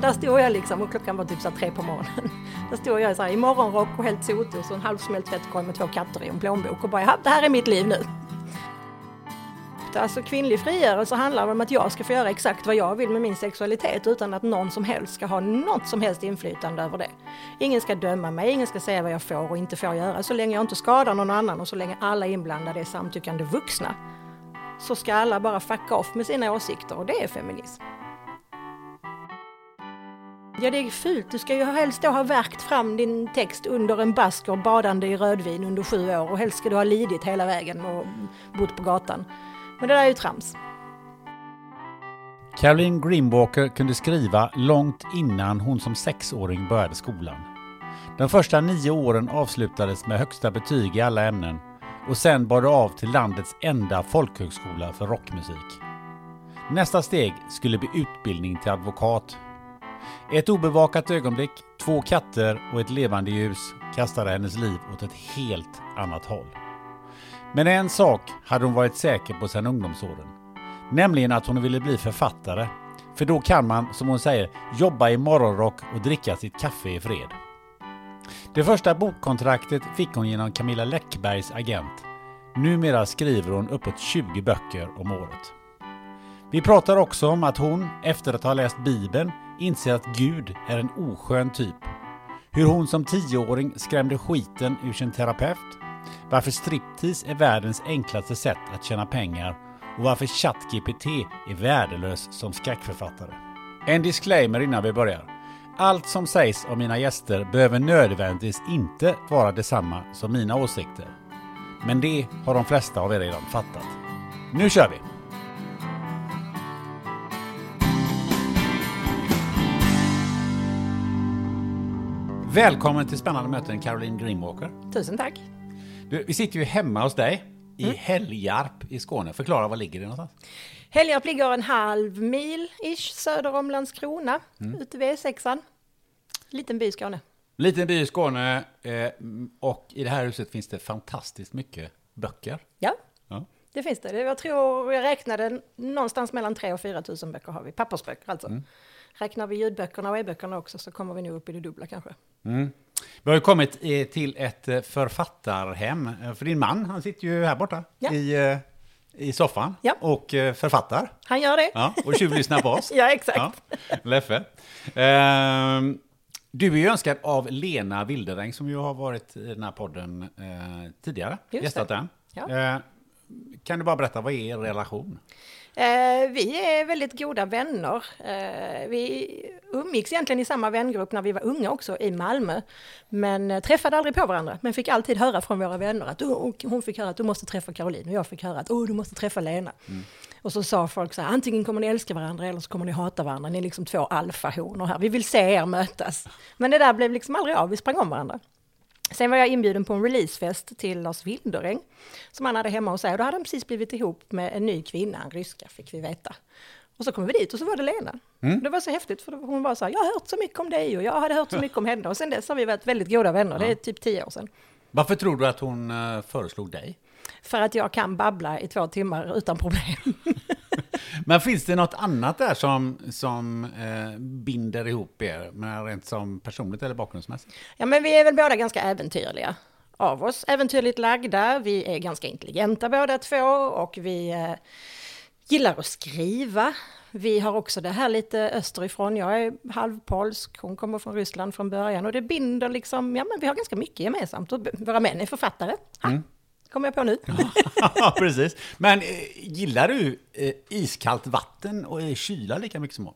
Så där stod jag liksom och klockan var typ så tre på morgonen. Där stod jag så här, i morgonrock och helt sotig och så en halvsmält tvättkorg med två katter i en plånbok och bara, ja, det här är mitt liv nu. Alltså kvinnlig frigörelse handlar om att jag ska få göra exakt vad jag vill med min sexualitet utan att någon som helst ska ha något som helst inflytande över det. Ingen ska döma mig, ingen ska säga vad jag får och inte får göra. Så länge jag inte skadar någon annan och så länge alla inblandade är samtyckande vuxna så ska alla bara fucka off med sina åsikter och det är feminism. Ja, det är fult. Du ska ju helst då ha verkt fram din text under en basker badande i rödvin under sju år och helst ska du ha lidit hela vägen och bott på gatan. Men det där är ju trams. Caroline Greenwalker kunde skriva långt innan hon som sexåring började skolan. De första nio åren avslutades med högsta betyg i alla ämnen och sen bar det av till landets enda folkhögskola för rockmusik. Nästa steg skulle bli utbildning till advokat ett obevakat ögonblick, två katter och ett levande ljus kastade hennes liv åt ett helt annat håll. Men en sak hade hon varit säker på sedan ungdomsåren. Nämligen att hon ville bli författare. För då kan man, som hon säger, jobba i morgonrock och dricka sitt kaffe i fred. Det första bokkontraktet fick hon genom Camilla Läckbergs agent. Numera skriver hon uppåt 20 böcker om året. Vi pratar också om att hon, efter att ha läst Bibeln, inser att Gud är en oskön typ. Hur hon som tioåring skrämde skiten ur sin terapeut. Varför striptease är världens enklaste sätt att tjäna pengar och varför ChatGPT är värdelös som skräckförfattare. En disclaimer innan vi börjar. Allt som sägs av mina gäster behöver nödvändigtvis inte vara detsamma som mina åsikter. Men det har de flesta av er redan fattat. Nu kör vi! Välkommen till Spännande möten Caroline Greenwalker. Tusen tack. Du, vi sitter ju hemma hos dig i mm. Helgarp i Skåne. Förklara, var ligger det någonstans? Helgarp ligger en halv mil ish söder om Landskrona, mm. ute vid E6. Liten by i Skåne. Liten by i Skåne eh, och i det här huset finns det fantastiskt mycket böcker. Ja, ja. det finns det. Jag tror, jag räknade någonstans mellan 3 och 4 tusen böcker har vi, pappersböcker alltså. Mm. Räknar vi ljudböckerna och e-böckerna också så kommer vi nog upp i det dubbla kanske. Mm. Vi har ju kommit eh, till ett eh, författarhem. Eh, för din man, han sitter ju här borta ja. i, i soffan ja. och författar. Han gör det. Ja, och tjuvlyssnar på oss. ja, exakt. Ja. Leffe. Ehm, du är ju önskad av Lena Wilderäng som ju har varit i den här podden tidigare. Just gästat den. Ja. Kan du bara berätta, vad är er relation? Eh, vi är väldigt goda vänner. Eh, vi umgicks egentligen i samma vängrupp när vi var unga också i Malmö. Men eh, träffade aldrig på varandra, men fick alltid höra från våra vänner att hon fick höra att du måste träffa Caroline och jag fick höra att oh, du måste träffa Lena. Mm. Och så sa folk så här, antingen kommer ni älska varandra eller så kommer ni hata varandra. Ni är liksom två alfahonor här, vi vill se er mötas. Men det där blev liksom aldrig av, vi sprang om varandra. Sen var jag inbjuden på en releasefest till Lars Wilderäng som han hade hemma hos sig. Och då hade han precis blivit ihop med en ny kvinna, en ryska fick vi veta. Och så kom vi dit och så var det Lena. Mm. Det var så häftigt för hon var så här, jag har hört så mycket om dig och jag hade hört så mycket om henne. Och sen dess har vi varit väldigt goda vänner, det är typ tio år sedan. Varför tror du att hon eh, föreslog dig? För att jag kan babbla i två timmar utan problem. Men finns det något annat där som, som eh, binder ihop er, men rent som personligt eller bakgrundsmässigt? Ja, men vi är väl båda ganska äventyrliga av oss. Äventyrligt lagda, vi är ganska intelligenta båda två och vi eh, gillar att skriva. Vi har också det här lite österifrån. Jag är halvpolsk, hon kommer från Ryssland från början och det binder liksom, ja men vi har ganska mycket gemensamt. Och våra män är författare. Ha, kommer jag på nu. Precis. Men eh, gillar du eh, iskallt vatten och eh, kyla lika mycket som hon?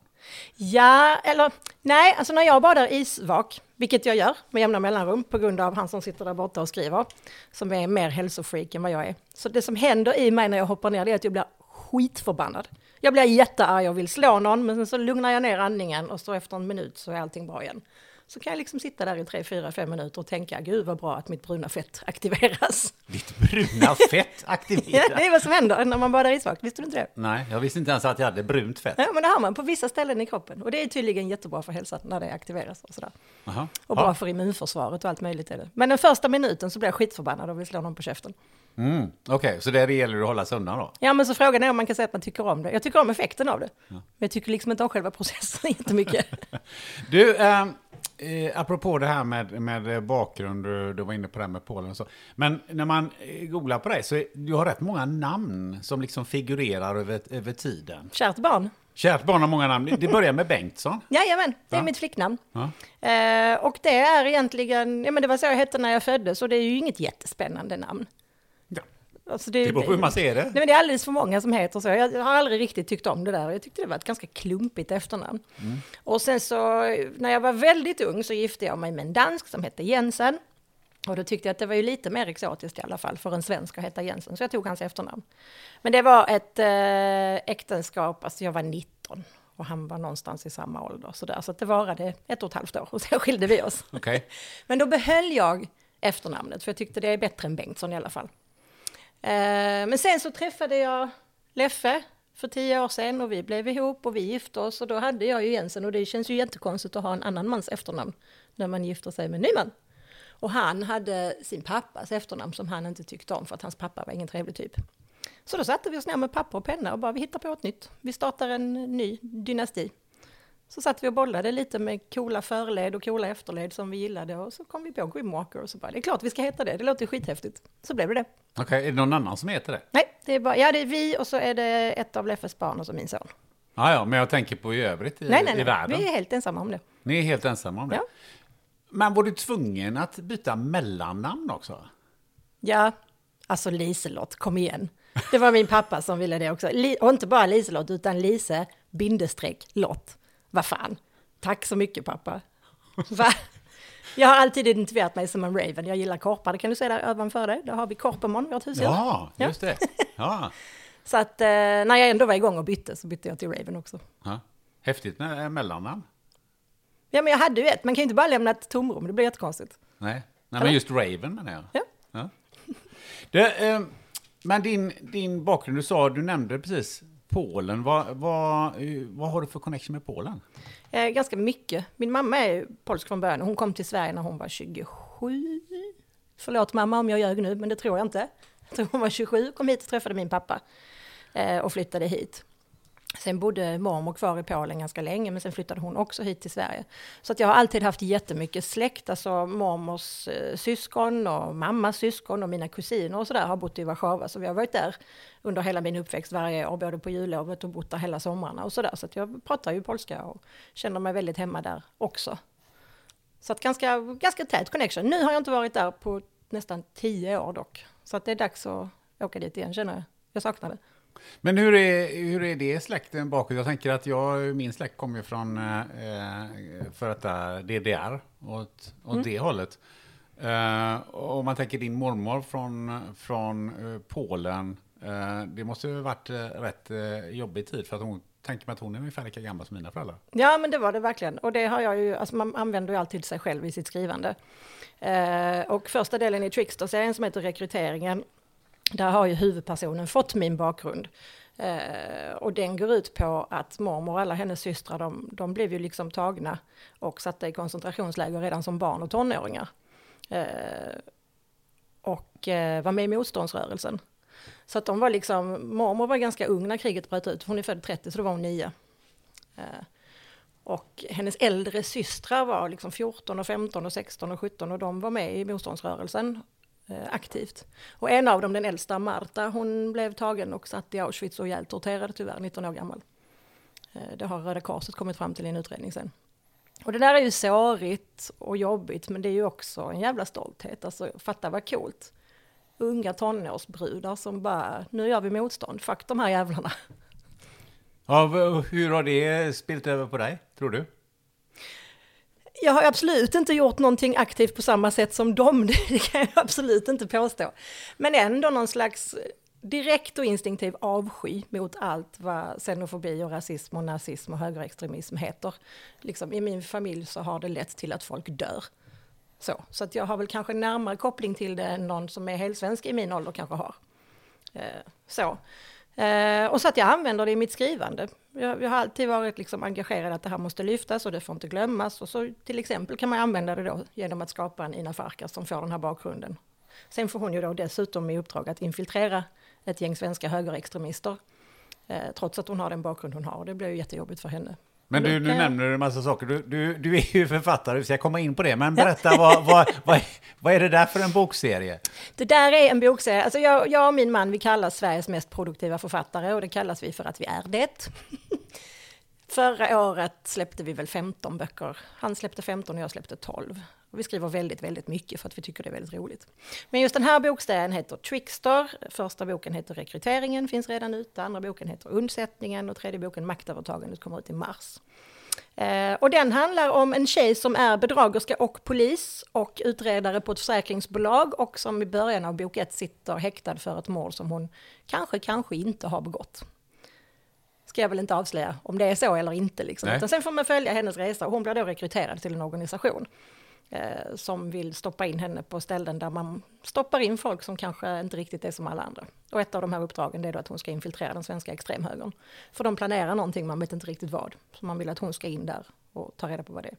Ja, eller nej, alltså när jag badar isvak, vilket jag gör med jämna mellanrum på grund av han som sitter där borta och skriver, som är mer hälsofreak än vad jag är. Så det som händer i mig när jag hoppar ner det är att jag blir skitförbannad. Jag blir jättearg och vill slå någon, men sen så lugnar jag ner andningen och så efter en minut så är allting bra igen. Så kan jag liksom sitta där i tre, fyra, fem minuter och tänka, gud vad bra att mitt bruna fett aktiveras. Ditt bruna fett Ja, aktiverat? det är vad som händer när man badar isvak, visste du inte det? Nej, jag visste inte ens att jag hade brunt fett. Ja, men det har man på vissa ställen i kroppen. Och det är tydligen jättebra för hälsan när det aktiveras och sådär. Aha. Och Ja. bra för immunförsvaret och allt möjligt är det. Men den första minuten så blir jag skitförbannad och vill slå någon på käften. Mm. Okej, så det gäller att hålla sig undan då? Ja, men så frågan är om man kan säga att man tycker om det. Jag tycker om effekten av det. Men jag tycker liksom inte om själva processen jättemycket. Du, eh, eh, apropå det här med, med bakgrund, du, du var inne på det här med Polen och så. Men när man eh, googlar på dig så är, du har rätt många namn som liksom figurerar över, över tiden. Kärt barn. Kärt barn har många namn. Det börjar med Bengtsson. Jajamän, det är Ja. mitt flicknamn. Ja. Eh, och det är egentligen, ja men det var så jag hette när jag föddes och det är ju inget jättespännande namn. Alltså Det beror på hur man ser det. Nej, men det är alldeles för många som heter så. Jag har aldrig riktigt tyckt om det där. Jag tyckte det var ett ganska klumpigt efternamn. Mm. Och sen så, när jag var väldigt ung så gifte jag mig med en dansk som hette Jensen. Och då tyckte jag att det var ju lite mer exotiskt i alla fall för en svensk att heta Jensen. Så jag tog hans efternamn. Men det var ett eh, äktenskap, alltså jag var 19 och han var någonstans i samma ålder. Så, där. så det varade ett och ett halvt år och sen skilde vi oss. Okej. Men då behöll jag efternamnet, för jag tyckte det är bättre än Bengtsson i alla fall. Eh, men sen så träffade jag Leffe för tio år sedan och vi blev ihop och vi gifte oss och då hade jag ju Jensen och det känns ju jättekonstigt att ha en annan mans efternamn när man gifter sig med en ny man. Och han hade sin pappas efternamn som han inte tyckte om för att hans pappa var ingen trevlig typ. Så då satte vi oss ner med papper och penna och bara vi hittar på ett nytt. Vi startar en ny dynasti. Så satt vi och bollade lite med coola förled och coola efterled som vi gillade och så kom vi på Grimwalker och så bara, det är klart vi ska heta det, det låter skithäftigt. Så blev det det. Okej, är det någon annan som heter det? Nej, det är bara, ja det är vi och så är det ett av Leffes barn och så min son. Ja, ja, men jag tänker på i övrigt i, Nej, nej, i nej, världen. vi är helt ensamma om det. Ni är helt ensamma om det. Ja. Men var du tvungen att byta mellannamn också? Ja, alltså Liselott, kom igen. Det var min pappa som ville det också. Och inte bara Liselott, utan Lise bindestreck Lott. Vad fan. Tack så mycket pappa. Va? Jag har alltid identifierat mig som en raven. Jag gillar korpar, det kan du se där ovanför dig. Där har vi Korpemon, vårt husdjur. Ja, just det. Ja. Så att eh, när jag ändå var igång och bytte så bytte jag till Raven också. ja. Häftigt med eh, mellannamn. Ja, men jag hade ju ett. Man kan ju inte bara lämna ett tomrum, det blir jättekonstigt. Nej, Nej men just Raven menar jag. Ja. Ja. Du, eh, men din, din bakgrund, du sa, du nämnde precis Polen. Vad, vad, vad har du för connection med Polen? Eh, ganska mycket. Min mamma är polsk från början. Hon kom till Sverige när hon var 27. Förlåt mamma om jag ljög nu, men det tror jag inte. Jag tror hon var 27, kom hit och träffade min pappa eh, och flyttade hit. Sen bodde mormor kvar i Polen ganska länge, men sen flyttade hon också hit till Sverige. Så att jag har alltid haft jättemycket släkt, alltså mormors eh, syskon och mammas syskon och mina kusiner och sådär har bott i Warszawa. Så vi har varit där under hela min uppväxt varje år, både på jullovet och bott där hela somrarna och sådär. Så att jag pratar ju polska och känner mig väldigt hemma där också. Så att ganska, ganska tät connection. Nu har jag inte varit där på nästan tio år dock. Så att det är dags att åka dit igen känner jag. Jag saknar det. Men hur är, hur är det släkten bakåt? Jag tänker att jag, min släkt kommer ju från eh, för detta DDR, åt, åt Mm. det hållet. Eh, om man tänker din mormor från, från eh, Polen, eh, det måste ju varit eh, rätt eh, jobbig tid för att hon tänker mig att hon är ungefär lika gammal som mina föräldrar. Ja, men det var det verkligen. Och det har jag ju, alltså man använder ju alltid sig själv i sitt skrivande. Eh, och första delen i Trickster-serien som heter Rekryteringen, där har ju huvudpersonen fått min bakgrund. Eh, och den går ut på att mormor och alla hennes systrar, de, de blev ju liksom tagna och satta i koncentrationsläger redan som barn och tonåringar. Eh, och eh, var med i motståndsrörelsen. Så att de var liksom, mormor var ganska ung när kriget bröt ut, hon är född 30 så då var hon nio. Eh, och hennes äldre systrar var liksom 14 och 15 och 16 och 17 och de var med i motståndsrörelsen Eh, aktivt. Och en av dem, den äldsta Marta, hon blev tagen och satt i Auschwitz och ihjäl torterad tyvärr, 19 år gammal. Eh, det har Röda Korset kommit fram till i en utredning sen. Och det där är ju sårigt och jobbigt men det är ju också en jävla stolthet. Alltså fatta vad coolt. Unga tonårsbrudar som bara, nu gör vi motstånd, fuck de här jävlarna. Ja, hur har det spilt över på dig, tror du? Jag har absolut inte gjort någonting aktivt på samma sätt som dem, det kan jag absolut inte påstå. Men ändå någon slags direkt och instinktiv avsky mot allt vad xenofobi och rasism och nazism och högerextremism heter. Liksom, I min familj så har det lett till att folk dör. Så, så att jag har väl kanske närmare koppling till det än någon som är helsvensk i min ålder kanske har. Eh, så. Eh, och så att jag använder det i mitt skrivande. Jag, jag har alltid varit liksom engagerad att det här måste lyftas och det får inte glömmas. Och så till exempel kan man använda det då genom att skapa en Ina Farkas som får den här bakgrunden. Sen får hon ju då dessutom i uppdrag att infiltrera ett gäng svenska högerextremister. Eh, trots att hon har den bakgrund hon har. Det blir ju jättejobbigt för henne. Men du, nu nämner du en massa saker. Du, du, du är ju författare, vi ska komma in på det. Men berätta, vad, vad, vad, vad, är det där för en bokserie? Det där är en bokserie. Alltså jag, jag och min man, vi kallas Sveriges mest produktiva författare och det kallas vi för att vi är det. Förra året släppte vi väl 15 böcker. Han släppte 15 och jag släppte 12. Och vi skriver väldigt, väldigt mycket för att vi tycker det är väldigt roligt. Men just den här bokstäven heter Trickster. Första boken heter Rekryteringen, finns redan ute. Andra boken heter Undsättningen och tredje boken Maktövertagandet kommer ut i mars. Eh, och den handlar om en tjej som är bedragerska och polis och utredare på ett försäkringsbolag och som i början av bok ett sitter häktad för ett mord som hon kanske, kanske inte har begått ska jag väl inte avslöja om det är så eller inte. Liksom. Utan sen får man följa hennes resa och hon blir då rekryterad till en organisation eh, som vill stoppa in henne på ställen där man stoppar in folk som kanske inte riktigt är som alla andra. Och ett av de här uppdragen är då att hon ska infiltrera den svenska extremhögern. För de planerar någonting, man vet inte riktigt vad. Så man vill att hon ska in där och ta reda på vad det är.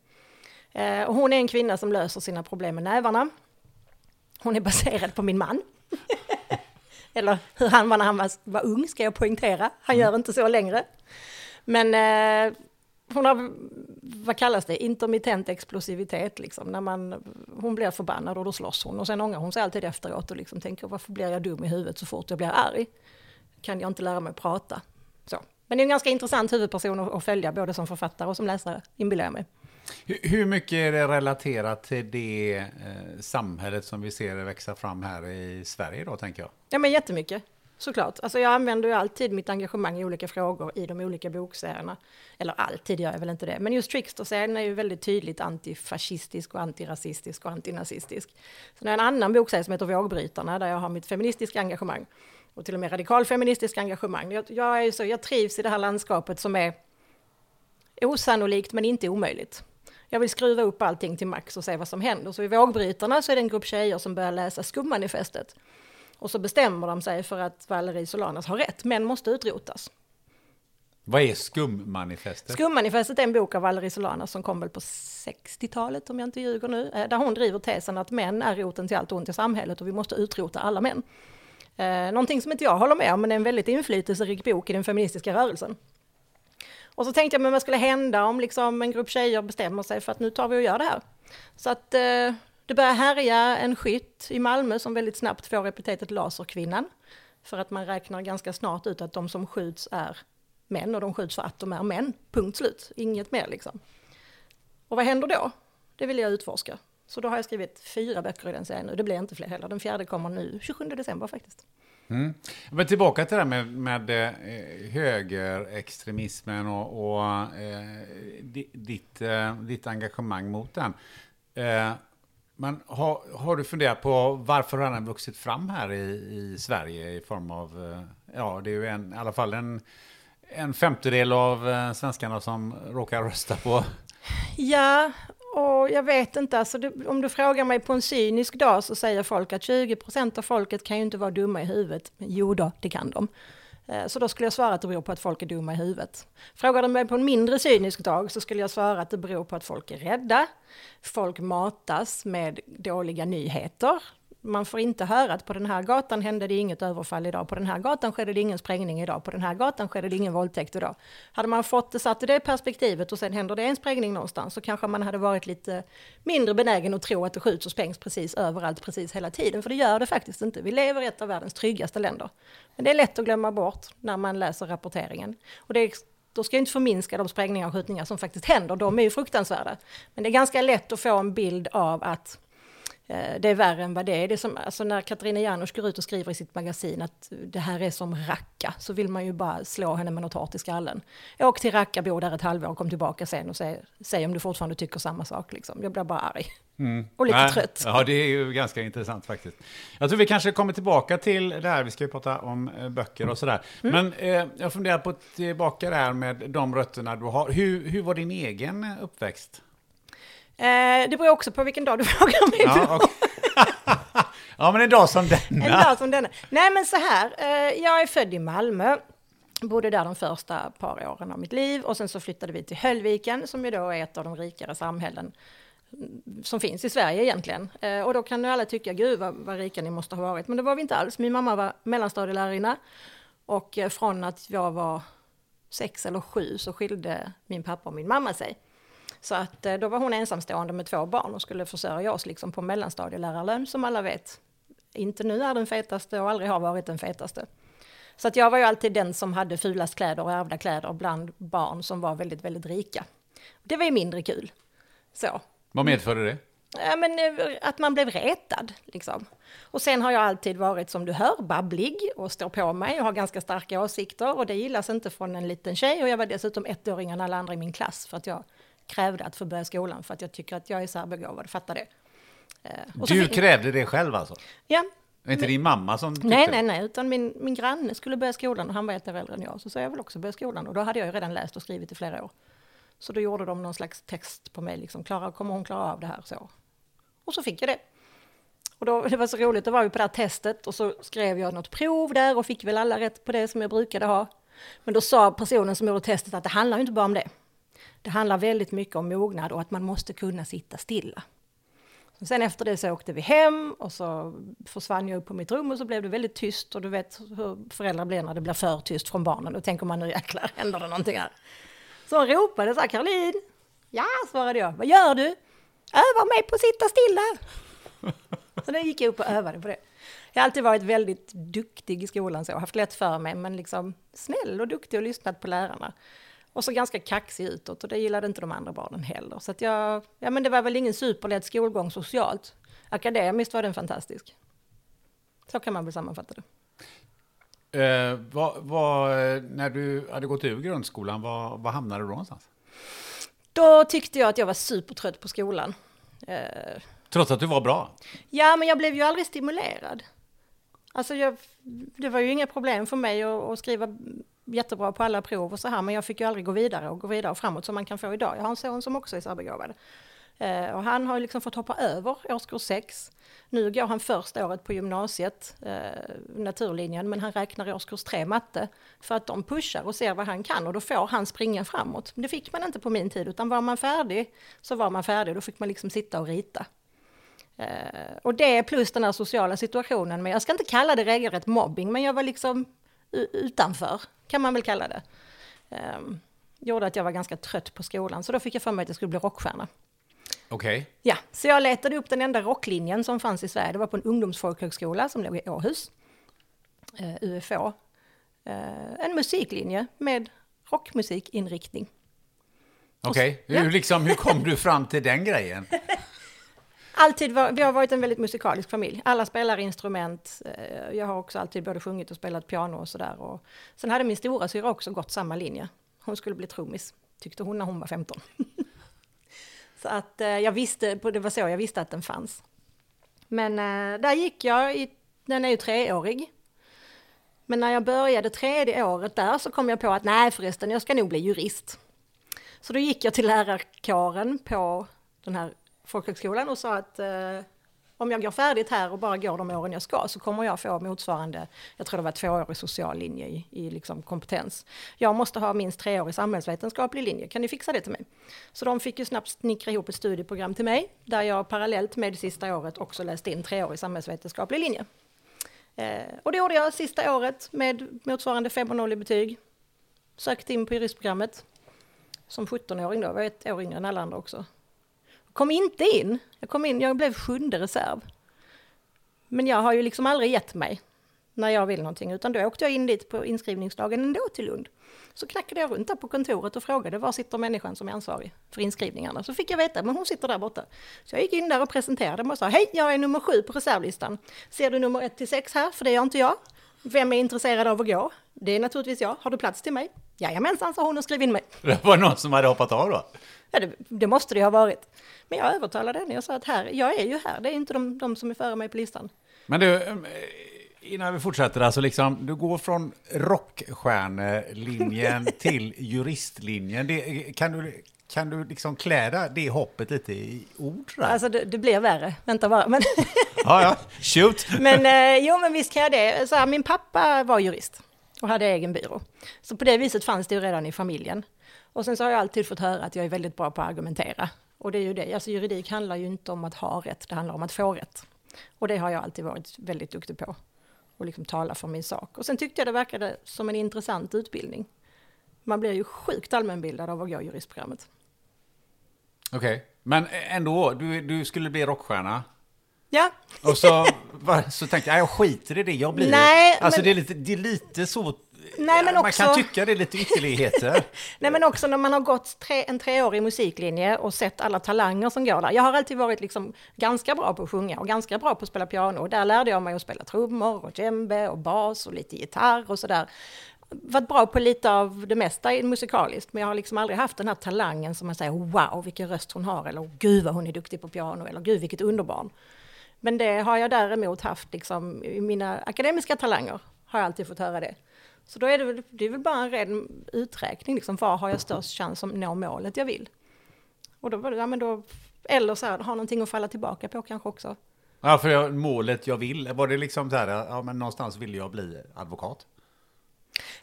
Eh, och hon är en kvinna som löser sina problem med nävarna. Hon är baserad på min man. Eller hur han var när han var, var ung, ska jag poängtera. Han gör inte så längre. Men eh, hon har, vad kallas det, intermittent explosivitet liksom. När man, hon blir förbannad och då slåss hon. Och sen ångrar hon sig alltid efteråt och liksom tänker varför blir jag dum i huvudet så fort jag blir arg? Kan jag inte lära mig att prata? Så. Men det är en ganska intressant huvudperson att följa, både som författare och som läsare, inbillar jag mig. Hur mycket är det relaterat till det eh, samhället som vi ser växa fram här i Sverige då, tänker jag? Ja, men jättemycket. Såklart. Alltså jag använder ju alltid mitt engagemang i olika frågor i de olika bokserierna. Eller alltid gör jag väl inte det. Men just Trickster-serien är ju väldigt tydligt antifascistisk och antirasistisk och antinazistisk. Sen har jag en annan bokserie som heter Vågbrytarna där jag har mitt feministiska engagemang. Och till och med radikalfeministiska engagemang. Jag, jag, är så, jag trivs i det här landskapet som är osannolikt men inte omöjligt. Jag vill skruva upp allting till max och se vad som händer. Så i Vågbrytarna så är det en grupp tjejer som börjar läsa skummanifestet. Och så bestämmer de sig för att Valerie Solanas har rätt, män måste utrotas. Vad är skummanifestet? Skummanifestet är en bok av Valerie Solanas som kom väl på 60-talet om jag inte ljuger nu. Eh, där hon driver tesen att män är roten till allt ont i samhället och vi måste utrota alla män. Eh, någonting som inte jag håller med om men det är en väldigt inflytelserik bok i den feministiska rörelsen. Och så tänkte jag men vad skulle hända om liksom en grupp tjejer bestämmer sig för att nu tar vi och gör det här. Så att eh, det börjar härja en skytt i Malmö som väldigt snabbt får epitetet laserkvinnan. För att man räknar ganska snart ut att de som skjuts är män och de skjuts för att de är män. Punkt slut, inget mer liksom. Och vad händer då? Det vill jag utforska. Så då har jag skrivit fyra böcker i den serien nu. Det blir inte fler heller. Den fjärde kommer nu 27 december faktiskt. Mm. Men tillbaka till det här med, med eh, högerextremismen och, och eh, ditt, eh, ditt engagemang mot den. Eh, men har, har du funderat på varför har den vuxit fram här i, i Sverige i form av, eh, ja det är ju en, i alla fall en, en femtedel av eh, svenskarna som råkar rösta på. Ja, och jag vet inte, alltså det, om du frågar mig på en cynisk dag så säger folk att 20% av folket kan ju inte vara dumma i huvudet. Men jo då, det kan de. Eh, så då skulle jag svara att det beror på att folk är dumma i huvudet. Frågar du mig på en mindre cynisk dag så skulle jag svara att det beror på att folk är rädda. Folk matas med dåliga nyheter man får inte höra att på den här gatan hände det inget överfall idag, på den här gatan skedde det ingen sprängning idag, på den här gatan skedde det ingen våldtäkt idag. Hade man fått det satt i det perspektivet och sen händer det en sprängning någonstans så kanske man hade varit lite mindre benägen att tro att det skjuts och sprängs precis överallt, precis hela tiden. För det gör det faktiskt inte. Vi lever i ett av världens tryggaste länder. Men det är lätt att glömma bort när man läser rapporteringen. Och det är då ska jag inte förminska de sprängningar och skjutningar som faktiskt händer, de är ju fruktansvärda. Men det är ganska lätt att få en bild av att det är värre än vad det är. Det är som, alltså när Katarina Janouch går ut och skriver i sitt magasin att det här är som Racka, så vill man ju bara slå henne med något hårt i skallen. Åk till Racka, bo där ett halvår, kom tillbaka sen och säg, säg om du fortfarande tycker samma sak. Liksom. Jag blir bara arg. Mm. Och lite Nej. trött. Ja, det är ju ganska intressant faktiskt. Jag tror vi kanske kommer tillbaka till det här, vi ska ju prata om eh, böcker och sådär. Mm. Men eh, jag funderar på tillbaka där med de rötterna du har. Hur, hur var din egen uppväxt? Eh, det beror också på vilken dag du frågar mig. Ja, okay. ja men en dag som denna. En dag som denna. Nej men så här, eh, jag är född i Malmö. Bodde där de första par åren av mitt liv och sen så flyttade vi till Höllviken som ju då är ett av de rikare samhällen som finns i Sverige egentligen. Eh, och då kan ju alla tycka, gud vad, vad rika ni måste ha varit. Men det var vi inte alls. Min mamma var mellanstadielärarinna och eh, från att jag var sex eller sju så skilde min pappa och min mamma sig. Så att eh, då var hon ensamstående med två barn och skulle försörja oss liksom på mellanstadielärarlön som alla vet. Inte nu är den fetaste och aldrig har varit den fetaste. Så att jag var ju alltid den som hade fulast kläder och ärvda kläder bland barn som var väldigt, väldigt rika. Det var ju mindre kul. Så. Vad medförde det? Ja, men, eh, att man blev retad. Liksom. Och sen har jag alltid varit, som du hör, babblig och står på mig och har ganska starka åsikter. Och det gillas inte från en liten tjej. Och jag var dessutom ett år yngre än alla andra i min klass. För att jag krävde att få börja skolan för att jag tycker att jag är särbegåvad, fattar det. Eh, du krävde det själv alltså? Ja. Var inte din mamma som tyckte Nej, nej, nej, utan min, min granne skulle börja skolan och han var ett år äldre än jag, så sa jag vill också börja skolan och då hade jag ju redan läst och skrivit i flera år. Så då gjorde de någon slags text på mig, liksom, Klara, kommer hon klara av det här? Så. Och så fick jag det. Och då, det var så roligt, det var ju på det här testet och så skrev jag något prov där och fick väl alla rätt på det som jag brukade ha. Men då sa personen som gjorde testet att det handlar ju inte bara om det. Det handlar väldigt mycket om mognad och att man måste kunna sitta stilla. sen efter det så åkte vi hem och så försvann jag upp på mitt rum och så blev det väldigt tyst och du vet hur föräldrar blir när det blir för tyst från barnen. Då tänker man nu jäklar händer det någonting här. Så hon ropade så här, Caroline! Ja, svarade jag. Vad gör du? Övar mig på att sitta stilla. Så då gick jag upp och övade på det. Jag har alltid varit väldigt duktig i skolan så, haft lätt för mig, men liksom snäll och duktig och lyssnat på lärarna. Och så ganska kaxig utåt och det gillade inte de andra barnen heller. Så att jag, ja men det var väl ingen superlätt skolgång socialt. Akademiskt var den fantastisk. Så kan man väl sammanfatta det. Eh, vad, vad, när du hade gått ur grundskolan, vad, vad hamnade du då någonstans? Då tyckte jag att jag var supertrött på skolan. Eh, Trots att du var bra? Ja, men jag blev ju aldrig stimulerad. Alltså jag, det var ju inga problem för mig att, att skriva jättebra på alla prov och så här, men jag fick ju aldrig gå vidare och gå vidare och framåt som man kan få idag. Jag har en son som också är särbegåvad. Eh, och han har liksom fått hoppa över årskurs 6. Nu går han första året på gymnasiet, eh, naturlinjen, men han räknar årskurs 3 matte. För att de pushar och ser vad han kan och då får han springa framåt. Det fick man inte på min tid, utan var man färdig så var man färdig. Då fick man liksom sitta och rita. Eh, och det plus den här sociala situationen, men jag ska inte kalla det regelrätt mobbing, men jag var liksom utanför, kan man väl kalla det. Um, gjorde att jag var ganska trött på skolan, så då fick jag för mig att jag skulle bli rockstjärna. Okej. Okay. Ja, så jag letade upp den enda rocklinjen som fanns i Sverige. Det var på en ungdomsfolkhögskola som låg i Åhus, uh, eh, UFO. Uh, eh, en musiklinje med rockmusikinriktning. Okej, okay. hur, liksom, hur kom du fram till den grejen? alltid var, vi har varit en väldigt musikalisk familj. Alla spelar instrument. Eh, jag har också alltid både sjungit och spelat piano och sådär. Sen hade min stora syra också gått samma linje. Hon skulle bli trummis, tyckte hon när hon var 15. så att eh, jag visste, det var så jag visste att den fanns. Men eh, där gick jag, i, den är ju treårig. Men när jag började tredje året där så kom jag på att nej förresten, jag ska nog bli jurist. Så då gick jag till lärarkåren på den här folkhögskolan och sa att eh, om jag går färdigt här och bara går de åren jag ska så kommer jag få motsvarande, jag tror det var tvåårig social linje i, i liksom kompetens. Jag måste ha minst treårig samhällsvetenskaplig linje, kan ni fixa det till mig? Så de fick ju snabbt snickra ihop ett studieprogram till mig där jag parallellt med det sista året också läste in treårig samhällsvetenskaplig linje. Eh, och det gjorde jag sista året med motsvarande 5,0 i betyg. Sökte in på juristprogrammet som 17-åring då, var ett år yngre än alla andra också. Kom inte in. Jag kom in, jag blev sjunde reserv. Men jag har ju liksom aldrig gett mig när jag vill någonting, utan då åkte jag in dit på inskrivningsdagen ändå till Lund. Så knackade jag runt där på kontoret och frågade var sitter människan som är ansvarig för inskrivningarna. Så fick jag veta, men hon sitter där borta. Så jag gick in där och presenterade mig och sa, hej, jag är nummer sju på reservlistan. Ser du nummer ett till sex här, för det är inte jag. Vem är intresserad av att gå? Det är naturligtvis jag. Har du plats till mig? Jajamensan, sa hon och skrev in mig. Det var någon som hade hoppat av då? Ja, det, det måste det ha varit. Men jag övertalade henne. Jag sa att här, jag är ju här. Det är inte de, de som är före mig på listan. Men du, eh, innan vi fortsätter, alltså liksom, du går från rockstjärnelinjen till juristlinjen. Det, kan du, kan du liksom kläda det hoppet lite i ord? Där? Alltså det, det blir värre. Vänta bara. Men, ja, ja, shoot! men eh, jo, men visst kan jag det. Så här, min pappa var jurist och hade egen byrå. Så på det viset fanns det ju redan i familjen. Och sen så har jag alltid fått höra att jag är väldigt bra på att argumentera. Och det är ju det, alltså juridik handlar ju inte om att ha rätt, det handlar om att få rätt. Och det har jag alltid varit väldigt duktig på. Och liksom tala för min sak. Och sen tyckte jag det verkade som en intressant utbildning. Man blir ju sjukt allmänbildad av att gå juristprogrammet. Okej, okay. men ändå, du, du skulle bli rockstjärna? Ja. Och så, så tänkte jag, jag skiter i det, jag blir... Nej, alltså men... det, är lite, det är lite så Nej, men också... Man kan tycka det är lite ytterligheter. Nej, men också när man har gått tre, en treårig musiklinje och sett alla talanger som går där. Jag har alltid varit liksom ganska bra på att sjunga och ganska bra på att spela piano. Och där lärde jag mig att spela trummor och djembe och bas och lite gitarr och sådär. Varit bra på lite av det mesta musikaliskt, men jag har liksom aldrig haft den här talangen som man säger wow vilken röst hon har, eller gud vad hon är duktig på piano, eller gud vilket underbarn. Men det har jag däremot haft liksom, i mina akademiska talanger, har jag alltid fått höra det. Så då är det, väl, det är väl bara en ren uträkning, liksom, var har jag störst chans att nå målet jag vill? Och då var det, ja men då, eller så här, ha någonting att falla tillbaka på kanske också. Ja, för jag, målet jag vill, var det liksom så här, ja men någonstans vill jag bli advokat?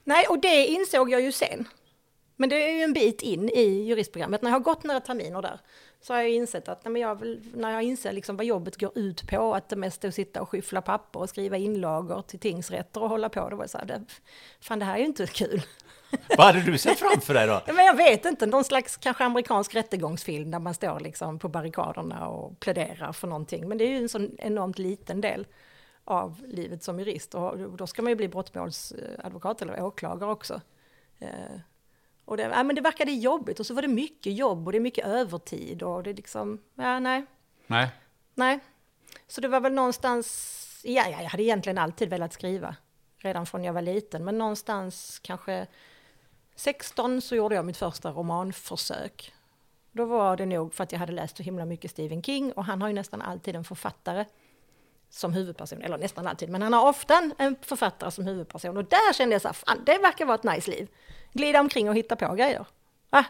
Nej, och det insåg jag ju sen. Men det är ju en bit in i juristprogrammet. När jag har gått några terminer där så har jag insett att nej, jag vill, när jag inser liksom vad jobbet går ut på, att det mest är att sitta och skyffla papper och skriva inlagor till tingsrätter och hålla på, då var det så här, det, fan det här är ju inte kul. Vad hade du sett framför dig då? Men jag vet inte, någon slags kanske amerikansk rättegångsfilm där man står liksom på barrikaderna och pläderar för någonting. Men det är ju en sån enormt liten del av livet som jurist och då ska man ju bli brottmålsadvokat eller åklagare också. Och det, ja, men det verkade jobbigt och så var det mycket jobb och det är mycket övertid och det är liksom, ja nej. Nej. Nej. Så det var väl någonstans, ja, jag hade egentligen alltid velat skriva. Redan från jag var liten, men någonstans kanske 16 så gjorde jag mitt första romanförsök. Då var det nog för att jag hade läst så himla mycket Stephen King och han har ju nästan alltid en författare som huvudperson, eller nästan alltid, men han har ofta en författare som huvudperson och där kände jag så här, fan det verkar vara ett nice liv glida omkring och hitta på grejer. Va?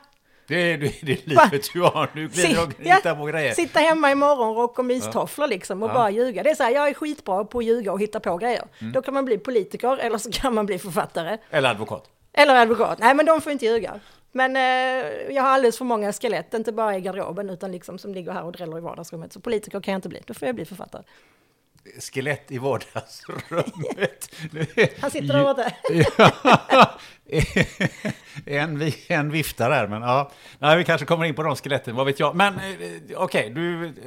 Det är det, det livet du har, du glider och hittar ja, på grejer. Sitta hemma i morgonrock och mystofflor liksom och ja. bara ljuga. Det är så här, jag är skitbra på att ljuga och hitta på grejer. Mm. Då kan man bli politiker eller så kan man bli författare. Eller advokat. Eller advokat. Nej, men de får inte ljuga. Men eh, jag har alldeles för många skelett, inte bara i garderoben utan liksom som ligger här och dräller i vardagsrummet. Så politiker kan jag inte bli, då får jag bli författare skelett i vardagsrummet. Han sitter där borta. en, en viftar där, men ja. Nej, vi kanske kommer in på de skeletten, vad vet jag. Men eh, okej, okay,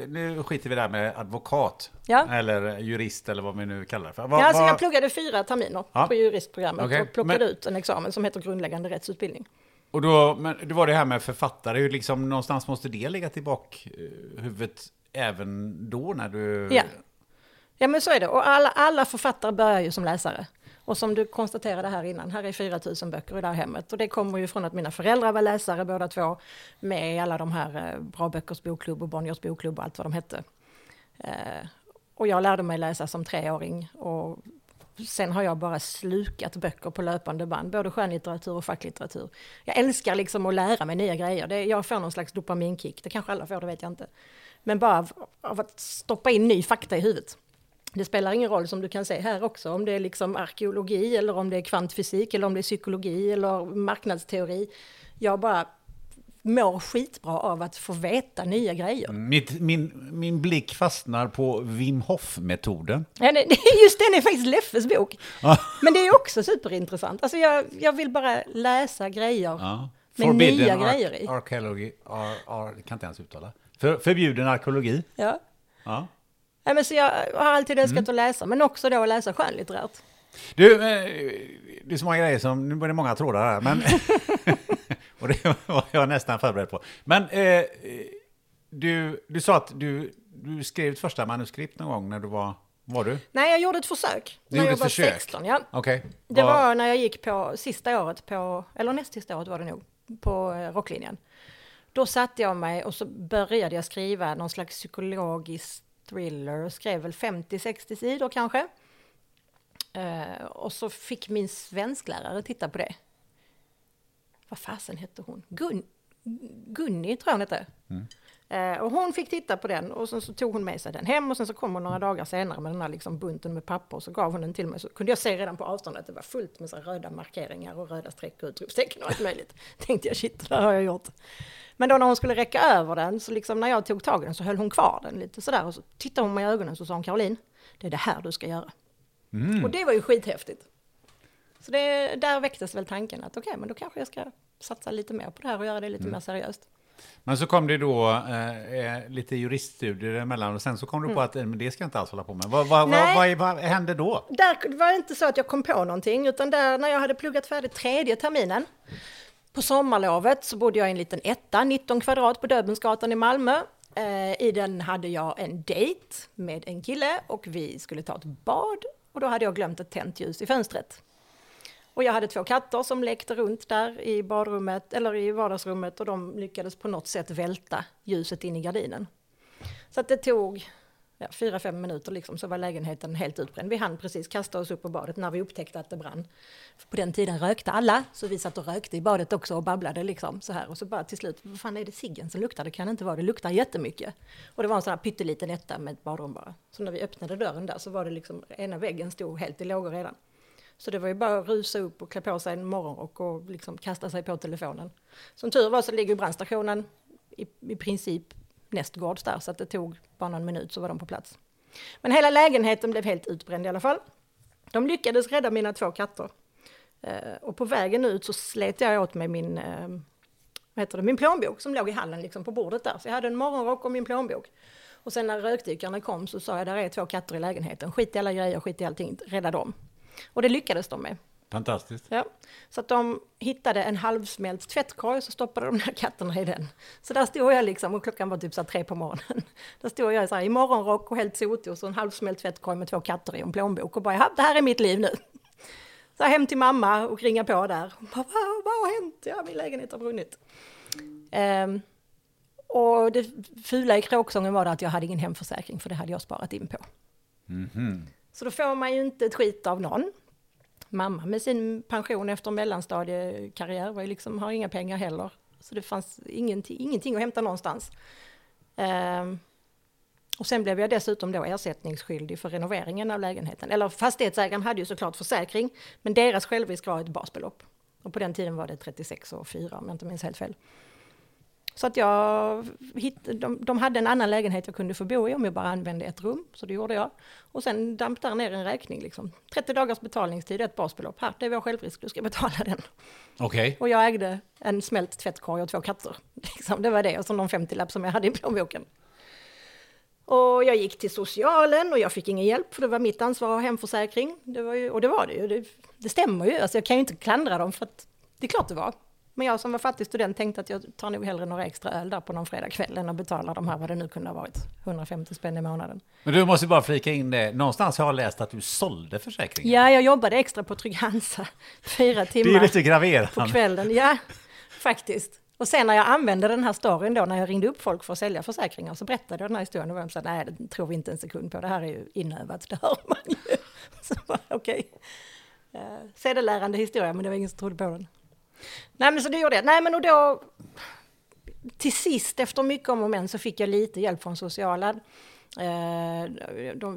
nu skiter vi där med advokat. Ja. Eller jurist eller vad vi nu kallar det för. Va, ja, alltså jag pluggade fyra terminer ja. på juristprogrammet okay. och plockade men, ut en examen som heter grundläggande rättsutbildning. Och då, men det var det här med författare, hur liksom någonstans måste det ligga till bakhuvudet även då när du... Ja. Ja men så är det, och alla, alla författare börjar ju som läsare. Och som du konstaterade här innan, här är 4000 böcker i det här hemmet. Och det kommer ju från att mina föräldrar var läsare båda två, med i alla de här eh, Bra Böckers bokklubb och Bonniers bokklubb och allt vad de hette. Eh, och jag lärde mig läsa som treåring och sen har jag bara slukat böcker på löpande band, både skönlitteratur och facklitteratur. Jag älskar liksom att lära mig nya grejer. Det, jag får någon slags dopaminkick, det kanske alla får, det vet jag inte. Men bara av, av att stoppa in ny fakta i huvudet. Det spelar ingen roll som du kan se här också, om det är liksom arkeologi eller om det är kvantfysik eller om det är psykologi eller marknadsteori. Jag bara mår skitbra av att få veta nya grejer. Mitt, min, min blick fastnar på Wim Hof-metoden. Ja, det, just den är faktiskt Leffes bok. Men det är också superintressant. Alltså jag, jag vill bara läsa grejer Ja. med nya grejer i. Arkeologi, ar, ar, kan inte ens uttala. För, förbjuden arkeologi. Ja. Ja. Ja, men så jag har alltid älskat Mm. att läsa, men också då att läsa skönlitterärt. Du, eh, det är så många grejer som, nu blir det många trådar här, men... och det var jag nästan förberedd på. Men eh, du, du sa att du, du skrev ett första manuskript någon gång när du var, var du? Nej, jag gjorde ett försök. Du när jag var försök? 16, ja. Okej. Det Vad- var när jag gick på sista året på, eller näst sista året var det nog, på eh, rocklinjen. Då satte jag mig och så började jag skriva någon slags psykologisk thriller och skrev väl 50-60 sidor kanske. Eh, och så fick min svensklärare titta på det. Vad fasen hette hon? Gun, Gunni tror jag hon hette. Eh, och hon fick titta på den och sen så tog hon med sig den hem och sen så kom hon några dagar senare med den här liksom bunten med papper och så gav hon den till mig. Så kunde jag se redan på avstånd att det var fullt med så här röda markeringar och röda streck och utropstecken och allt möjligt. Tänkte jag shit, det där har jag gjort. Men då när hon skulle räcka över den så liksom när jag tog tag i den så höll hon kvar den lite sådär och så tittade hon mig i ögonen så sa hon Caroline, det är det här du ska göra. Och det var ju skithäftigt. Så det, där väcktes väl tanken att okej, men då kanske jag ska satsa lite mer på det här och göra det lite mer seriöst. Men så kom det då eh, eh, lite juriststudier emellan och sen så kom du på att eh, men det ska jag inte alls hålla på med. Vad, vad, Mm. Vad, vad hände då? Där var det inte så att jag kom på någonting, utan där när jag hade pluggat färdigt tredje terminen på sommarlovet så bodde jag i en liten etta, 19 kvadrat på Döbelnsgatan i Malmö. Eh, I den hade jag en dejt med en kille och vi skulle ta ett bad och då hade jag glömt ett tänt ljus i fönstret. Och jag hade två katter som lekte runt där i badrummet eller i vardagsrummet och de lyckades på något sätt välta ljuset in i gardinen. Så att det tog ja, fyra, fem minuter liksom, så var lägenheten helt utbränd. Vi hann precis kasta oss upp på badet när vi upptäckte att det brann. För på den tiden rökte alla, så vi satt och rökte i badet också och babblade liksom så här. Och så bara till slut, vad fan är det ciggen som luktar? Det kan inte vara, det luktar jättemycket. Och det var en sån här pytteliten etta med ett badrum bara. Så när vi öppnade dörren där så var det liksom, ena väggen stod helt i lågor redan. Så det var ju bara att rusa upp och klä på sig en morgonrock och liksom kasta sig på telefonen. Som tur var så ligger brandstationen i, i princip nästgårds där, så att det tog bara någon minut så var de på plats. Men hela lägenheten blev helt utbränd i alla fall. De lyckades rädda mina två katter. Eh, och på vägen ut så slet jag åt mig min, eh, vad heter det, min plånbok som låg i hallen liksom på bordet där. Så jag hade en morgonrock och min plånbok. Och sen när rökdykarna kom så sa jag, där är två katter i lägenheten, skit i alla grejer, skit i allting, rädda dem. Och det lyckades de med. Fantastiskt. Ja. Så att de hittade en halvsmält tvättkorg så stoppade de där katterna i den. Så där stod jag liksom och klockan var typ så tre på morgonen. Där stod jag så här, i morgonrock och helt sotig och så en halvsmält tvättkorg med två katter i och en plånbok och bara, ja, det här är mitt liv nu. Så hem till mamma och ringa på där. Bara, vad, vad har hänt? Ja, min lägenhet har brunnit. Ehm, och det fula i kråksången var att jag hade ingen hemförsäkring för det hade jag sparat in på. Så då får man ju inte ett skit av någon. Mamma med sin pension efter mellanstadiekarriär var ju liksom, har inga pengar heller. Så det fanns ingenting, ingenting att hämta någonstans. Um, och sen blev jag dessutom då ersättningsskyldig för renoveringen av lägenheten. Eller fastighetsägaren hade ju såklart försäkring, men deras självrisk var ett basbelopp. Och på den tiden var det 36 och 4 om jag inte minns helt fel. Så att jag hittade, de, de hade en annan lägenhet jag kunde få bo i om jag bara använde ett rum. Så det gjorde jag. Och sen damp där ner en räkning. Liksom. 30 dagars betalningstid, ett basbelopp. Här, det är vår självrisk, du ska betala den. Okej. Och jag ägde en smält tvättkorg och två katter. Liksom, det var det, och så någon 50-lapp som jag hade i plånboken. Och jag gick till socialen och jag fick ingen hjälp för det var mitt ansvar att ha hemförsäkring. Det var ju, och det var det ju, det, det stämmer ju. Alltså jag kan ju inte klandra dem för att det är klart det var. Men jag som var fattig student tänkte att jag tar nog hellre några extra öl där på någon fredagkväll än att betala de här, vad det nu kunde ha varit, 150 spänn i månaden. Men du måste bara flika in det. Någonstans har jag läst att du sålde försäkringen. Ja, jag jobbade extra på Trygg-Hansa, fyra Det är timmar lite på graverande. kvällen. Ja, faktiskt. Och sen när jag använde den här storyn då, när jag ringde upp folk för att sälja försäkringar, så berättade jag den här historien och de sa nej, det tror vi inte en sekund på, det här är ju inövat, det hör man ju. Så okej. Okay. Uh, sedelärande historia, men det var ingen som trodde på den. Nej, men så det gjorde jag. Nej, men och då... Till sist, efter mycket om och men, så fick jag lite hjälp från socialen. Eh,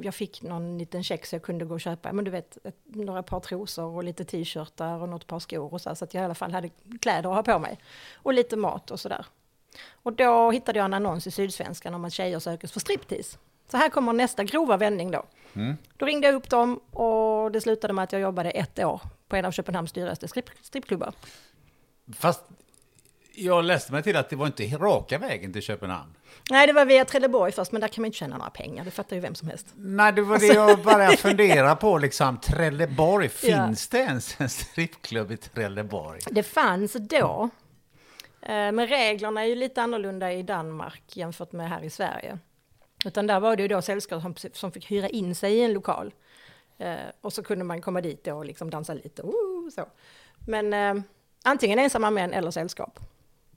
jag fick någon liten check så jag kunde gå och köpa men du vet, några par trosor och lite t-shirtar och något par skor och så, så att jag i alla fall hade kläder att ha på mig. Och lite mat och sådär. Och då hittade jag en annons i Sydsvenskan om att tjejer sökes för striptease. Så här kommer nästa grova vändning då. Mm. Då ringde jag upp dem och det slutade med att jag jobbade ett år på en av Köpenhamns dyraste strippklubbar. Fast jag läste mig till att det var inte raka vägen till Köpenhamn. Nej, det var via Trelleborg först, men där kan man inte tjäna några pengar. Det fattar ju vem som helst. Nej, det var det jag bara funderade på, liksom. Trelleborg, finns ja. det ens en strippklubb i Trelleborg? Det fanns då. Eh, men reglerna är ju lite annorlunda i Danmark jämfört med här i Sverige. Utan där var det ju då sällskap som, som fick hyra in sig i en lokal. Eh, och så kunde man komma dit och liksom dansa lite. Uh, så. Men eh, antingen ensamma män eller sällskap.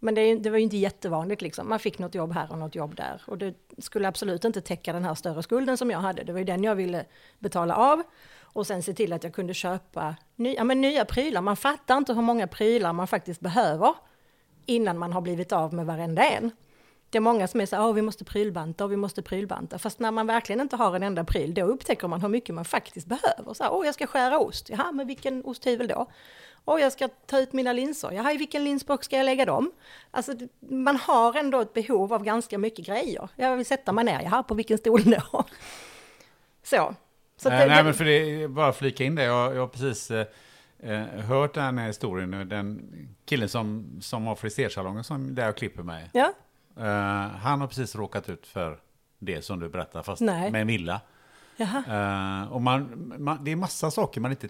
Men det, det, var ju inte jättevanligt liksom. Man fick något jobb här och något jobb där. Och det skulle absolut inte täcka den här större skulden som jag hade. Det var ju den jag ville betala av. Och sen se till att jag kunde köpa nya, ja, men nya prylar. Man fattar inte hur många prylar man faktiskt behöver innan man har blivit av med varenda en. Det är många som är så här, vi måste prylbanta och vi måste prylbanta. Fast när man verkligen inte har en enda pryl, då upptäcker man hur mycket man faktiskt behöver. Så här, åh, jag ska skära ost. Jaha, men vilken osthyvel då? Åh, jag ska ta ut mina linser. Jaha, i vilken linsbox ska jag lägga dem? Alltså, man har ändå ett behov av ganska mycket grejer. Jag vill sätta mig ner. Jaha, på vilken stol då? Så. Så nej, det, nej, men för det, bara flika in det. Jag, jag har precis eh, eh, hört den här historien. Den killen som, som har frisersalongen som där jag klipper mig. Ja. Uh, han har precis råkat ut för det som du berättar, fast Nej. med en villa. Uh, och man, man, det är massa saker man inte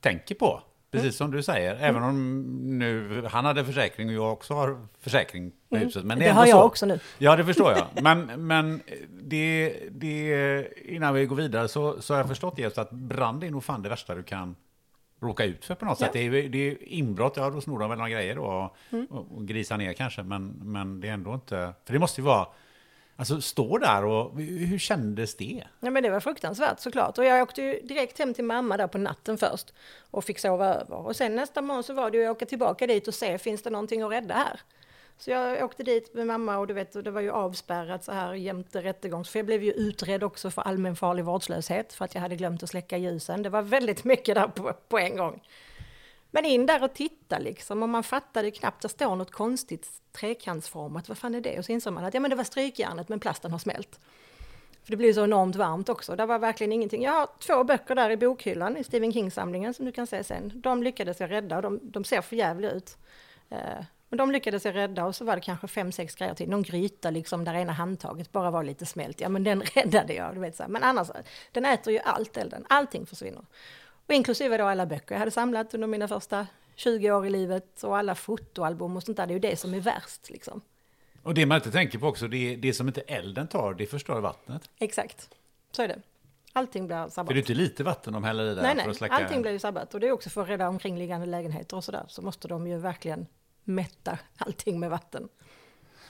tänker på. Precis mm. som du säger, mm. även om nu han hade försäkring och jag också har försäkring på mm. huset. Men det, det har jag så. också nu. Ja, det förstår jag. Men, men det, det, innan vi går vidare så, så har jag förstått just att brand är nog fan det värsta du kan råka ut för på något ja. sätt. Det är, det är inbrott, ja då snor de väl några grejer då och, mm. och grisar ner kanske. Men, men det är ändå inte, för det måste ju vara Alltså stå där och hur kändes det? Ja men det var fruktansvärt såklart. Och jag åkte ju direkt hem till mamma där på natten först och fick sova över. Och sen nästa morgon så var det ju att åka tillbaka dit och se, finns det någonting att rädda här? Så jag åkte dit med mamma och du vet, det var ju avspärrat så här jämte rättegångs... För jag blev ju utredd också för allmänfarlig vårdslöshet för att jag hade glömt att släcka ljusen. Det var väldigt mycket där på, på en gång. Men in där och titta liksom och man fattade knappt, det står något konstigt trekantsformat, vad fan är det? Och så insåg man att ja men det var strykjärnet men plasten har smält. För det blir så enormt varmt också. Det var verkligen ingenting. Jag har två böcker där i bokhyllan i Stephen King-samlingen som du kan se sen. De lyckades jag rädda och de, de ser för jävligt ut. Eh, men de lyckades jag rädda och så var det kanske fem, sex grejer till. Någon gryta liksom där ena handtaget bara var lite smält. Ja men den räddade jag. Du vet, så här. Men annars, den äter ju allt elden. Allting försvinner. Och inklusive då alla böcker jag hade samlat under mina första 20 år i livet och alla fotoalbum och sånt där. Det är ju det som är värst liksom. Och det man inte tänker på också, det, det som inte elden tar, det förstör vattnet. Exakt, så är det. Allting blir sabbat. För det är inte lite vatten de häller i där nej, nej. för att släcka? allting blir ju sabbat. Och det är också för att rädda omkringliggande lägenheter och sådär. Så måste de ju verkligen mätta allting med vatten.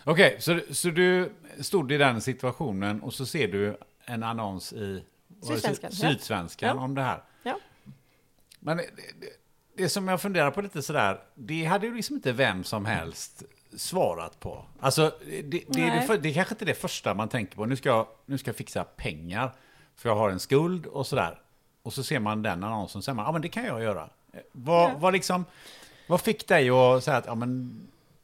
Okej, okay, så, så du stod i den situationen och så ser du en annons i Sydsvenskan, Sydsvenskan ja. om det här. Ja. Men det, det, som jag funderar på lite sådär, det hade ju liksom inte vem som helst svarat på. Alltså, det, det, det, är, det är kanske inte det första man tänker på. Nu ska, jag, nu ska jag fixa pengar, för jag har en skuld och sådär. Och så ser man den annonsen och säger man, ja men det kan jag göra. Vad, ja. vad, liksom, vad fick dig att säga att, ja men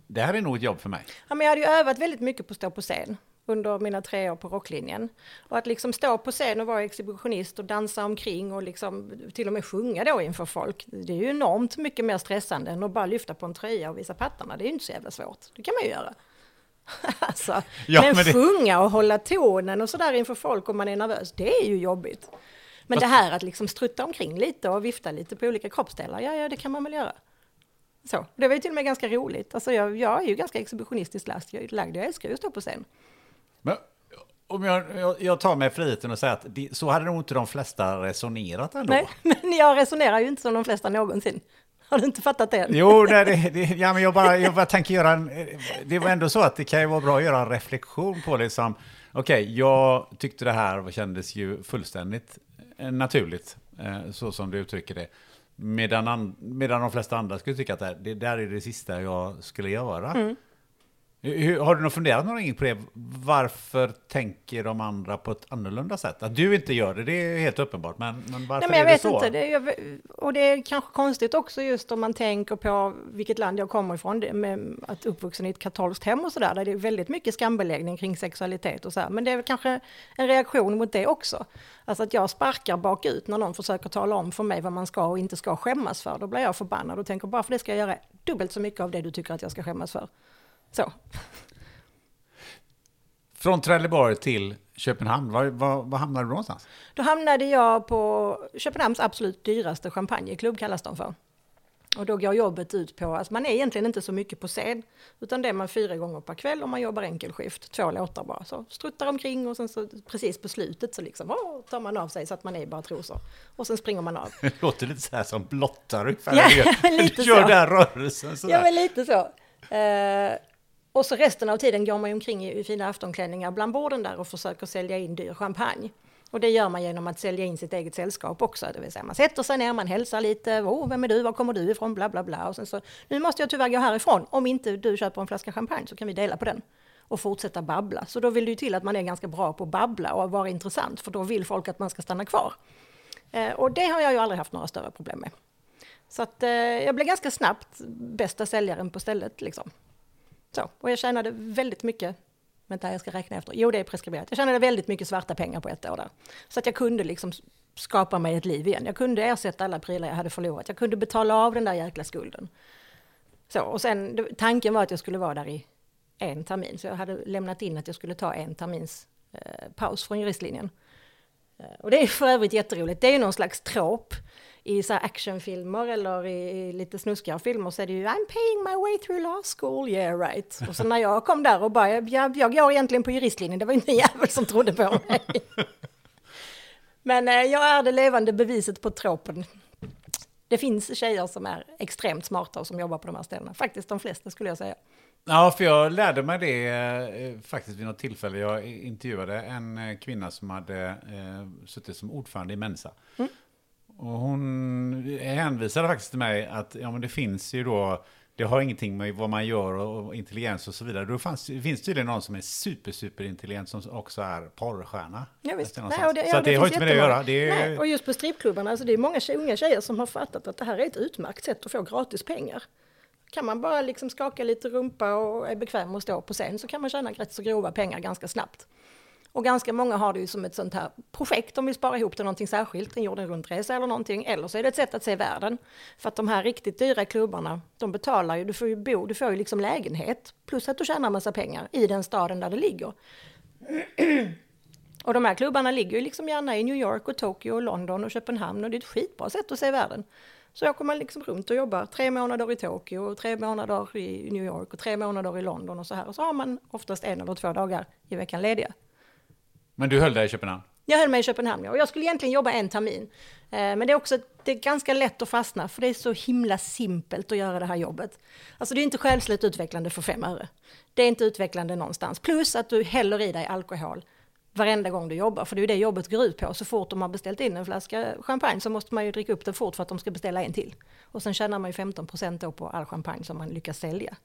det här är nog ett jobb för mig? Ja, men jag hade ju övat väldigt mycket på att stå på scen under mina tre år på rocklinjen. Och att liksom stå på scen och vara exhibitionist och dansa omkring och liksom till och med sjunga då inför folk. Det är ju enormt mycket mer stressande än att bara lyfta på en tröja och visa pattarna. Det är ju inte så jävla svårt. Det kan man ju göra. alltså, ja, men, men det... sjunga och hålla tonen och sådär inför folk om man är nervös, det är ju jobbigt. Men Fast... det här att liksom strutta omkring lite och vifta lite på olika kroppsdelar, ja, ja, det kan man väl göra. Så, det var ju till och med ganska roligt. Alltså jag, jag är ju ganska exhibitionistiskt lagd, jag älskar ju att stå på scen. Men om jag, jag, tar mig friheten och säger att det, så hade nog inte de flesta resonerat ändå. Nej, men jag resonerar ju inte som de flesta någonsin. Har du inte fattat det? Jo, det, det, ja, men jag, bara, jag bara tänker göra en... Det var ändå så att det kan ju vara bra att göra en reflektion på det som... Okej, okay, jag tyckte det här kändes ju fullständigt eh, naturligt, eh, så som du uttrycker det. Medan, an, medan de flesta andra skulle tycka att det, här- det där är det sista jag skulle göra. Mm. Hur, har du nog funderat någonting på det? Varför tänker de andra på ett annorlunda sätt? Att du inte gör det, det är helt uppenbart. Men, men varför Nej, men jag är det vet så? inte. Det är, och det är kanske konstigt också just om man tänker på vilket land jag kommer ifrån, det med att uppvuxen i ett katolskt hem och sådär, där det är väldigt mycket skambeläggning kring sexualitet och så här. Men det är kanske en reaktion mot det också. Alltså att jag sparkar bakut när någon försöker tala om för mig vad man ska och inte ska skämmas för. Då blir jag förbannad och tänker bara för det ska jag göra dubbelt så mycket av det du tycker att jag ska skämmas för. Så. Från Trelleborg till Köpenhamn, var, var, var hamnade du någonstans? Då hamnade jag på Köpenhamns absolut dyraste champagneklubb kallas de för. Och då går jobbet ut på, alltså man är egentligen inte så mycket på scen, utan det är man fyra gånger per kväll och man jobbar enkelskift, två låtar bara. Så struttar omkring och sen så precis på slutet så liksom, åh, tar man av sig så att man är i bara trosor. Och sen springer man av. Det låter lite så här som blottar ungefär. Ja, lite du gör så. den här rörelsen sådär. Ja, men lite så. Eh, och så resten av tiden går man ju omkring i, i fina aftonklänningar bland borden där och försöker sälja in dyr champagne. Och det gör man genom att sälja in sitt eget sällskap också, det vill säga man sätter sig ner, man hälsar lite, oh, vem är du, var kommer du ifrån, bla bla bla. Och sen så, nu måste jag tyvärr gå härifrån, om inte du köper en flaska champagne så kan vi dela på den. Och fortsätta babbla. Så då vill det ju till att man är ganska bra på att babbla och vara intressant, för då vill folk att man ska stanna kvar. Eh, och det har jag ju aldrig haft några större problem med. Så att eh, jag blev ganska snabbt bästa säljaren på stället liksom. Så, och jag tjänade väldigt mycket, vänta jag ska räkna efter, jo det är preskriberat, jag tjänade väldigt mycket svarta pengar på ett år där. Så att jag kunde liksom skapa mig ett liv igen, jag kunde ersätta alla prylar jag hade förlorat, jag kunde betala av den där jäkla skulden. Så, och sen, tanken var att jag skulle vara där i en termin, så jag hade lämnat in att jag skulle ta en termins eh, paus från juristlinjen. Eh, och det är för övrigt jätteroligt, det är ju någon slags trop i så actionfilmer eller i, i lite snuskigare filmer så är det ju I'm paying my way through law school, yeah right. Och så när jag kom där och bara, jag, jag går egentligen på juristlinjen, det var inte en jävel som trodde på mig. Men eh, jag är det levande beviset på tropen. Det finns tjejer som är extremt smarta och som jobbar på de här ställena. Faktiskt de flesta skulle jag säga. Ja, för jag lärde mig det eh, faktiskt vid något tillfälle. Jag intervjuade en eh, kvinna som hade eh, suttit som ordförande i Mensa. Mm. Och hon hänvisade faktiskt till mig att ja, men det finns ju då, det har ingenting med vad man gör och, intelligens och så vidare. Då fanns, det finns tydligen någon som är super, super intelligent som också är porrstjärna. Ja, visst. Nej, och det, så ja, att det, har inte med det att göra. Det är, Nej, och just på strippklubbarna, alltså det är många unga tjejer som har fattat att det här är ett utmärkt sätt att få gratis pengar. Kan man bara liksom skaka lite rumpa och är bekväm och stå på scen så kan man tjäna rätt så grova pengar ganska snabbt. Och ganska många har det ju som ett sånt här projekt, de vill spara ihop till någonting särskilt, en jorden runt-resa eller någonting, eller så är det ett sätt att se världen. För att de här riktigt dyra klubbarna, de betalar ju, du får ju bo, du får ju liksom lägenhet, plus att du tjänar massa pengar i den staden där det ligger. Och de här klubbarna ligger ju liksom gärna i New York och Tokyo och London och Köpenhamn och det är ett skitbra sätt att se världen. Så åker man liksom runt och jobbar tre månader i Tokyo och tre månader i New York och tre månader i London och så här. Och så har man oftast en eller två dagar i veckan lediga men du höll dig i Köpenhamn? Jag höll mig i Köpenhamn ja. och jag skulle egentligen jobba en termin. Eh, men det är också det är ganska lätt att fastna för det är så himla simpelt att göra det här jobbet. Alltså det är inte själsligt utvecklande för fem öre. Det är inte utvecklande någonstans. Plus att du häller i dig alkohol varenda gång du jobbar, för det är ju det jobbet går ut på. Så fort de har beställt in en flaska champagne så måste man ju dricka upp den fort för att de ska beställa en till. Och sen tjänar man ju 15 procent då på all champagne som man lyckas sälja.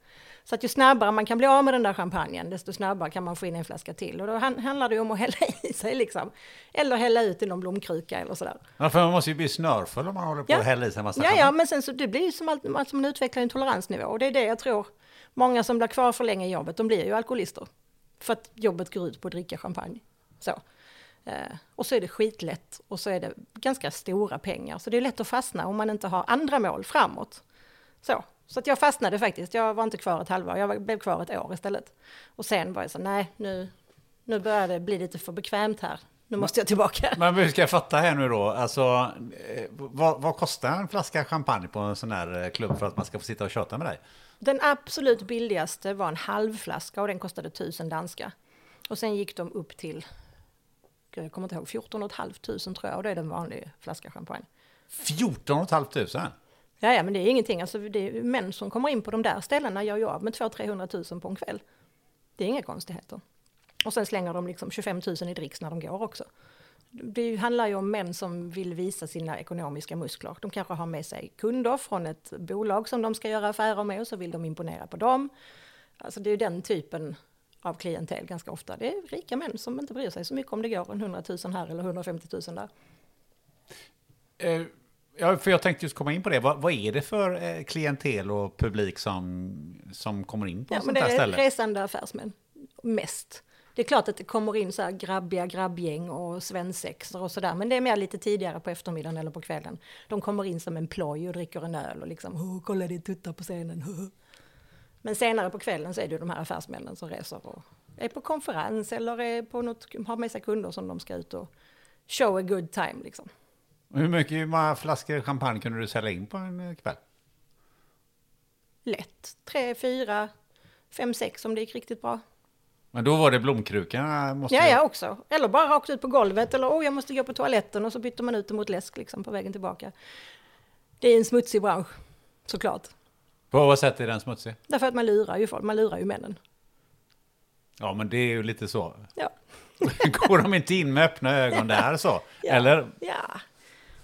Så att ju snabbare man kan bli av med den där champagnen, desto snabbare kan man få in en flaska till. Och då han- handlar det ju om att hälla i sig liksom. Eller hälla ut i någon blomkruka eller sådär. Ja, för man måste ju bli snörfull om man håller på Ja. att hälla i sig en massa Ja, ja, champagne. men sen så det blir ju som allt, allt som man utvecklar en toleransnivå. Och det är det jag tror, många som blir kvar för länge i jobbet, de blir ju alkoholister. För att jobbet går ut på att dricka champagne. Så. Eh, och så är det skitlätt och så är det ganska stora pengar. Så det är lätt att fastna om man inte har andra mål framåt. Så, så att jag fastnade faktiskt. Jag var inte kvar ett halvår, jag blev kvar ett år istället. Och sen var jag så, nej, nu, nu börjar det bli lite för bekvämt här. Nu måste jag tillbaka. Men hur ska jag fatta här nu då? Alltså, eh, vad, vad kostar en flaska champagne på en sån här eh, klubb för att man ska få sitta och köta med dig? Den absolut billigaste var en halv flaska och den kostade 1000 danska. Och sen gick de upp till, jag kommer inte ihåg, 14 500 tror jag och det är den vanliga flaska champagne. 14 500? Ja, ja, men det är ingenting. Alltså, det är män som kommer in på de där ställena gör ju av med 200-300 000 på en kväll. Det är inga konstigheter. Och sen slänger de liksom 25 000 i dricks när de går också. Det handlar ju om män som vill visa sina ekonomiska muskler. De kanske har med sig kunder från ett bolag som de ska göra affärer med och så vill de imponera på dem. Alltså det är ju den typen av klientel ganska ofta. Det är rika män som inte bryr sig så mycket om det går en 100 000 här eller 150 000 där. Eh, ja, för jag tänkte just komma in på det. Vad, vad är det för eh, klientel och publik som, som kommer in på ja, sånt men det här är ställe? resande affärsmän, mest. Det är klart att det kommer in så här grabbiga grabbgäng och svensexor och sådär, men det är mer lite tidigare på eftermiddagen eller på kvällen. De kommer in som en ploj och dricker en öl och liksom, oh, kolla din tutta på scenen. Men senare på kvällen så är det ju de här affärsmännen som reser och är på konferens eller är på något, har med sig kunder som de ska ut och show a good time liksom. Hur mycket hur många flaskor champagne kunde du sälja in på en eh, kväll? Lätt, tre, fyra, fem, sex om det gick riktigt bra. Men då var det blomkrukorna? Måste Ja, ja också. Eller bara rakt ut på golvet eller oh, jag måste gå på toaletten och så byter man ut det mot läsk liksom på vägen tillbaka. Det är en smutsig bransch, såklart. På vad sätt är den smutsig? Därför att man lurar ju folk, man lurar ju männen. Ja, men det är ju lite så. Ja. Går de inte in med öppna ögon där så? Ja. Eller? Ja,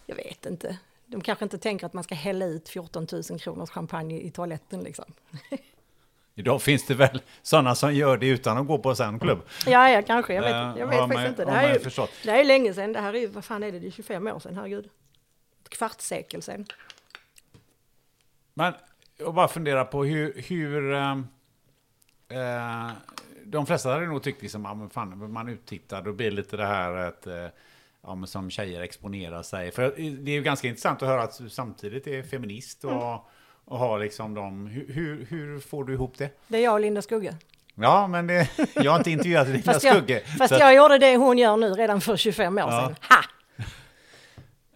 jag vet inte. De kanske inte tänker att man ska hälla ut 14 000 kronors champagne i toaletten liksom. Idag finns det väl sådana som gör det utan att gå på en klubb. Ja, ja, kanske. Jag vet, jag vet man- faktiskt inte. Det här, man är ju det här är länge sedan. Det här är ju, vad fan är det, det är 25 år sedan, herregud. Ett kvartssekel sedan. Men jag bara funderar på hur... hur ehm, eh, de flesta hade nog tyckt liksom, men fan, man är uttittad och blir lite det här att, eh, ja, men som tjejer exponerar sig. För det är ju ganska intressant att höra att du samtidigt är feminist och, Mm. och har liksom de... Hur, hur, får du ihop det? Det är jag och Linda Skugge. Ja, men det, jag har inte intervjuat Linda Fast, jag, Skugge. fast jag gjorde det hon gör nu redan för 25 år Ja. sedan. Ha!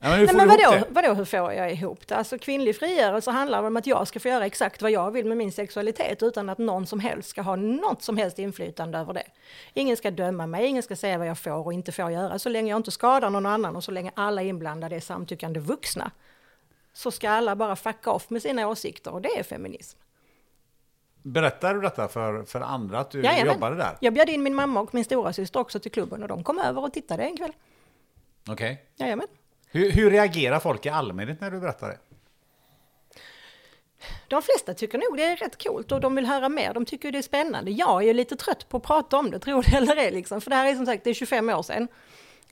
Men hur får Nej, men vadå, det? vadå, hur får jag ihop det? Alltså kvinnlig frigörelse handlar om att jag ska få göra exakt vad jag vill med min sexualitet utan att någon som helst ska ha något som helst inflytande över det. Ingen ska döma mig, ingen ska säga vad jag får och inte får göra. Så länge jag inte skadar någon annan och så länge alla inblandade är samtyckande vuxna så ska alla bara fucka off med sina åsikter och det är feminism. Berättar du detta för, för andra att du Jajamän. jobbade där? Jag bjöd in min mamma och min stora syster också till klubben och de kom över och tittade en kväll. Okej. Jajamän. Hur, hur reagerar folk i allmänhet när du berättar det? De flesta tycker nog det är rätt coolt och de vill höra mer. De tycker det är spännande. Jag är ju lite trött på att prata om det, tror det eller ej. Liksom. För det här är som sagt det är 25 år sedan.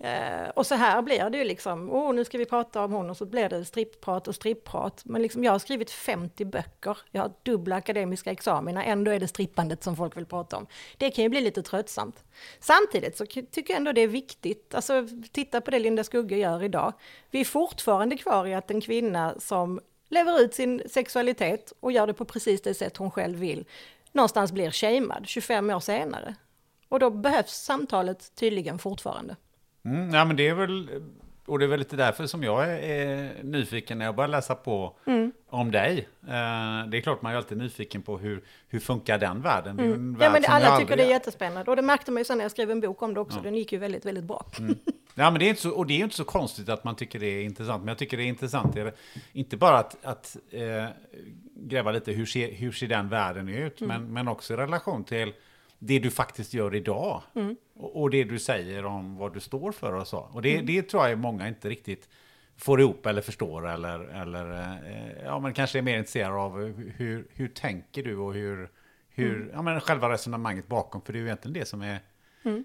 Eh, och så här blir det ju liksom, oh, nu ska vi prata om hon och så blir det stripprat och stripprat. Men liksom, jag har skrivit 50 böcker, jag har dubbla akademiska examina, ändå är det strippandet som folk vill prata om. Det kan ju bli lite tröttsamt. Samtidigt så tycker jag ändå det är viktigt, alltså titta på det Linda Skugge gör idag. Vi är fortfarande kvar i att en kvinna som lever ut sin sexualitet och gör det på precis det sätt hon själv vill, någonstans blir shamad 25 år senare. Och då behövs samtalet tydligen fortfarande. Mm, ja, men det är väl, och det är väl lite därför som jag är, är nyfiken när jag börjar läsa på Mm. om dig. Eh, det är klart man är alltid nyfiken på hur, hur funkar den världen? Är Mm. Ja, värld men det, alla tycker aldrig- det är jättespännande och det märkte man ju sen när jag skrev en bok om det också. Den gick ju väldigt, väldigt bra. Ja, men det är inte så, och det är ju inte så konstigt att man tycker det är intressant. Men jag tycker det är intressant, är det, inte bara att, att eh, gräva lite hur ser, hur ser den världen ut, Mm. men, men också i relation till det du faktiskt gör idag. Mm. Och, och det du säger om vad du står för och så. Och det, Mm. det tror jag många inte riktigt får ihop eller förstår eller, eller eh, ja, men kanske är mer intresserade av hur, hur tänker du och hur, hur Mm. ja, men själva resonemanget bakom. För det är ju egentligen det som är,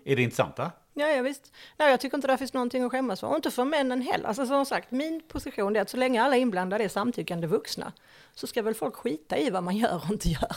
är det intressanta. Ja, ja visst. Nej, jag tycker inte det finns någonting att skämmas för. Och inte för männen heller. Alltså som sagt, min position är att så länge alla inblandade är samtyckande vuxna så ska väl folk skita i vad man gör och inte gör.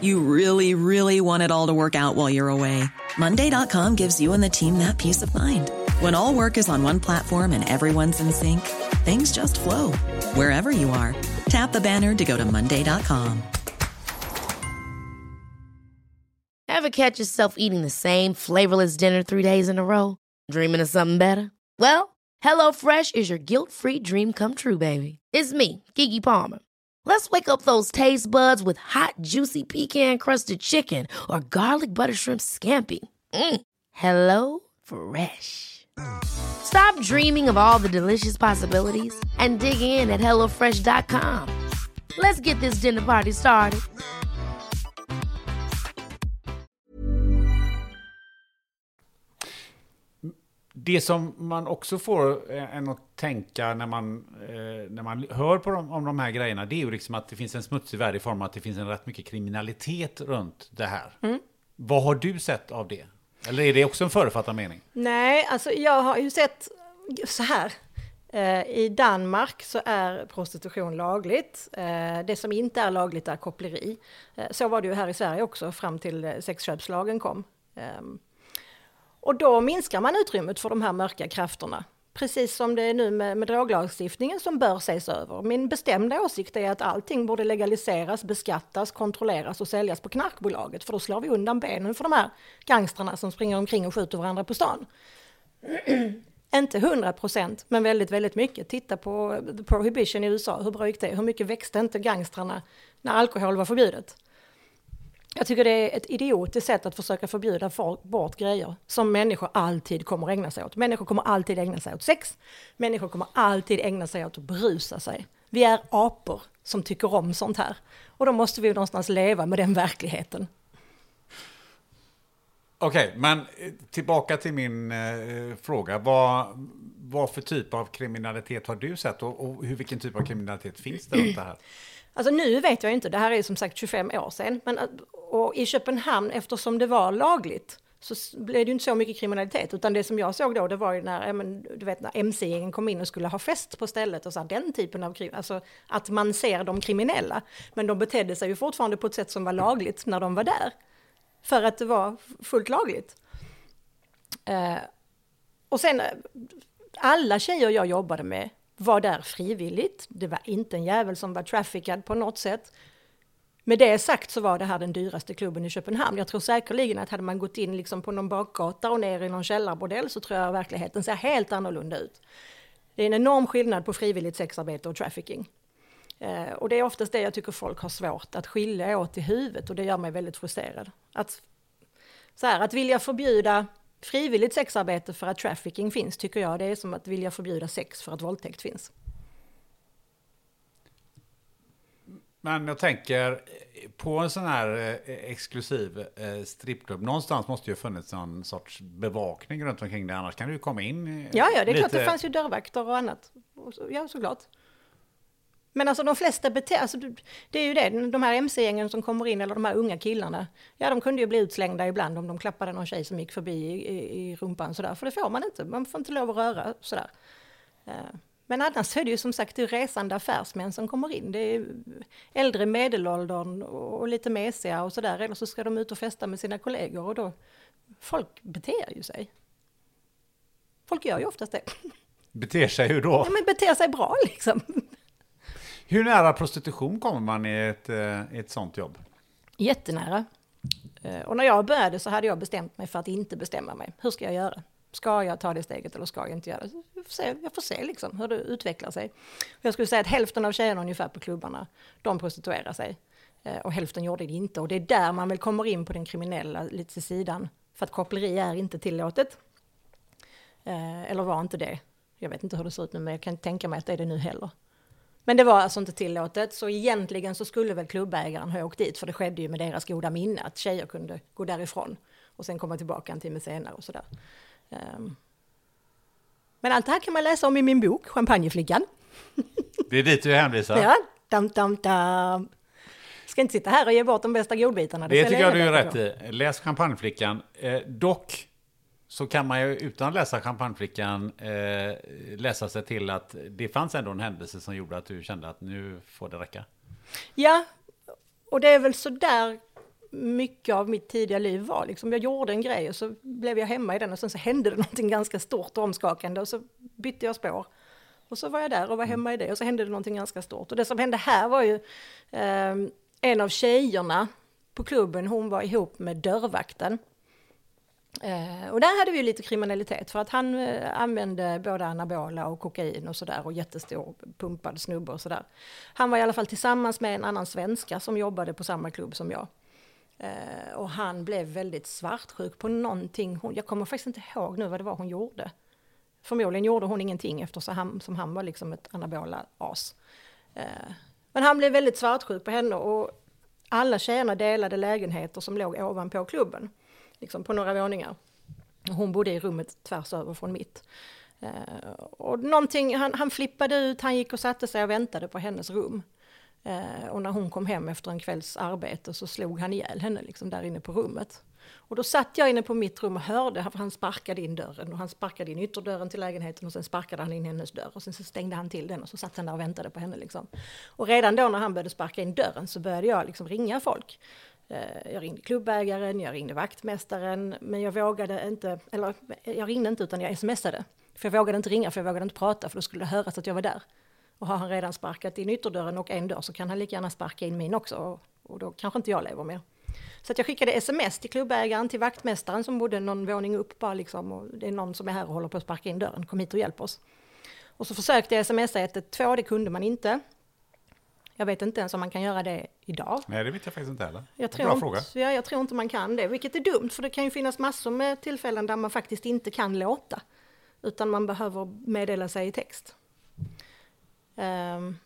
You really, really want it all to work out while you're away. Monday.com gives you and the team that peace of mind. When all work is on one platform and everyone's in sync, things just flow wherever you are. Tap the banner to go to Monday.com. Ever catch yourself eating the same flavorless dinner three days in a row? Dreaming of something better? Well, HelloFresh is your guilt-free dream come true, baby. It's me, Gigi Palmer. Let's wake up those taste buds with hot, juicy pecan-crusted chicken or garlic butter shrimp scampi. Mm. Hello Fresh. Stop dreaming of all the delicious possibilities and dig in at HelloFresh.com. Let's get this dinner party started. Det som man också får eh, en att tänka när man, eh, när man hör på dem, om de här grejerna, det är ju liksom att det finns en smutsig värld i form av att det finns en rätt mycket kriminalitet runt det här. Vad har du sett av det? Eller är det också en förutfattad mening? Nej, alltså jag har ju sett så här. Eh, I Danmark så är prostitution lagligt. Eh, Det som inte är lagligt är koppleri. Eh, Så var det ju här i Sverige också fram till sexköpslagen kom. Ehm, Och då minskar man utrymmet för de här mörka krafterna. Precis som det är nu med, med droglagstiftningen som bör ses över. Min bestämda åsikt är att allting borde legaliseras, beskattas, kontrolleras och säljas på knarkbolaget. För då slår vi undan benen för de här gangstrarna som springer omkring och skjuter varandra på stan. Inte 100 procent, men väldigt, väldigt mycket. Titta på the prohibition i USA, hur bra gick det? Hur mycket växte inte gangstrarna när alkohol var förbjudet? Jag tycker det är ett idiotiskt sätt att försöka förbjuda bort grejer som människor alltid kommer att ägna sig åt. Människor kommer alltid ägna sig åt sex. Människor kommer alltid ägna sig åt att berusa sig. Vi är apor som tycker om sånt här. Och då måste vi ju någonstans leva med den verkligheten. Okej, men tillbaka till min eh, fråga. Vad, vad för typ av kriminalitet har du sett och, och hur, vilken typ av kriminalitet finns det runt det här? Alltså nu vet jag inte, det här är som sagt 25 år sedan. Men, och i Köpenhamn, eftersom det var lagligt, så blev det ju inte så mycket kriminalitet. Utan det som jag såg då, det var ju när, men, du vet, när MC-gängen kom in och skulle ha fest på stället. Och så här, den typen av krim, alltså att man ser de kriminella. Men de betedde sig ju fortfarande på ett sätt som var lagligt när de var där. För att det var fullt lagligt. Eh, och sen, eh, alla tjejer jag jobbade med var där frivilligt. Det var inte en jävel som var traffickad på något sätt. Med det sagt så var det här den dyraste klubben i Köpenhamn. Jag tror säkerligen att hade man gått in liksom på någon bakgata och ner i någon källarbordell så tror jag verkligheten ser helt annorlunda ut. Det är en enorm skillnad på frivilligt sexarbete och trafficking. Eh, och det är oftast det jag tycker folk har svårt att skilja åt i huvudet och det gör mig väldigt frustrerad. Att, så här, att vilja förbjuda frivilligt sexarbete för att trafficking finns tycker jag det är som att vilja förbjuda sex för att våldtäkt finns. Men jag tänker på en sån här eh, exklusiv eh, strippklubb. Någonstans måste ju ha funnits någon sorts bevakning runt omkring det. Annars kan du komma in. eh, Ja, ja, det är klart lite- det fanns ju dörrvakter och annat. Ja, såklart. Men alltså de flesta beter, alltså det är ju det, de här mc-gängen som kommer in, eller de här unga killarna, ja de kunde ju bli utslängda ibland om de klappade någon tjej som gick förbi i, i, i rumpan sådär, för det får man inte, man får inte lov att röra sådär. Eh, Men annars är det ju som sagt det resande affärsmän som kommer in, det är äldre medelåldern och lite mesiga och sådär, eller så ska de ut och festa med sina kollegor och då, folk beter ju sig. Folk gör ju oftast det. Beter sig hur då? Ja, men beter sig bra liksom. Hur nära prostitution kommer man i ett, eh, i ett sånt jobb? Jättenära. Eh, och när jag började så hade jag bestämt mig för att inte bestämma mig. Hur ska jag göra? Ska jag ta det steget eller ska jag inte göra det? Jag får se, jag får se liksom hur det utvecklar sig. Jag skulle säga att hälften av tjejerna ungefär på klubbarna, de prostituerar sig. Eh, och hälften gjorde det inte. Och det är där man väl kommer in på den kriminella lite till sidan. För att koppleri är inte tillåtet. Eller var inte det. Jag vet inte hur det ser ut nu, men jag kan inte tänka mig att det är det nu heller. Men det var alltså inte tillåtet, så egentligen så skulle väl klubbägaren ha åkt dit, för det skedde ju med deras goda minne, att tjejer kunde gå därifrån och sen komma tillbaka en timme senare och sådär. Ehm. Men allt det här kan man läsa om i min bok, Champagneflickan. Det är dit du hänvisar. Ja, dam, dam, dam. Ska inte sitta här och ge bort de bästa godbitarna. Det ställer tycker jag du rätt rätt i. Läs Champagneflickan. Eh, dock så kan man ju utan att läsa Champagneflickan eh, läsa sig till att det fanns ändå en händelse som gjorde att du kände att nu får det räcka. Ja, och det är väl så där mycket av mitt tidiga liv var. Liksom, jag gjorde en grej och så blev jag hemma i den och sen så hände det någonting ganska stort och omskakande och så bytte jag spår. Och så var jag där och var hemma i det och så hände det någonting ganska stort. Och det som hände här var ju eh, en av tjejerna på klubben, hon var ihop med dörrvakten. Eh, och där hade vi lite kriminalitet för att han eh, använde både anabola och kokain och sådär och jättestor pumpad snubbe och sådär. Han var i alla fall tillsammans med en annan svenska som jobbade på samma klubb som jag. Eh, och han blev väldigt svartsjuk på någonting. Hon, jag kommer faktiskt inte ihåg nu vad det var hon gjorde. Förmodligen gjorde hon ingenting eftersom han, som han var liksom ett anabola as. Eh, men han blev väldigt svartsjuk på henne och alla tjejerna delade lägenheter som låg ovanpå klubben liksom på några våningar. Hon bodde i rummet tvärs över från mitt. Eh, och någonting, han, han flippade ut, han gick och satte sig och väntade på hennes rum. Eh, och när hon kom hem efter en kvälls arbete så slog han ihjäl henne liksom där inne på rummet. Och då satt jag inne på mitt rum och hörde, för han sparkade in dörren och han sparkade in ytterdörren till lägenheten och sen sparkade han in hennes dörr och sen så stängde han till den och så satt han där och väntade på henne liksom. Och redan då när han började sparka in dörren så började jag liksom ringa folk. Eh, jag ringde klubbägaren, jag ringde vaktmästaren, men jag vågade inte, eller jag ringde inte utan jag smsade. För jag vågade inte ringa, för jag vågade inte prata, för då skulle det höras att jag var där. Och har han redan sparkat in ytterdörren och en dörr så kan han lika gärna sparka in min också, och, och då kanske inte jag lever mer. Så att jag skickade sms till klubbägaren, till vaktmästaren som bodde någon våning upp bara liksom, och det är någon som är här och håller på att sparka in dörren, kom hit och hjälp oss. Och så försökte jag smsa 112, det kunde man inte. Jag vet inte ens om man kan göra det idag. Nej, det vet jag faktiskt inte heller. Jag tror, Bra inte, fråga. Ja, jag tror inte man kan det, vilket är dumt, för det kan ju finnas massor med tillfällen där man faktiskt inte kan låta, utan man behöver meddela sig i text. Um,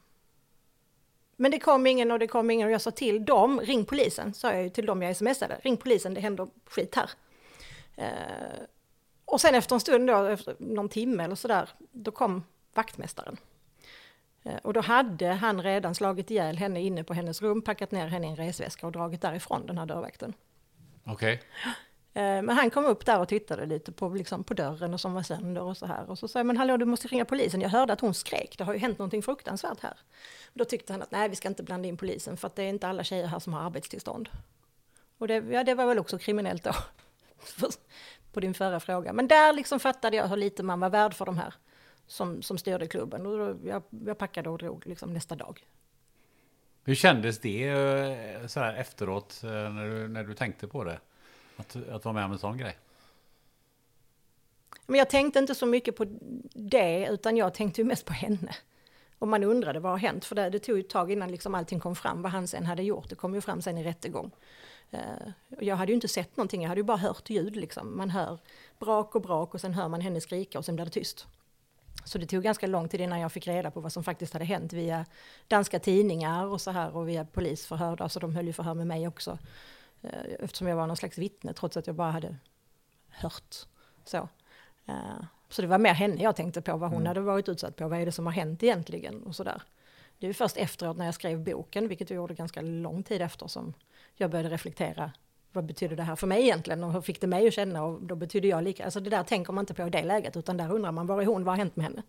men det kom ingen och det kom ingen och jag sa till dem, ring polisen, sa jag ju till dem jag smsade, ring polisen, det händer skit här. Uh, och sen efter en stund då, efter någon timme eller sådär, då kom vaktmästaren. Eh, och då hade han redan slagit ihjäl henne inne på hennes rum, packat ner henne i en resväska och dragit därifrån den här dörrvakten. Okej. Okay. Eh, men han kom upp där och tittade lite på, liksom, på dörren och som var sönder och så här. Och så sa jag, men hallå du måste ringa polisen. Jag hörde att hon skrek, det har ju hänt någonting fruktansvärt här. Och då tyckte han att nej, vi ska inte blanda in polisen för att det är inte alla tjejer här som har arbetstillstånd. Och det, ja, det var väl också kriminellt då, på din förra fråga. Men där liksom fattade jag hur lite man var värd för de här som, som styrde klubben. Och jag, jag packade och drog liksom nästa dag. Hur kändes det eh, så här efteråt eh, när du, när du tänkte på det? Att, att vara med om en sån grej? Men jag tänkte inte så mycket på det, utan jag tänkte ju mest på henne. Och man undrade vad har hänt? För det, det tog ett tag innan liksom allting kom fram, vad han sen hade gjort. Det kom ju fram sen i rättegång. Uh, jag hade ju inte sett någonting, jag hade ju bara hört ljud liksom. Man hör brak och brak och sen hör man henne skrika och sen blir det tyst. Så det tog ganska lång tid innan jag fick reda på vad som faktiskt hade hänt via danska tidningar och så här och via polisförhör. Alltså de höll ju förhör med mig också. Eh, eftersom jag var någon slags vittne trots att jag bara hade hört. Så. Eh, så det var mer henne jag tänkte på, vad hon mm. hade varit utsatt på, vad är det som har hänt egentligen och sådär. Det är först efteråt när jag skrev boken, vilket jag gjorde ganska lång tid efter, som jag började reflektera vad betyder det här för mig egentligen och hur fick det mig att känna och då betyder jag lika. Alltså det där tänker man inte på i det läget utan där undrar man var är hon, vad har hänt med henne?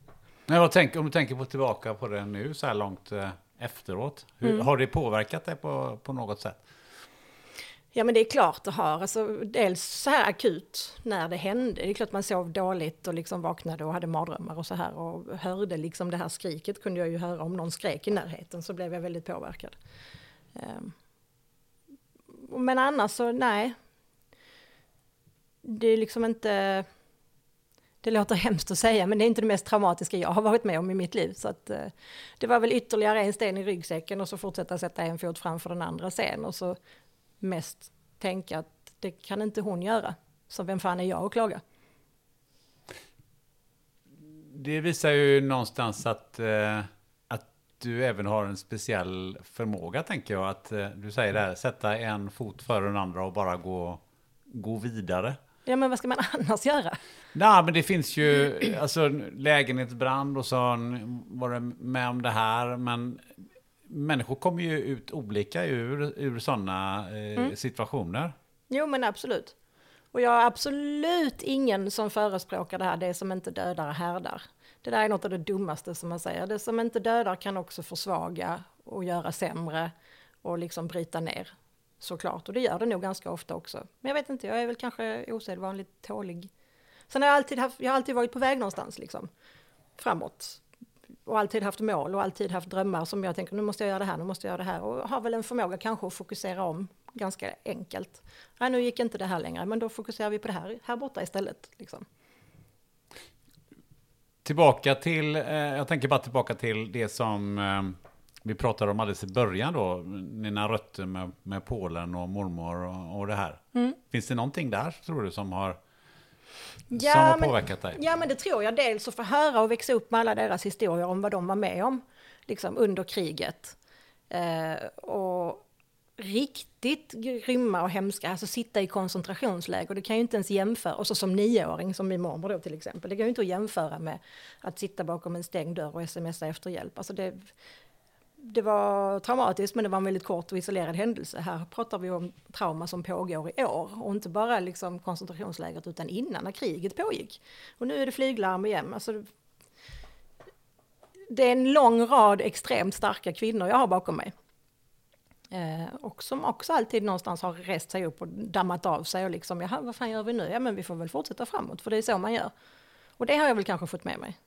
Nej, vad tänk, om du tänker på tillbaka på det nu så här långt eh, efteråt, hur, mm. har det påverkat dig på, på något sätt? Ja men det är klart det har, alltså, dels så här akut när det hände, det är klart man sov dåligt och liksom vaknade och hade mardrömmar och så här och hörde liksom det här skriket kunde jag ju höra om någon skrek i närheten så blev jag väldigt påverkad. Um, men annars så nej. Det är liksom inte... Det låter hemskt att säga, men det är inte det mest traumatiska jag har varit med om i mitt liv. Så att, eh, det var väl ytterligare en sten i ryggsäcken och så fortsätta sätta en fot framför den andra sen. Och så mest tänka att det kan inte hon göra. Så vem fan är jag att klaga? Det visar ju någonstans att eh, du även har en speciell förmåga, tänker jag. Att eh, du säger det här, sätta en fot före den andra och bara gå, gå vidare. Ja, men vad ska man annars göra? Nej, men det finns ju alltså, lägenhetsbrand och så var det med om det här. Men människor kommer ju ut olika ur, ur sådana eh, mm. situationer. Jo, men absolut. Och jag är absolut ingen som förespråkar det här, det som inte dödar härdar. Det där är något av det dummaste som man säger. Det som inte dödar kan också försvaga och göra sämre och liksom bryta ner. Såklart, och det gör det nog ganska ofta också. Men jag vet inte, jag är väl kanske osedvanligt tålig. Sen har jag alltid, haft, jag har alltid varit på väg någonstans liksom. Framåt. och alltid haft mål och alltid haft drömmar som jag tänker nu måste jag göra det här, nu måste jag göra det här och har väl en förmåga kanske att fokusera om ganska enkelt. Nej, nu gick inte det här längre, men då fokuserar vi på det här, här borta istället. Liksom. Tillbaka till, eh, jag tänker bara tillbaka till det som eh, vi pratade om alldeles i början då, dina rötter med, med Polen och mormor och, och det här. Mm. Finns det någonting där, tror du, som har, ja, som har påverkat dig? Ja, men det tror jag. Dels att få höra och växa upp med alla deras historier om vad de var med om, liksom under kriget. Eh, och riktigt grymma och hemska, alltså sitta i koncentrationsläger, det kan ju inte ens jämföra, och så som nioåring som min mormor då till exempel, det kan ju inte att jämföra med att sitta bakom en stängd dörr och smsa efter hjälp. Alltså det, det var traumatiskt men det var en väldigt kort och isolerad händelse. Här pratar vi om trauma som pågår i år och inte bara liksom koncentrationslägret utan innan när kriget pågick. Och nu är det flyglarm igen. Alltså, det är en lång rad extremt starka kvinnor jag har bakom mig. Eh, och som också alltid någonstans har rest sig upp och dammat av sig och liksom, jaha, vad fan gör vi nu? Ja, men vi får väl fortsätta framåt, för det är så man gör. Och det har jag väl kanske fått med mig.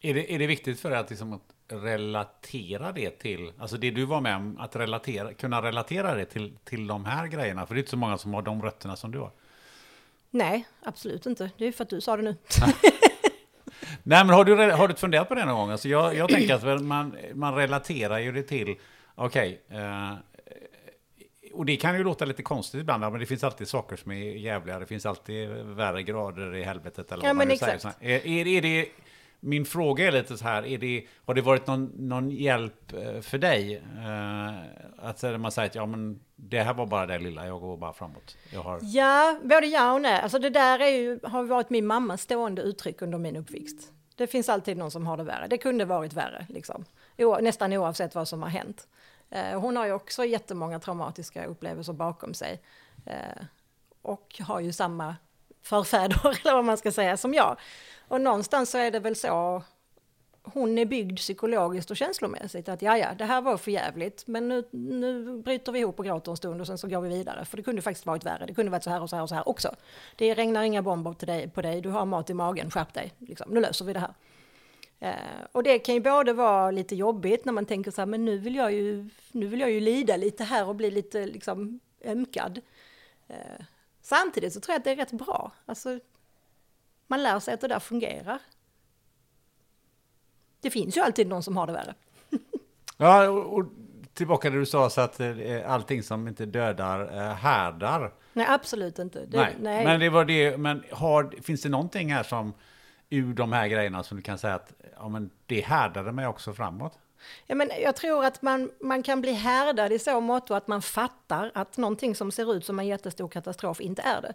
Är det, är det viktigt för dig att, liksom att relatera det till, alltså det du var med om, att relatera, kunna relatera det till, till de här grejerna? För det är inte så många som har de rötterna som du har. Nej, absolut inte. Det är för att du sa det nu. Nej, men har du, har du funderat på det någon gång? Alltså jag, jag tänker att man, man relaterar ju det till, okej, okay, eh, och det kan ju låta lite konstigt ibland, men det finns alltid saker som är jävliga. Det finns alltid värre grader i helvetet. Eller ja, men exakt. Är, är, är, det, min fråga är lite så här, är det, har det varit någon, någon hjälp eh, för dig? Eh, att man säger att ja, men det här var bara det lilla, jag går bara framåt. Har... Ja, både ja och nej. Alltså det där är ju, har varit min mammas stående uttryck under min uppväxt. Det finns alltid någon som har det värre. Det kunde varit värre, liksom. O, nästan oavsett vad som har hänt. Eh, hon har ju också jättemånga traumatiska upplevelser bakom sig. Eh, och har ju samma förfäder, eller vad man ska säga, som jag. Och någonstans så är det väl så, hon är byggd psykologiskt och känslomässigt, att ja, ja, det här var för jävligt, men nu, nu bryter vi ihop och gråter en stund och sen så går vi vidare, för det kunde faktiskt varit värre, det kunde varit så här och så här och så här också. Det regnar inga bomber till dig, på dig, du har mat i magen, skärp dig, liksom. nu löser vi det här. Eh, och det kan ju både vara lite jobbigt när man tänker så här, men nu vill jag ju, nu vill jag ju lida lite här och bli lite liksom ömkad. Eh, samtidigt så tror jag att det är rätt bra. Alltså, man lär sig att det där fungerar. Det finns ju alltid någon som har det värre. ja, och, tillbaka till det du sa, så att eh, allting som inte dödar härdar. Nej, absolut inte. Det, nej. nej. Men det var det, men har, finns det någonting här som ur de här grejerna som du kan säga att ja, men det härdade mig också framåt? Ja, men jag tror att man, man kan bli härdad i så mått att man fattar att någonting som ser ut som en jättestor katastrof inte är det.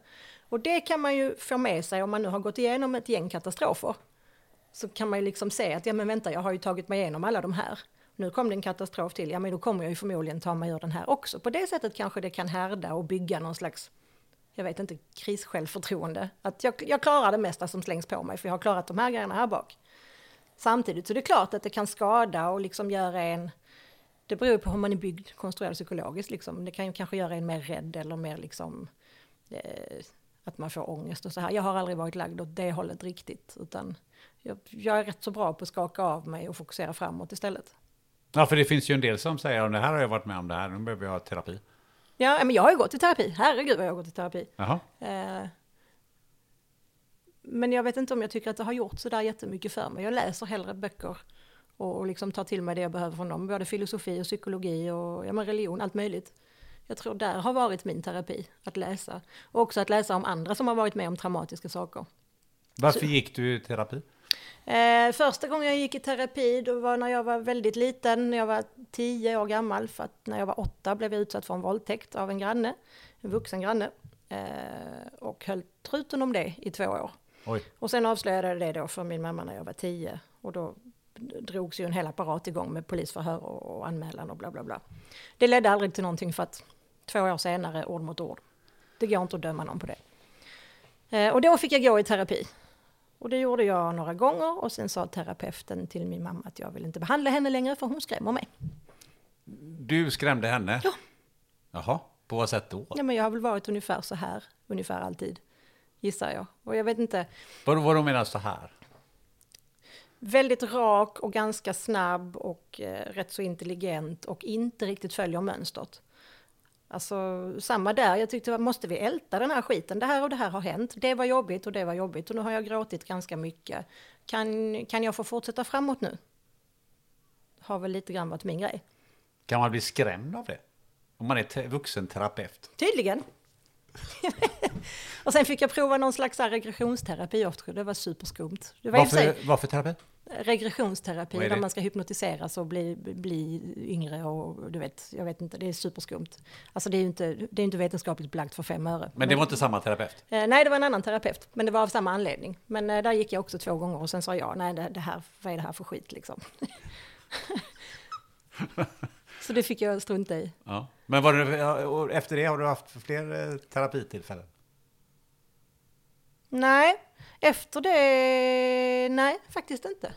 Och det kan man ju få med sig om man nu har gått igenom ett gäng katastrofer. Så kan man ju liksom se att, ja men vänta, jag har ju tagit mig igenom alla de här. Nu kom det en katastrof till, ja men då kommer jag ju förmodligen ta mig ur den här också. På det sättet kanske det kan härda och bygga någon slags, jag vet inte, krissjälvförtroende. Att jag, jag klarar det mesta som slängs på mig, för jag har klarat de här grejerna här bak. Samtidigt så är det klart att det kan skada och liksom göra en, det beror på hur man är byggd, konstruerad psykologiskt liksom. Det kan ju kanske göra en mer rädd eller mer liksom, eh, att man får ångest och så här. Jag har aldrig varit lagd åt det hållet riktigt, utan jag, jag är rätt så bra på att skaka av mig och fokusera framåt istället. Ja, för det finns ju en del som säger om det här har jag varit med om det här, nu behöver jag ha terapi. Ja, men jag har ju gått i terapi. Herregud vad jag har gått i terapi. Jaha. Eh, men jag vet inte om jag tycker att det har gjort så där jättemycket för mig. Jag läser hellre böcker och liksom tar till mig det jag behöver från dem. Både filosofi och psykologi och ja, men religion, allt möjligt. Jag tror där har varit min terapi, att läsa. Och också att läsa om andra som har varit med om traumatiska saker. Varför så, gick du i terapi? Eh, första gången jag gick i terapi, då var när jag var väldigt liten, när jag var tio år gammal. För att när jag var åtta blev jag utsatt för en våldtäkt av en granne, en vuxen granne. Eh, och höll truten om det i två år. Oj. Och sen avslöjade jag det då för min mamma när jag var tio. Och då drogs ju en hel apparat igång med polisförhör och, och anmälan och bla bla bla. Det ledde aldrig till någonting för att två år senare, ord mot ord. Det går inte att döma någon på det. Eh, och då fick jag gå i terapi. Och det gjorde jag några gånger och sen sa terapeuten till min mamma att jag vill inte behandla henne längre för hon skrämmer mig. Du skrämde henne? Ja. Jaha, på vad sätt då? Ja, men jag har väl varit ungefär så här, ungefär alltid, gissar jag. Och jag vet inte. Vad, vad menar så här? väldigt rak och ganska snabb och eh, rätt så intelligent och inte riktigt följer mönstret. Alltså samma där, jag tyckte måste vi älta den här skiten? Det här och det här har hänt, det var jobbigt och det var jobbigt och nu har jag gråtit ganska mycket. Kan, kan jag få fortsätta framåt nu? Har väl lite grann varit min grej. Kan man bli skrämd av det? Om man är te- vuxenterapeut? Tydligen. och sen fick jag prova någon slags regressionsterapi också, det var superskumt. Det var Varför, varför terapi? regressionsterapi där man ska hypnotiseras och bli, bli yngre och du vet, jag vet inte, det är superskumt. Alltså det är ju inte, det är inte vetenskapligt belagt för fem öre. Men det var inte samma terapeut? Eh, nej, det var en annan terapeut, men det var av samma anledning. Men eh, där gick jag också två gånger och sen sa jag, nej, det, det här, vad är det här för skit liksom? Så det fick jag strunta i. Ja. Men det, efter det har du haft fler eh, terapitillfällen? Nej, efter det, nej, faktiskt inte.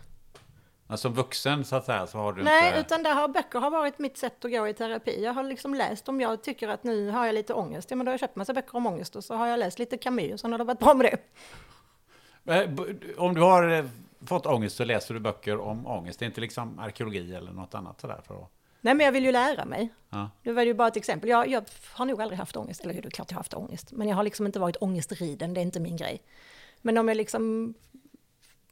Alltså, vuxen så att säga så har du Nej, inte... utan där har böcker har varit mitt sätt att gå i terapi. Jag har liksom läst om jag tycker att nu har jag lite ångest. Ja, men då har jag köpt massa böcker om ångest och så har jag läst lite Camus och sen har det varit bra med det. Eh, Om du har eh, fått ångest så läser du böcker om ångest. Det är inte liksom arkeologi eller något annat sådär för att... Nej, men jag vill ju lära mig. Ja. Det var ju bara ett exempel. Jag, jag har nog aldrig haft ångest, eller det är klart jag har haft ångest, men jag har liksom inte varit ångestriden, det är inte min grej. Men om jag liksom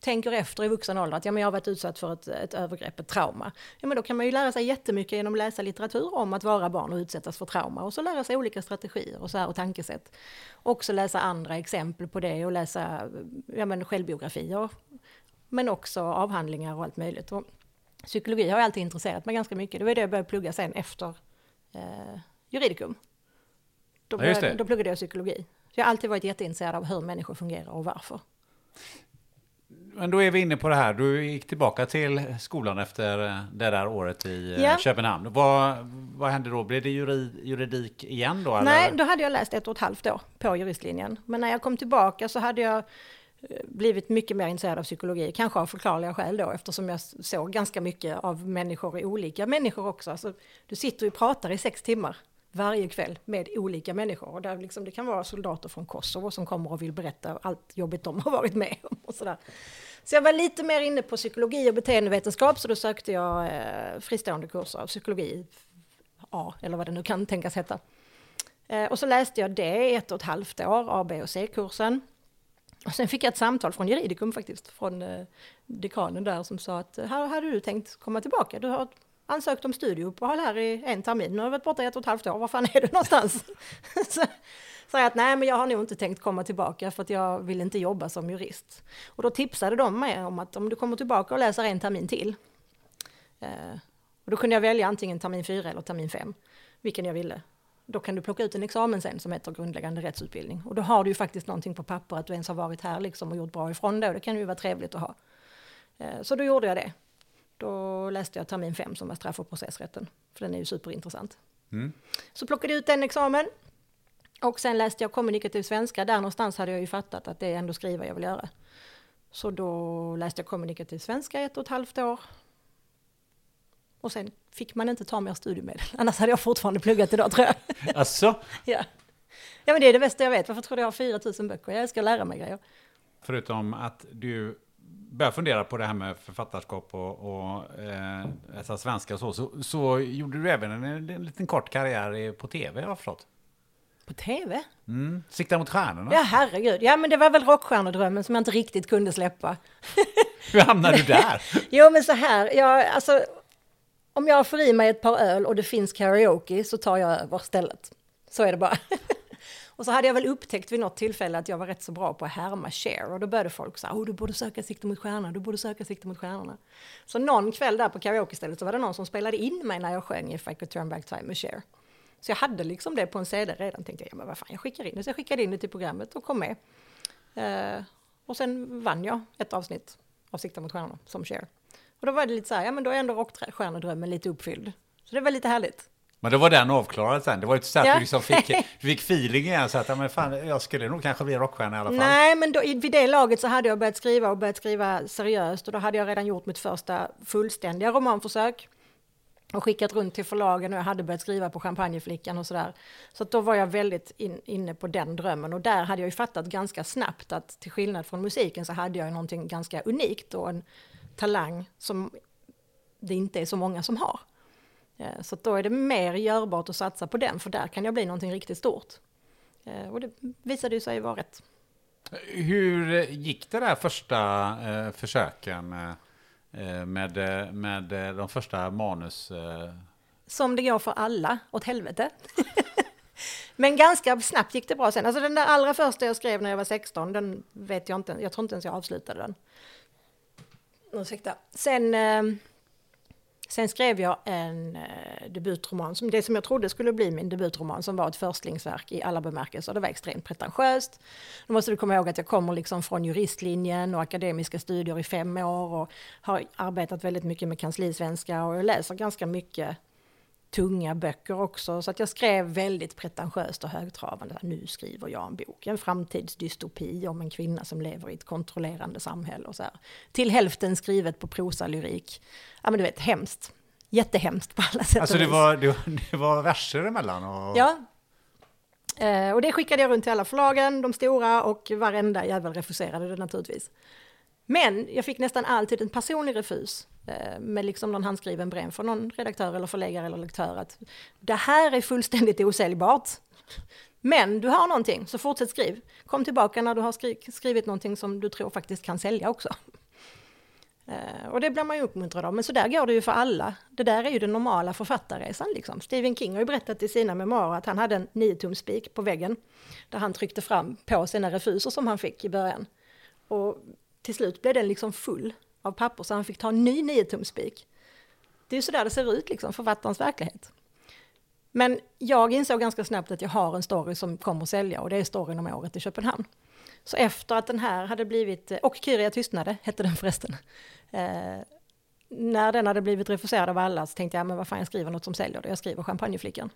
tänker efter i vuxen ålder att ja, men jag har varit utsatt för ett, ett övergrepp, ett trauma. Ja, men då kan man ju lära sig jättemycket genom att läsa litteratur om att vara barn och utsättas för trauma och så lära sig olika strategier och, så här, och tankesätt. Också läsa andra exempel på det och läsa ja, men självbiografier. Men också avhandlingar och allt möjligt. Och psykologi har jag alltid intresserat mig ganska mycket. Det var det jag började plugga sen efter eh, juridikum. Då, började, då pluggade jag psykologi. Så jag har alltid varit jätteintresserad av hur människor fungerar och varför. Men då är vi inne på det här. Du gick tillbaka till skolan efter eh, det där året i eh, Ja. Köpenhamn. Vad, vad hände då? Blev det jurid, juridik igen då? Nej, eller? då hade jag läst ett och ett halvt år på juristlinjen. Men när jag kom tillbaka så hade jag blivit mycket mer intresserad av psykologi, kanske av förklarliga skäl då, eftersom jag såg ganska mycket av människor, i olika människor också. Alltså, du sitter och pratar i sex timmar varje kväll med olika människor. Och där liksom, det kan vara soldater från Kosovo som kommer och vill berätta allt jobbigt de har varit med om. Och sådär. Så jag var lite mer inne på psykologi och beteendevetenskap, så då sökte jag eh, fristående kurser av psykologi A, eller vad det nu kan tänkas heta. Eh, och så läste jag det i ett och ett halvt år, A, B och C-kursen. Och sen fick jag ett samtal från juridikum faktiskt, från eh, dekanen där som sa att här hade du tänkt komma tillbaka. Du har ansökt om studieuppehåll här i en termin, nu har du varit borta i ett och ett halvt år, var fan är du någonstans? så sa jag att nej, men jag har nog inte tänkt komma tillbaka för att jag vill inte jobba som jurist. Och då tipsade de mig om att om du kommer tillbaka och läser en termin till, eh, och då kunde jag välja antingen termin fyra eller termin fem, vilken jag ville. Då kan du plocka ut en examen sen som heter grundläggande rättsutbildning. Och då har du ju faktiskt någonting på papper att du ens har varit här liksom och gjort bra ifrån det. Och det kan ju vara trevligt att ha. Eh, Så då gjorde jag det. Då läste jag termin fem som var straff och processrätten. För den är ju superintressant. Så plockade jag ut den examen. Och sen läste jag kommunikativ svenska. Där någonstans hade jag ju fattat att det är ändå skriva jag vill göra. Så då läste jag kommunikativ svenska ett och ett halvt år. Och sen fick man inte ta mer studiemedel. Annars hade jag fortfarande pluggat idag tror jag. Alltså, ja. ja, men det är det bästa jag vet. Varför tror du jag har 4000 böcker? Jag älskar att lära mig grejer. förutom att du började fundera på det här med författarskap och, och eh, svenska och så, så, så gjorde du även en, en liten kort karriär på tv, har jag förstått. På tv? Mm. Sikta mot stjärnorna. Ja, herregud. Ja, men det var väl rockstjärnedrömmen som jag inte riktigt kunde släppa. Hur hamnade du där? Jo, men så här, jag, alltså, om jag får i mig ett par öl och det finns karaoke så tar jag över stället. Så är det bara. och så hade jag väl upptäckt vid något tillfälle att jag var rätt så bra på att härma Cher och då började folk säga, oh, du borde söka sikte mot stjärnorna, du borde söka sikte mot stjärnorna. Så någon kväll där på karaoke-stället så var det någon som spelade in mig när jag sjöng If I could turn back time med Cher. Så jag hade liksom det på en CD redan, tänkte jag, ja men vad fan, jag skickar in det. Så jag skickade in det till programmet och kom med. Eh, och sen vann jag ett avsnitt av Sikta mot stjärnorna som Cher. Och då var det lite så här, ja men då är ändå rockstjärnedrömmen lite uppfylld. Så det var lite härligt. Men då var den avklarad sen. Det var ju inte så att Ja. du liksom fick, fick feeling igen. Så att, ja, men fan, jag skulle nog kanske bli rockstjärna i alla fall. Nej, men då, vid det laget så hade jag börjat skriva och börjat skriva seriöst och då hade jag redan gjort mitt första fullständiga romanförsök och skickat runt till förlagen och jag hade börjat skriva på Champagneflickan och sådär. Så att då var jag väldigt in, inne på den drömmen och där hade jag ju fattat ganska snabbt att till skillnad från musiken så hade jag ju någonting ganska unikt och en talang som det inte är så många som har. Eh, så då är det mer görbart att satsa på den, för där kan jag bli någonting riktigt stort. Eh, och det visade ju sig vara rätt. Hur gick det där första eh, försöken eh, med, med de första manus? Eh? Som det går för alla, åt helvete. Men ganska snabbt gick det bra sen. Alltså den där allra första jag skrev när jag var 16, den vet jag inte, jag tror inte ens jag avslutade den. Ursäkta. Sen, eh, sen skrev jag en eh, debutroman, som, det som jag trodde skulle bli min debutroman, som var ett förstlingsverk i alla bemärkelser. Det var extremt pretentiöst. Då måste du komma ihåg att jag kommer liksom från juristlinjen och akademiska studier i fem år och har arbetat väldigt mycket med kanslisvenska och jag läser ganska mycket tunga böcker också. Så att jag skrev väldigt pretentiöst och högtravande. Nu skriver jag en bok, en framtidsdystopi om en kvinna som lever i ett kontrollerande samhälle. Och så här. Till hälften skrivet på prosalyrik. Ja men du vet, hemskt. Jättehemskt på alla sätt Alltså det var, det, var, det var verser emellan? Och... Ja. Eh, och det skickade jag runt till alla förlagen, de stora och varenda jävel refuserade det naturligtvis. Men jag fick nästan alltid en personlig refus Eh, med liksom någon handskriven brev från någon redaktör eller förläggare eller lektör att det här är fullständigt osäljbart. Men du har någonting, så fortsätt skriv. Kom tillbaka när du har skri skrivit någonting som du tror faktiskt kan sälja också. Uh, och det blir man ju uppmuntrad av, men så där går det ju för alla. Det där är ju den normala författarresan liksom. Stephen King har ju berättat i sina memoarer att han hade en 9 spik på väggen där han tryckte fram på sina refuser som han fick i början. Och till slut blev den liksom full av papper så han fick ta en ny 9 spik. Det är ju sådär det ser ut liksom, författarens verklighet. Men jag insåg ganska snabbt att jag har en story som kommer att sälja och det är storyn om året i Köpenhamn. Så efter att den här hade blivit, och Kyria tystnade hette den förresten. Eh, när den hade blivit refuserad av alla så tänkte jag, men vad fan jag skriver något som säljer det, jag skriver Champagneflickan.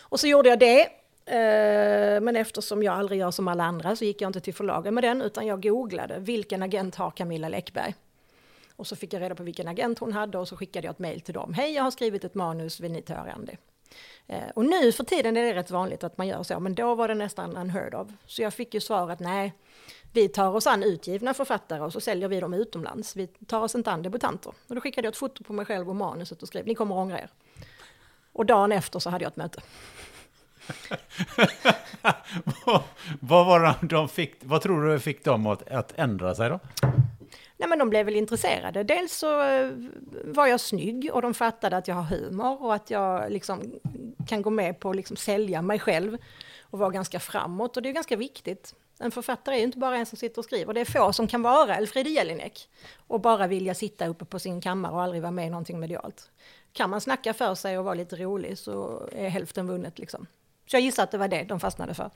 Och så gjorde jag det Eh, men eftersom jag aldrig gör som alla andra så gick jag inte till förlagen med den utan jag googlade vilken agent har Camilla Läckberg? Och så fick jag reda på vilken agent hon hade och så skickade jag ett mail till dem. Hej, jag har skrivit ett manus, vill ni ta er an det? Eh, och nu för tiden är det rätt vanligt att man gör så, men då var det nästan unheard of. Så jag fick ju svaret nej, vi tar oss an utgivna författare och så säljer vi dem utomlands. Vi tar oss inte an debutanter. Och då skickade jag ett foto på mig själv och manuset och skrev, ni kommer ångra er. Och dagen efter så hade jag ett möte vad, vad, var de, de fick, vad tror du fick dem att, att ändra sig då? Nej men de blev väl intresserade. Dels så eh, var jag snygg och de fattade att jag har humor och att jag liksom kan gå med på att liksom sälja mig själv och vara ganska framåt och det är ganska viktigt. En författare är ju inte bara en som sitter och skriver, det är få som kan vara Elfriede Jelinek och bara vilja sitta uppe på sin kammare och aldrig vara med i någonting medialt. Kan man snacka för sig och vara lite rolig så är hälften vunnet liksom. Så jag gissar att det var det de fastnade för.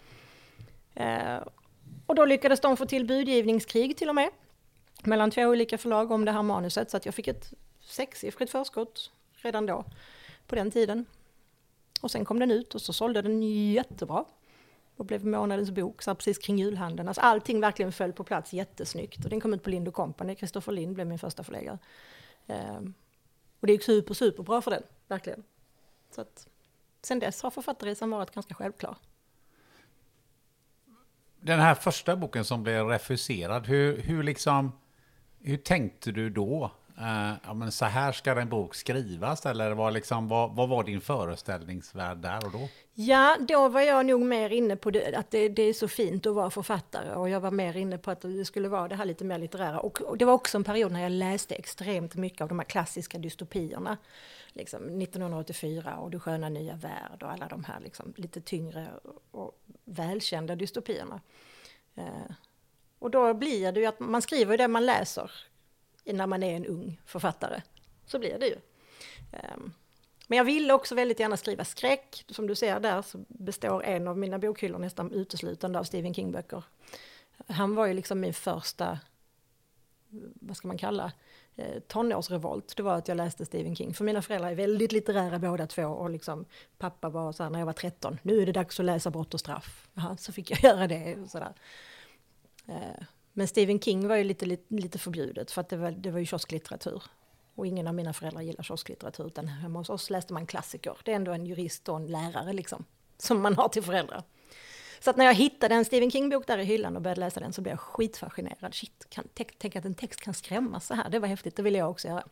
Eh, och då lyckades de få till budgivningskrig till och med. Mellan två olika förlag om det här manuset. Så att jag fick ett sexsiffrigt förskott redan då. På den tiden. Och sen kom den ut och så sålde den jättebra. Och blev månadens bok, så precis kring julhandeln. Alltså allting verkligen föll på plats jättesnyggt. Och den kom ut på Lind Company. Kristoffer Lind blev min första förläggare. Eh, och det gick super, superbra för den, verkligen. Så att sen dess har författarresan varit ganska självklar. Den här första boken som blev refuserad, hur, hur, liksom, hur tänkte du då? Uh, ja, men så här ska en bok skrivas, eller var liksom, vad, vad var din föreställningsvärld där och då? Ja, då var jag nog mer inne på det, att det, det, är så fint att vara författare och jag var mer inne på att det skulle vara det här lite mer litterära. Och, och det var också en period när jag läste extremt mycket av de här klassiska dystopierna liksom 1984 och Du sköna nya värld och alla de här liksom lite tyngre och välkända dystopierna. Eh, och då blir det ju att man skriver det man läser när man är en ung författare. Så blir det ju. Eh, men jag ville också väldigt gärna skriva skräck. Som du ser där så består en av mina bokhyllor nästan uteslutande av Stephen King-böcker. Han var ju liksom min första, vad ska man kalla, eh, Eh, tonårsrevolt, det var att jag läste Stephen King. För mina föräldrar är väldigt litterära båda två och liksom pappa var så här när jag var 13, nu är det dags att läsa Brott och straff. Aha, så fick jag göra det. Och så eh, men Stephen King var ju lite, lite, lite förbjudet för att det var, det var ju kiosklitteratur. Och ingen av mina föräldrar gillar kiosklitteratur utan hemma hos oss läste man klassiker. Det är ändå en jurist och en lärare liksom, som man har till föräldrar. Så att när jag hittade en Stephen King-bok där i hyllan och började läsa den så blev jag skitfascinerad. Shit, kan, tänk att en text kan skrämma så här, det var häftigt, det ville jag också göra.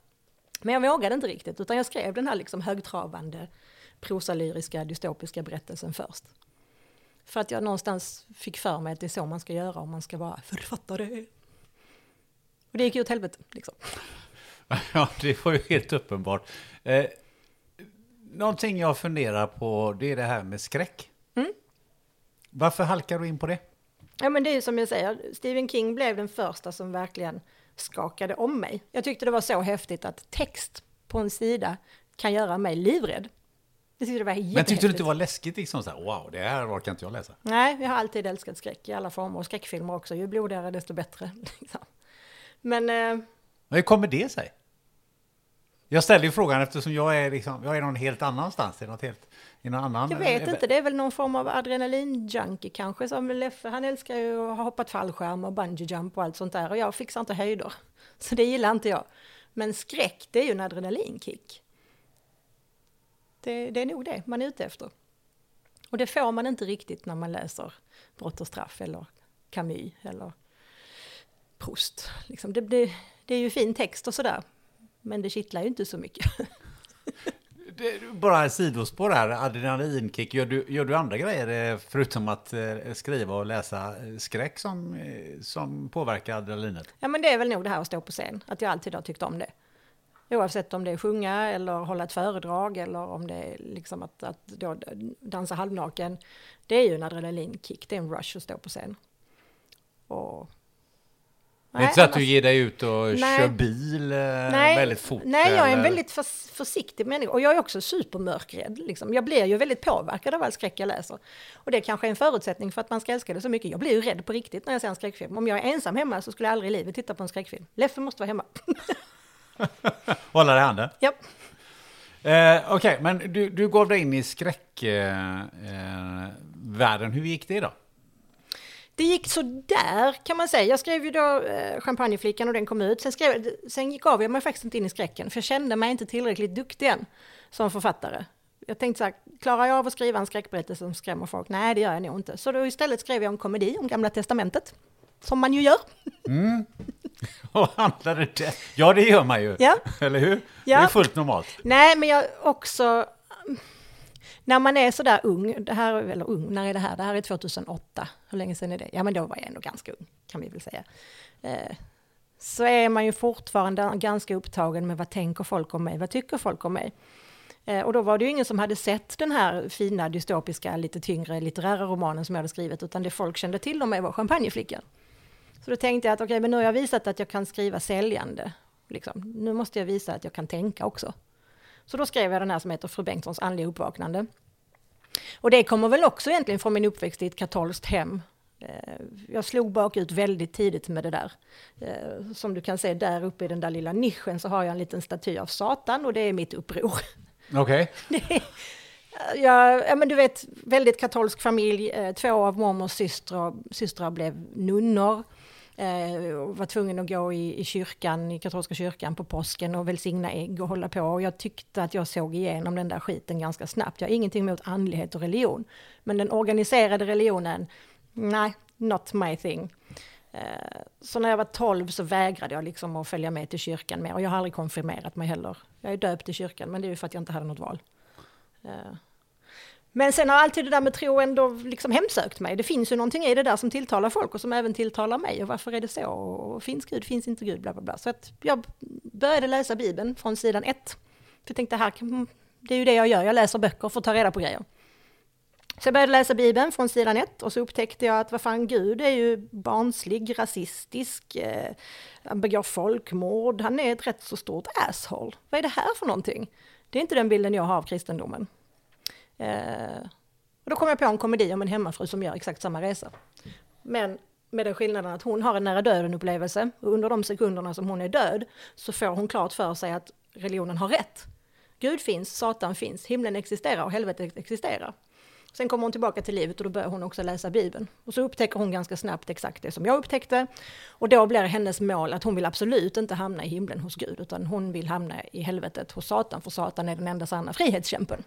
Men jag vågade inte riktigt, utan jag skrev den här liksom högtravande, prosalyriska, dystopiska berättelsen först. För att jag någonstans fick för mig att det är så man ska göra om man ska vara författare. Och det gick ju åt helvete, liksom. Ja, det var ju helt uppenbart. Eh, någonting jag funderar på, det är det här med skräck. Mm. Varför halkar du in på det? Ja men det är ju som jag säger, Stephen King blev den första som verkligen skakade om mig. Jag tyckte det var så häftigt att text på en sida kan göra mig livrädd. Jag tyckte det var Men tyckte du inte det var läskigt liksom så här, wow, det här orkar inte jag läsa? Nej, jag har alltid älskat skräck i alla former och skräckfilmer också. Ju blodigare desto bättre. Liksom. Men... Eh, Hur kommer det sig? Jag ställer ju frågan eftersom jag är, liksom, jag är någon helt annanstans. I något helt, i någon annan, jag vet inte, det är väl någon form av adrenalinjunkie kanske. Som Leffe, han älskar ju att ha hoppat fallskärm och bungee jump och allt sånt där. Och jag fixar inte höjder. Så det gillar inte jag. Men skräck, det är ju en adrenalinkick. Det, det är nog det man är ute efter. Och det får man inte riktigt när man läser Brott och straff eller Camus eller Proust. Liksom det, det, det är ju fin text och sådär, men det kittlar ju inte så mycket. Det, bara sidospår här, adrenalinkick. Gör du, gör du andra grejer eh, förutom att eh, skriva och läsa eh, skräck som, som påverkar adrenalinet? Ja men det är väl nog det här att stå på scen, att jag alltid har tyckt om det. Oavsett om det är sjunga eller hålla ett föredrag eller om det är liksom att, att dansa halvnaken. Det är ju en adrenalinkick, det är en rush att stå på scen. Och det är inte så att du ger dig ut och nej. kör bil eh, nej, väldigt fort? Nej, jag är en väldigt för, försiktig människa. Och jag är också supermörkrädd. Liksom. Jag blir ju väldigt påverkad av all skräck jag läser. Och det kanske är en förutsättning för att man ska älska det så mycket. Jag blir ju rädd på riktigt när jag ser en skräckfilm. Om jag är ensam hemma så skulle jag aldrig i livet titta på en skräckfilm. Leffe måste vara hemma. Hålla dig i handen? Ja. Eh, Okej, okay, men du, du gav dig in i skräckvärlden. Eh, eh, Hur gick det då? Det gick så där kan man säga. Jag skrev ju då eh, Champagneflickan och den kom ut. Sen, skrev, sen gav jag mig faktiskt inte in i skräcken, för jag kände mig inte tillräckligt duktig än som författare. Jag tänkte så här, klarar jag av att skriva en skräckberättelse som skrämmer folk? Nej, det gör jag nog inte. Så då istället skrev jag en komedi om Gamla Testamentet. Som man ju gör. Mm. Och handlade det? Ja, det gör man ju. Ja. Eller hur? Ja. Det är fullt normalt. Nej, men jag också när man är sådär ung, det här, eller ung, när är det här? Det här är 2008. Hur länge sedan är det? Ja men då var jag ändå ganska ung, kan vi väl säga. Eh, så är man ju fortfarande ganska upptagen med vad tänker folk om mig? Vad tycker folk om mig? Eh, och då var det ju ingen som hade sett den här fina dystopiska, lite tyngre litterära romanen som jag hade skrivit, utan det folk kände till om mig var Champagneflickan. Så då tänkte jag att okej, okay, men nu har jag visat att jag kan skriva säljande. Liksom. Nu måste jag visa att jag kan tänka också. Så då skrev jag den här som heter Fru Bengtssons andliga uppvaknande. Och det kommer väl också egentligen från min uppväxt i ett katolskt hem. Eh, jag slog bakut väldigt tidigt med det där. Eh, som du kan se där uppe i den där lilla nischen så har jag en liten staty av Satan och det är mitt uppror. Okej. Okay. Ja, ja, men du vet, väldigt katolsk familj. Eh, två av mormors systrar, systrar blev nunnor eh, och var tvungen att gå i, i kyrkan, i katolska kyrkan på påsken och välsigna ägg och hålla på. Och jag tyckte att jag såg igenom den där skiten ganska snabbt. Jag har ingenting mot andlighet och religion. Men den organiserade religionen, nej, not my thing. Eh, så när jag var 12 så vägrade jag liksom att följa med till kyrkan mer. Och jag har aldrig konfirmerat mig heller. Jag är döpt i kyrkan, men det är ju för att jag inte hade något val. Eh, men sen har alltid det där med tro ändå liksom hemsökt mig. Det finns ju någonting i det där som tilltalar folk och som även tilltalar mig. Och varför är det så? Och finns Gud, finns inte Gud, bla bla bla. Så att jag började läsa Bibeln från sidan ett. För jag tänkte, här, mm, det är ju det jag gör, jag läser böcker för att ta reda på grejer. Så jag började läsa Bibeln från sidan ett och så upptäckte jag att vad fan, Gud är ju barnslig, rasistisk, eh, han begår folkmord, han är ett rätt så stort asshole. Vad är det här för någonting? Det är inte den bilden jag har av kristendomen. Eh, och då kom jag på en komedi om en hemmafru som gör exakt samma resa. Men med den skillnaden att hon har en nära döden upplevelse och under de sekunderna som hon är död så får hon klart för sig att religionen har rätt. Gud finns, Satan finns, himlen existerar och helvetet existerar. Sen kommer hon tillbaka till livet och då börjar hon också läsa Bibeln. Och så upptäcker hon ganska snabbt exakt det som jag upptäckte. Och då blir hennes mål att hon vill absolut inte hamna i himlen hos Gud, utan hon vill hamna i helvetet hos Satan, för Satan är den enda sanna frihetskämpen.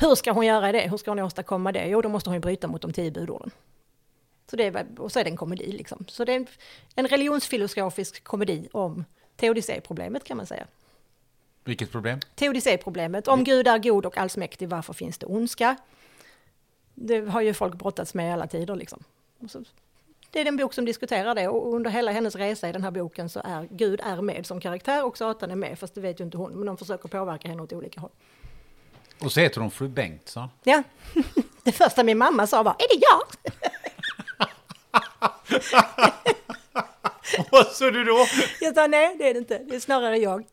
Hur ska hon göra det? Hur ska hon åstadkomma det? Jo, då måste hon ju bryta mot de tio budorden. Så det är, och så är det en komedi liksom. Så det är en, en religionsfilosofisk komedi om teodicéproblemet kan man säga. Vilket problem? Teodicéproblemet. Om Gud är god och allsmäktig, varför finns det ondska? Det har ju folk brottats med i alla tider liksom. Så, det är den bok som diskuterar det och under hela hennes resa i den här boken så är Gud är med som karaktär och Satan är med, fast det vet ju inte hon, men de försöker påverka henne åt olika håll. Och så heter hon fru Bengtsson. Ja, det första min mamma sa var, är det jag? Vad sa du då? Jag sa nej, det är det inte, det är snarare jag. Uh,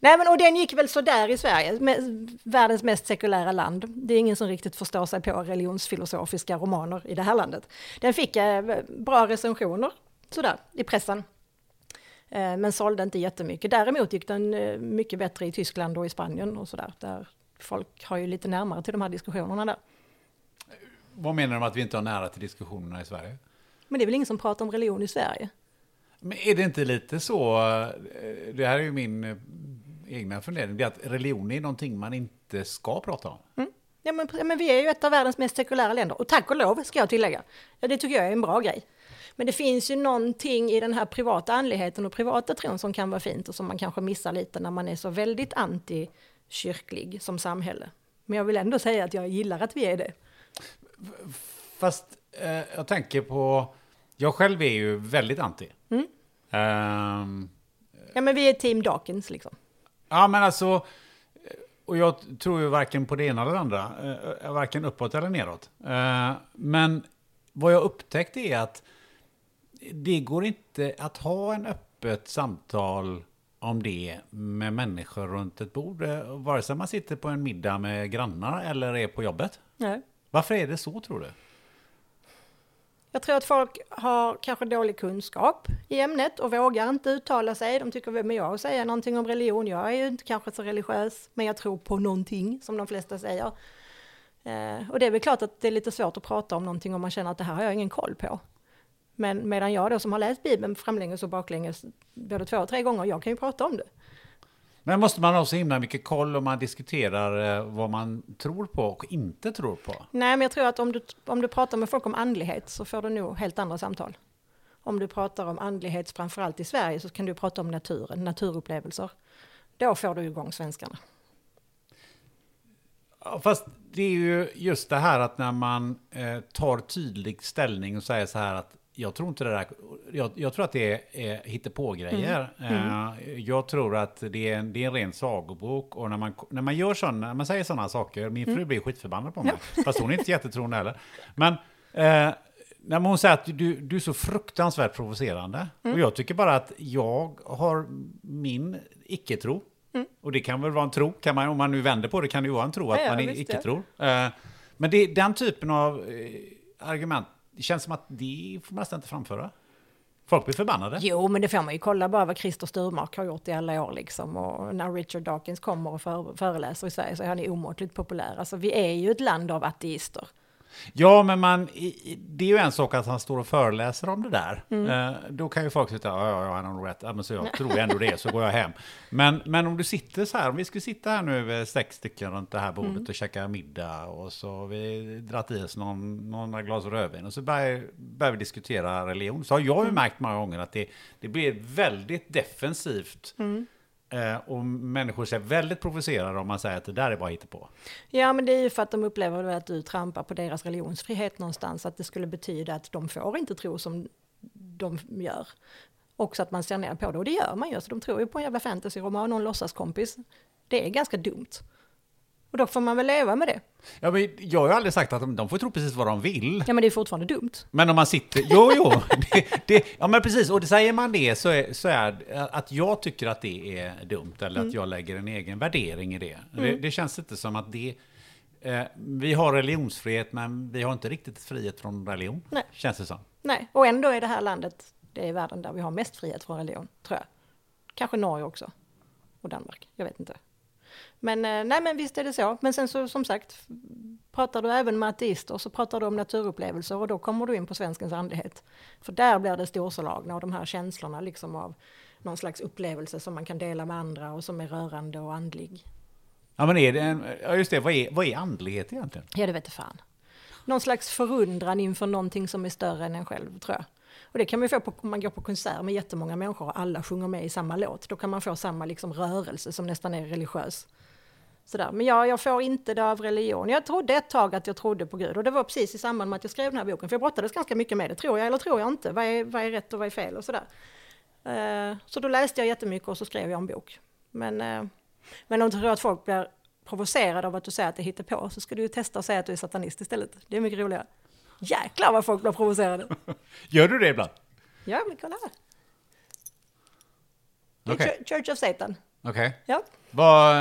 nej men och den gick väl sådär i Sverige, med, världens mest sekulära land. Det är ingen som riktigt förstår sig på religionsfilosofiska romaner i det här landet. Den fick uh, bra recensioner, sådär, i pressen. Uh, men sålde inte jättemycket. Däremot gick den mycket bättre i Tyskland och i Spanien och sådär. Där folk har ju lite närmare till de här diskussionerna där. Vad menar du med att vi inte har nära till diskussionerna i Sverige? Men det är väl ingen som pratar om religion i Sverige? Men är det inte lite så, eh, det här är ju min eh, egna fundering, det är att religion är någonting man inte ska prata om. Mm. Ja, men, men vi är ju ett av världens mest sekulära länder, och tack och lov ska jag tillägga. Ja, det tycker jag är en bra grej. Men det finns ju någonting i den här privata andligheten och privata tron som kan vara fint och som man kanske missar lite när man är så väldigt anti-kyrklig som samhälle. Men jag vill ändå säga att jag gillar att vi är det. Fast eh, jag tänker på, jag själv är ju väldigt anti. Mm. Um, ja men vi är team Dawkins liksom. Ja men alltså, och jag tror ju varken på det ena eller det andra, eh, varken uppåt eller neråt. Men vad jag upptäckte är att det går inte att ha en öppet samtal om det med människor runt ett bord, eh, vare sig man sitter på en middag med grannar eller är på jobbet. Nej. Varför är det så tror du? Jag tror att folk har kanske dålig kunskap i ämnet och vågar inte uttala sig. De tycker, vem är jag att säga någonting om religion? Jag är ju inte kanske så religiös, men jag tror på någonting, som de flesta säger. Eh, och det är väl klart att det är lite svårt att prata om någonting om man känner att det här har jag ingen koll på. Men medan jag då som har läst Bibeln framlänges och baklänges både två och tre gånger, jag kan ju prata om det. Men måste man ha så himla mycket koll om man diskuterar eh, vad man tror på och inte tror på? Nej, men jag tror att om du, om du pratar med folk om andlighet så får du nog helt andra samtal. Om du pratar om andlighet, framförallt i Sverige, så kan du prata om naturen, naturupplevelser. Då får du igång svenskarna. Ja, fast det är ju just det här att när man eh, tar tydlig ställning och säger så här att jag tror inte det där, jag, jag tror att det är, är hittepågrejer. Mm. Mm. jag tror att det är, en, det är en ren sagobok och när man, när man gör sådana, när man säger sådana saker, min fru mm. blir skitförbannad på mig, ja. fast hon är inte jättetroende heller. Men eh, när hon säger att du, du är så fruktansvärt provocerande, mm. och jag tycker bara att jag har min icke-tro, mm. och det kan väl vara en tro, kan man, om man nu vänder på det kan det ju vara en tro att ja, man är icke-tror. Eh, men det är den typen av eh, argument det känns som att det får man nästan inte framföra. Folk blir förbannade. Jo, men det får man ju kolla bara vad Christer Sturmark har gjort i alla år liksom. Och när Richard Dawkins kommer och föreläser i Sverige så är han ju omåttligt populär. Alltså vi är ju ett land av ateister. Ja, men man, det är ju en sak att han står och föreläser om det där. Mm. Eh, då kan ju folk sitta, ja, ja, ja han har nog rätt, ja, men så jag tror ändå det, så går jag hem. Men, men om du sitter så här, om vi skulle sitta här nu sex stycken runt det här bordet mm. och käka middag och så har vi dratt i oss någon, några glas rödvin och så börjar, börjar vi diskutera religion. Så har jag ju mm. märkt många gånger att det, det blir väldigt defensivt. Mm Eh, Eh, och människor ser väldigt provocerade om man säger att det där är bara på. Ja, men det är ju för att de upplever att du trampar på deras religionsfrihet någonstans. Att det skulle betyda att de får inte tro som de gör. Också att man ser ner på det, och det gör man ju. Så de tror ju på en jävla fantasyroman och en låtsaskompis. Det är ganska dumt. Och då får man väl leva med det. Ja, men jag har ju aldrig sagt att de, de får tro precis vad de vill. Ja, men det är fortfarande dumt. Men om man sitter... Jo, jo. Det, det, ja, men precis. Och det säger man det så är, så är att jag tycker att det är dumt. Eller mm. att jag lägger en egen värdering i det. Mm. Det, det, känns inte som att det... Eh, vi har religionsfrihet, men vi har inte riktigt frihet från religion. Nej. Känns det som. Nej, och ändå är det här landet, det är världen där vi har mest frihet från religion, tror jag. Kanske Norge också. Och Danmark, jag vet inte. Men eh, nej men visst är det så. Men sen så som sagt, pratar du även med ateister så pratar du om naturupplevelser och då kommer du in på svenskens andlighet. För där blir det storslagna och de här känslorna liksom av någon slags upplevelse som man kan dela med andra och som är rörande och andlig. Ja, men är det en, ja, just det. Vad är, vad är andlighet egentligen? Ja, det vet jag fan. Någon slags förundran inför någonting som är större än en själv, tror jag. Och det kan man få på, om man går på konsert med jättemånga människor och alla sjunger med i samma låt. Då kan man få samma liksom rörelse som nästan är religiös. Sådär. Men jag, jag får inte det av religion. Jag trodde ett tag att jag trodde på Gud och det var precis i samband med att jag skrev den här boken. För jag brottades ganska mycket med det. Tror jag eller tror jag inte? Vad är, vad är rätt och vad är fel och sådär. Uh, så då läste jag jättemycket och så skrev jag en bok. Men, uh, men om du tror att folk blir provocerade av att du säger att det hittar på så ska du ju testa att säga att du är satanist istället. Det är mycket roligare. Jäklar vad folk blir provocerade. Gör du det ibland? Ja, men kolla här. Church- Church of Satan. Okej. Ja. Vad,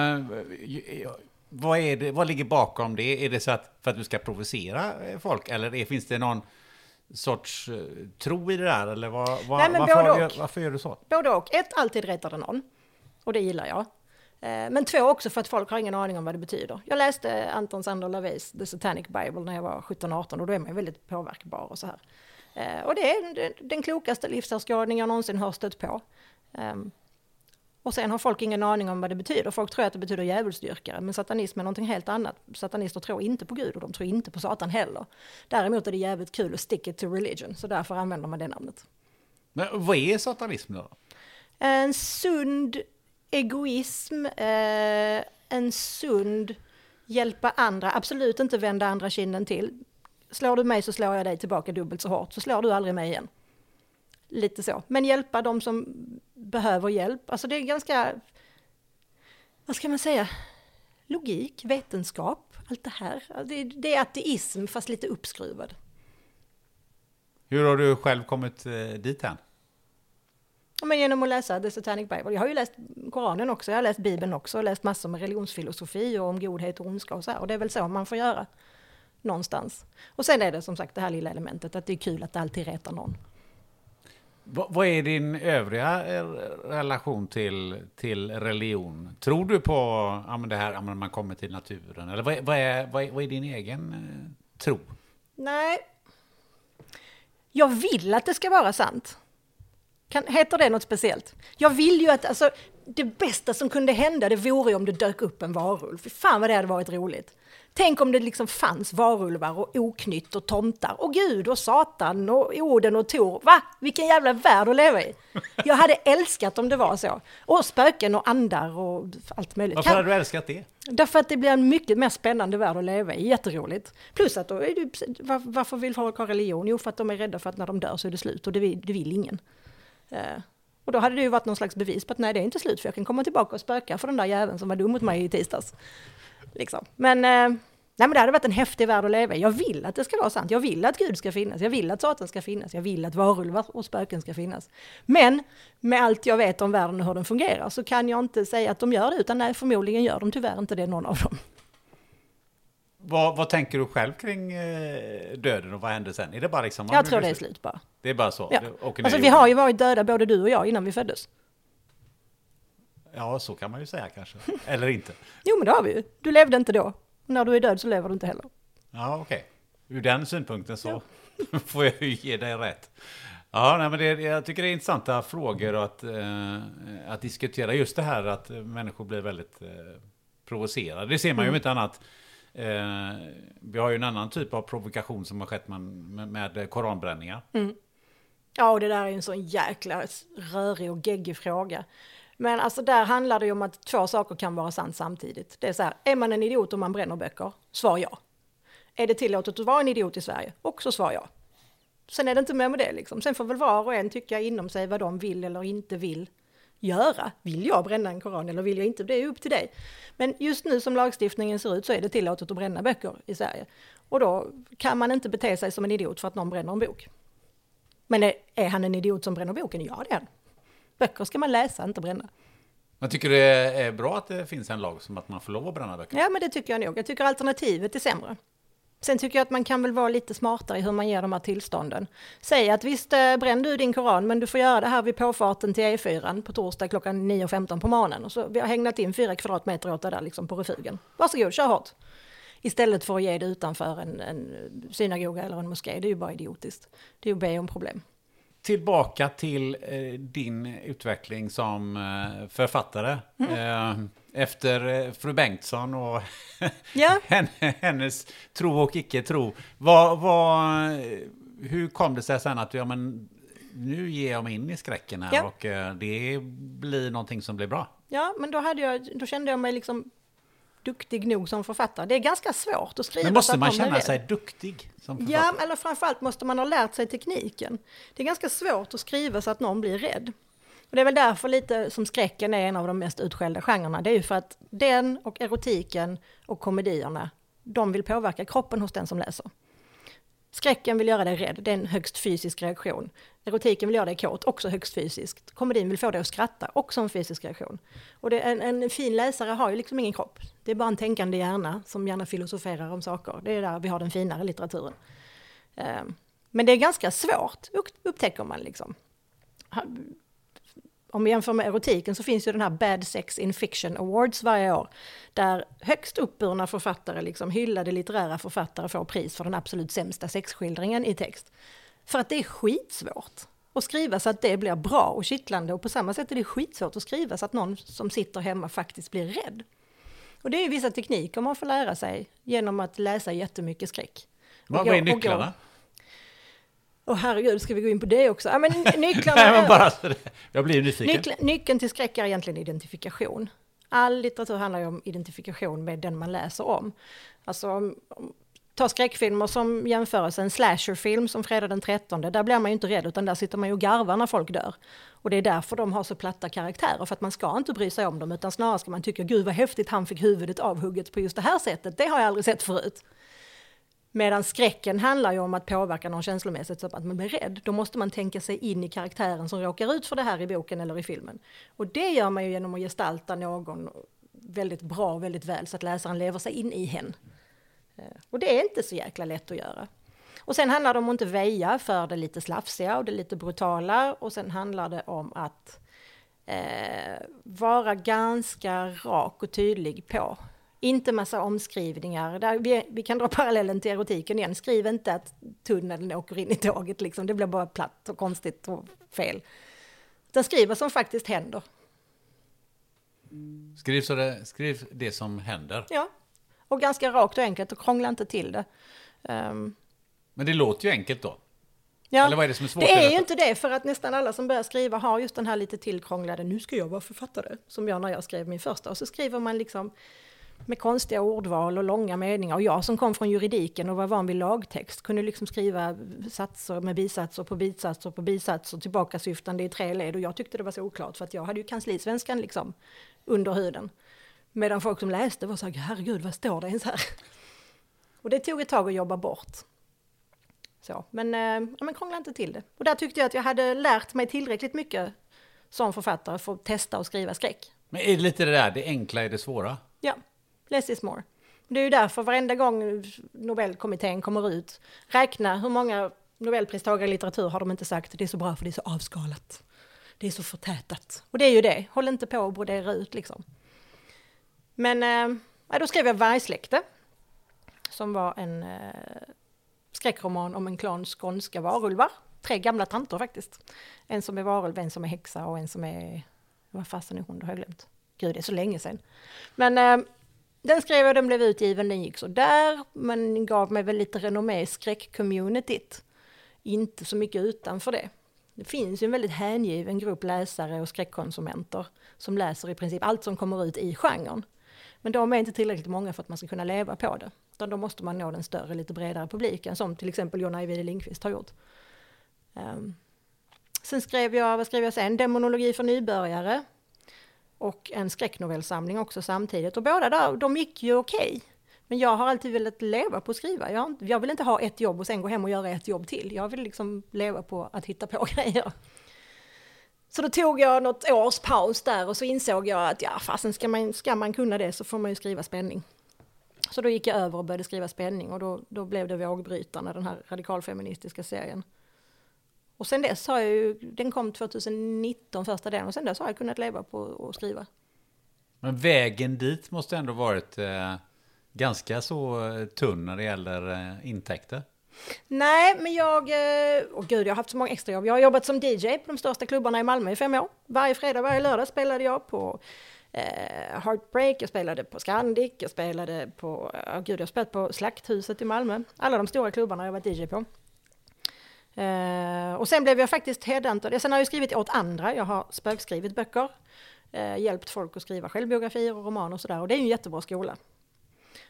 vad, är det, vad ligger bakom det? Är det så att för att du ska provocera eh, folk? Eller är, finns det någon sorts eh, tro i det där? Eller vad, vad, Nej, men varför, både och. varför gör du så? Både och. Ett, alltid retar det någon. Och det gillar jag. Eh, Men två också för att folk har ingen aning om vad det betyder. Jag läste Anton Sander Lavés The Satanic Bible när jag var 17-18 och då är man väldigt påverkbar och så här. Och det är den- den klokaste livsåskådning jag någonsin har stött på. Och sen har folk ingen aning om vad det betyder. Folk tror att det betyder djävulsdyrkare, men satanism är någonting helt annat. Satanister tror inte på Gud och de tror inte på Satan heller. Däremot är det jävligt kul att stick it to religion, så därför använder man det namnet. Men vad är satanism då? En sund egoism, eh, en sund hjälpa andra, absolut inte vända andra kinden till. Slår du mig så slår jag dig tillbaka dubbelt så hårt, så slår du aldrig mig igen. Lite så. Men hjälpa de som behöver hjälp. Alltså det är ganska, vad ska man säga, logik, vetenskap, allt det här. Det, det är ateism fast lite uppskruvad. Hur har du själv kommit eh, dit än? Men genom att läsa The Satanic Bible. Jag har ju läst Koranen också, jag har läst Bibeln också, och läst massor med religionsfilosofi och om godhet och ondska och så här. Och det är väl så man får göra någonstans. Och sen är det som sagt det här lilla elementet att det är kul att det alltid retar någon. Vad är din övriga eh, relation till, till religion? Tror du på ja, men det här ja, man kommer till naturen? Eller vad, är- vad, är, vad, är, vad är din egen eh, tro? Nej. Jag vill att det ska vara sant. Kan, heter det något speciellt? Jag vill ju att, alltså, det bästa som kunde hända det vore om det dök upp en varulv. Fy fan vad det hade varit roligt. Tänk om det liksom fanns varulvar och oknytt och tomtar och Gud och Satan och Oden och Tor. Va? Vilken jävla värld att leva i. Jag hade älskat om det var så. Och spöken och andar och allt möjligt. Varför har du älskat det? Därför att det blir en mycket mer spännande värld att leva i, jätteroligt. Plus att då är det, var, varför vill folk ha religion? Jo, för att de är rädda för att när de dör så är det slut och det vill, det vill ingen. Eh, och då hade det ju varit någon slags bevis på att nej, det är inte slut för jag kan komma tillbaka och spöka för den där jäveln som var dum mot mig i tisdags. Liksom. Men, eh, nej, men det hade varit en häftig värld att leva i. Jag vill att det ska vara sant. Jag vill att Gud ska finnas. Jag vill att Satan ska finnas. Jag vill att varulvar och spöken ska finnas. Men med allt jag vet om världen och hur den fungerar så kan jag inte säga att de gör det, utan nej, förmodligen gör de tyvärr inte det, någon av dem. Vad, vad tänker du själv kring eh, döden och vad händer sen? Är det bara liksom... ja, Jag tror det är slut bara. Det är bara så? Ja. Alltså vi har ju varit döda både du och jag innan vi föddes. Ja, så kan man ju säga kanske. Eller inte. Jo men det har vi ju. Du levde inte då. När du är död så lever du inte heller. Ja, okej. Ur den synpunkten så får jag ju ge dig rätt. Ja, nej, men det, jag tycker det är intressanta frågor att, eh, att diskutera. Just det här att människor blir väldigt eh, provocerade. Det ser man ju om inte annat. Eh, vi har ju en annan typ av provokation som har skett med, med, koranbränningar. Ja, och det där är en sån jäkla rörig och geggig fråga. Men alltså där handlar det ju om att två saker kan vara sant samtidigt. Det är så här, är man en idiot om man bränner böcker? Svar ja. Är det tillåtet att vara en idiot i Sverige? Också svar ja. Sen är det inte mer med det liksom. Sen får väl var och en tycka inom sig vad de vill eller inte vill göra. Vill jag bränna en koran eller vill jag inte? Det är upp till dig. Men just nu som lagstiftningen ser ut så är det tillåtet att bränna böcker i Sverige. Och då kan man inte bete sig som en idiot för att någon bränner en bok. Men är, är han en idiot som bränner boken? Ja, det är han. Böcker ska man läsa, inte bränna. Jag tycker det är bra att det finns en lag som att man får lov att bränna böcker. Ja, men det tycker jag nog. Jag tycker alternativet är sämre. Sen tycker jag att man kan väl vara lite smartare i hur man ger de här tillstånden. Säg att visst, eh, bränn du din koran, men du får göra det här vid påfarten till E4 på torsdag klockan 9.15 på morgonen. Och så vi har hängnat in fyra kvadratmeter åt dig där liksom på refugen. Varsågod, kör hårt. Istället för att ge det utanför en, en synagoga eller en moské. Det är ju bara idiotiskt. Det är ju att be om problem. Tillbaka till eh, din utveckling som eh, författare. Eh, efter eh, fru Bengtsson och Ja. henne- hennes tro och icke-tro. Vad, vad, hur kom det sig sen att ja, men, nu ger jag mig in i skräcken här Ja. och eh, det blir någonting som blir bra? Ja, men då, hade jag, då kände jag mig liksom duktig nog som författare. Det är ganska svårt att skriva Men måste man känna sig duktig som författare? Ja, eller framförallt måste man ha lärt sig tekniken. Det är ganska svårt att skriva så att någon blir rädd. Och det är väl därför lite som skräcken är en av de mest utskällda genrerna. Det är ju för att den och erotiken och komedierna, de vill påverka kroppen hos den som läser. Skräcken vill göra dig rädd, det är en högst fysisk reaktion. Erotiken vill göra dig kåt, också högst fysiskt. Komedin vill få dig att skratta, också en fysisk reaktion. Och det, en, en fin läsare har ju liksom ingen kropp. Det är bara en tänkande hjärna som gärna filosoferar om saker. Det är där vi har den finare litteraturen. Ehm, men det är ganska svårt, upptäcker man liksom. Om vi jämför med erotiken så finns ju den här Bad Sex in Fiction Awards varje år. Där högst uppburna författare, liksom hyllade litterära författare får pris för den absolut sämsta sexskildringen i text. För att det är skitsvårt att skriva så att det blir bra och kittlande och på samma sätt är det skitsvårt att skriva så att någon som sitter hemma faktiskt blir rädd. Och det är vissa tekniker man får lära sig genom att läsa jättemycket skräck. Vad är nycklarna? Åh herregud, ska vi gå in på det också? Ja, men nycklarna Nej, men bara jag blir nyfiken. Nyckeln, nyckeln till skräck är egentligen identifikation. All litteratur handlar ju om identifikation med den man läser om. Alltså, om- om- ta skräckfilmer som jämförelse, en slasherfilm som Fredag den 13, där blir man ju inte rädd utan där sitter man ju och garvar när folk dör. Och det är därför de har så platta karaktärer, för att man ska inte bry sig om dem utan snarare ska man tycka, gud vad häftigt han fick huvudet avhugget på just det här sättet, det har jag aldrig sett förut. Medan skräcken handlar ju om att påverka någon känslomässigt så att man blir rädd. Då måste man tänka sig in i karaktären som råkar ut för det här i boken eller i filmen. Och det gör man ju genom att gestalta någon väldigt bra och väldigt väl så att läsaren lever sig in i hen. Eh, och det är inte så jäkla lätt att göra. Och sen handlar det om att inte väja för det lite slafsiga och det lite brutala. Och sen handlar det om att eh, vara ganska rak och tydlig på. Inte massa omskrivningar. Där vi, vi kan dra parallellen till erotiken igen. Skriv inte att tunneln åker in i tåget, liksom. det blir bara platt och konstigt och fel. Utan skriv vad som faktiskt händer. Skriv, så det, skriv det som händer. Ja. Och ganska rakt och enkelt och krångla inte till det. Ehm, Men det låter ju enkelt då. Ja, Eller vad är det som är svårt Det är ju inte det, för att nästan alla som börjar skriva har just den här lite tillkrånglade, nu ska jag vara författare, som jag när jag skrev min första. Och så skriver man liksom med konstiga ordval och långa meningar. Och jag som kom från juridiken och var van vid lagtext kunde liksom skriva satser med bisatser på bisatser på bisatser tillbaka syftande i tre led. Och jag tyckte det var så oklart för att jag hade ju kanslisvenskan liksom under huden. Medan folk som läste var så här, herregud vad står det ens här? Och det tog ett tag att jobba bort. Så, men, eh, ja, men krångla inte till det. Och där tyckte jag att jag hade lärt mig tillräckligt mycket som författare för att testa och skriva skräck. Men är det lite det där, det enkla är det svåra? Ja, less is more. Det är ju därför varenda gång Nobelkommittén kommer ut, räkna hur många Nobelpristagare i litteratur har de inte sagt, det är så bra för det är så avskalat. Det är så förtätat. Och det är ju det, håll inte på att brodera ut liksom. Men eh, då skrev jag Vargsläkte, som var en eh, skräckroman om en klan skånska varulvar. Tre gamla tanter faktiskt. En som är varulv, en som är häxa och en som är... Vad fasen är hon? Det har jag glömt. Gud, det är så länge sedan. Men eh, den skrev jag, den blev utgiven, den gick så där, men gav mig väl lite renommé i skräckcommunityt. Inte så mycket utanför det. Det finns ju en väldigt hängiven grupp läsare och skräckkonsumenter som läser i princip allt som kommer ut i genren. Men de är inte tillräckligt många för att man ska kunna leva på det. Utan då måste man nå den större, lite bredare publiken, som till exempel John Ajvide Lindqvist har gjort. Um, sen skrev jag, vad skrev jag sen? Demonologi för nybörjare. Och en skräcknovellsamling också samtidigt. Och båda där, de gick ju okej. Men jag har alltid velat leva på att skriva. Jag, jag vill inte ha ett jobb och sen gå hem och göra ett jobb till. Jag vill liksom leva på att hitta på grejer. Så då tog jag något års paus där och så insåg jag att ja, fasen ska man, ska man kunna det så får man ju skriva spänning. Så då gick jag över och började skriva spänning och då, då blev det Vågbrytarna, den här radikalfeministiska serien. Och sen dess har jag ju, den kom 2019 första delen och sen dess har jag kunnat leva på att skriva. Men vägen dit måste ändå varit eh, ganska så eh, tunn när det gäller eh, intäkter. Nej, men jag... eh, Åh gud, jag har haft så många extrajobb. Jag har jobbat som DJ på de största klubbarna i Malmö i fem år. Varje fredag, varje lördag spelade jag på eh, Heartbreak, jag spelade på Scandic, jag spelade på, oh gud, jag har spelat på Slakthuset i Malmö. Alla de stora klubbarna jag varit DJ på. Eh, och sen blev jag faktiskt headhuntad. Sen har jag skrivit åt andra, jag har spökskrivit böcker, eh, hjälpt folk att skriva självbiografier och romaner och sådär. Och det är ju en jättebra skola.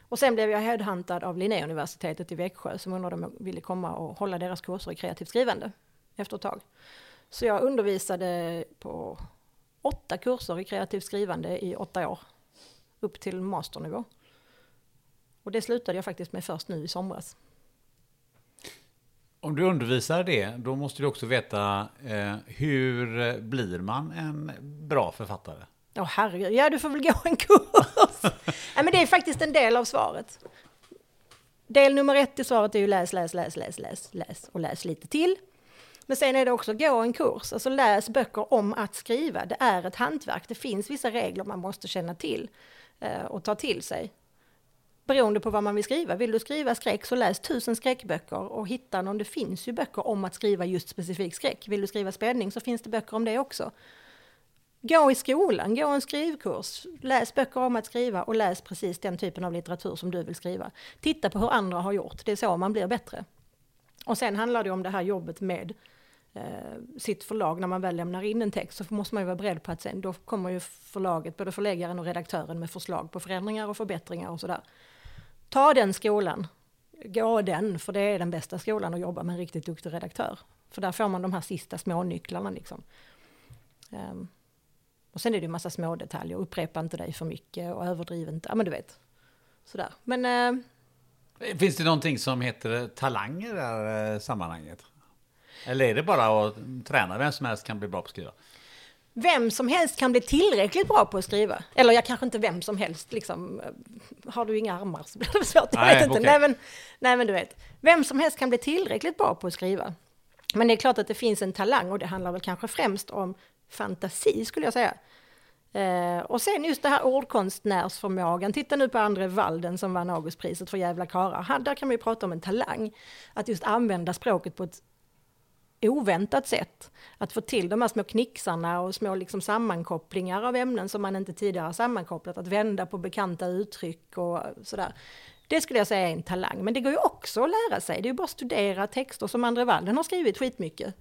Och sen blev jag headhuntad av Linnéuniversitetet i Växjö som undrade om jag ville komma och hålla deras kurser i kreativt skrivande efter ett tag. Så jag undervisade på åtta kurser i kreativt skrivande i åtta år, upp till masternivå. Och det slutade jag faktiskt med först nu i somras. Om du undervisar det, då måste du också veta eh, hur blir man en bra författare? Ja, oh, herregud, ja du får väl gå en kurs. Nej, men det är faktiskt en del av svaret. Del nummer ett i svaret är ju läs, läs, läs, läs, läs, läs och läs lite till. Men sen är det också gå en kurs, alltså läs böcker om att skriva. Det är ett hantverk, det finns vissa regler man måste känna till eh, och ta till sig. Beroende på vad man vill skriva. Vill du skriva skräck så läs tusen skräckböcker och hitta någon. Det finns ju böcker om att skriva just specifik skräck. Vill du skriva spänning så finns det böcker om det också. Gå i skolan, gå en skrivkurs, läs böcker om att skriva och läs precis den typen av litteratur som du vill skriva. Titta på hur andra har gjort, det är så man blir bättre. Och sen handlar det om det här jobbet med eh, sitt förlag. När man väl lämnar in en text så måste man ju vara beredd på att sen då kommer ju förlaget, både förläggaren och redaktören med förslag på förändringar och förbättringar och sådär. Ta den skolan, gå den, för det är den bästa skolan att jobba med en riktigt duktig redaktör. För där får man de här sista små nycklarna liksom. Um, och sen är det ju massa små detaljer, upprepa inte dig för mycket och överdriv inte, ja men du vet. Sådär. Men... Uh, Finns det någonting som heter talang i det här eh, sammanhanget? Eller är det bara att träna, vem som helst kan bli bra på att skriva? Vem som helst kan bli tillräckligt bra på att skriva. Eller jag kanske inte vem som helst, liksom. Har du inga armar så blir det svårt, jag nej, vet inte. Okay. Nej, men, nej men du vet, vem som helst kan bli tillräckligt bra på att skriva. Men det är klart att det finns en talang och det handlar väl kanske främst om fantasi skulle jag säga. Eh, och sen just det här ordkonstnärsförmågan. Titta nu på André Walden som vann Augustpriset för Jävla karlar. Där kan man ju prata om en talang. Att just använda språket på ett oväntat sätt. Att få till de här små knixarna och små liksom sammankopplingar av ämnen som man inte tidigare har sammankopplat. Att vända på bekanta uttryck och sådär. Det skulle jag säga är en talang. Men det går ju också att lära sig. Det är ju bara att studera texter som André Walden har skrivit skitmycket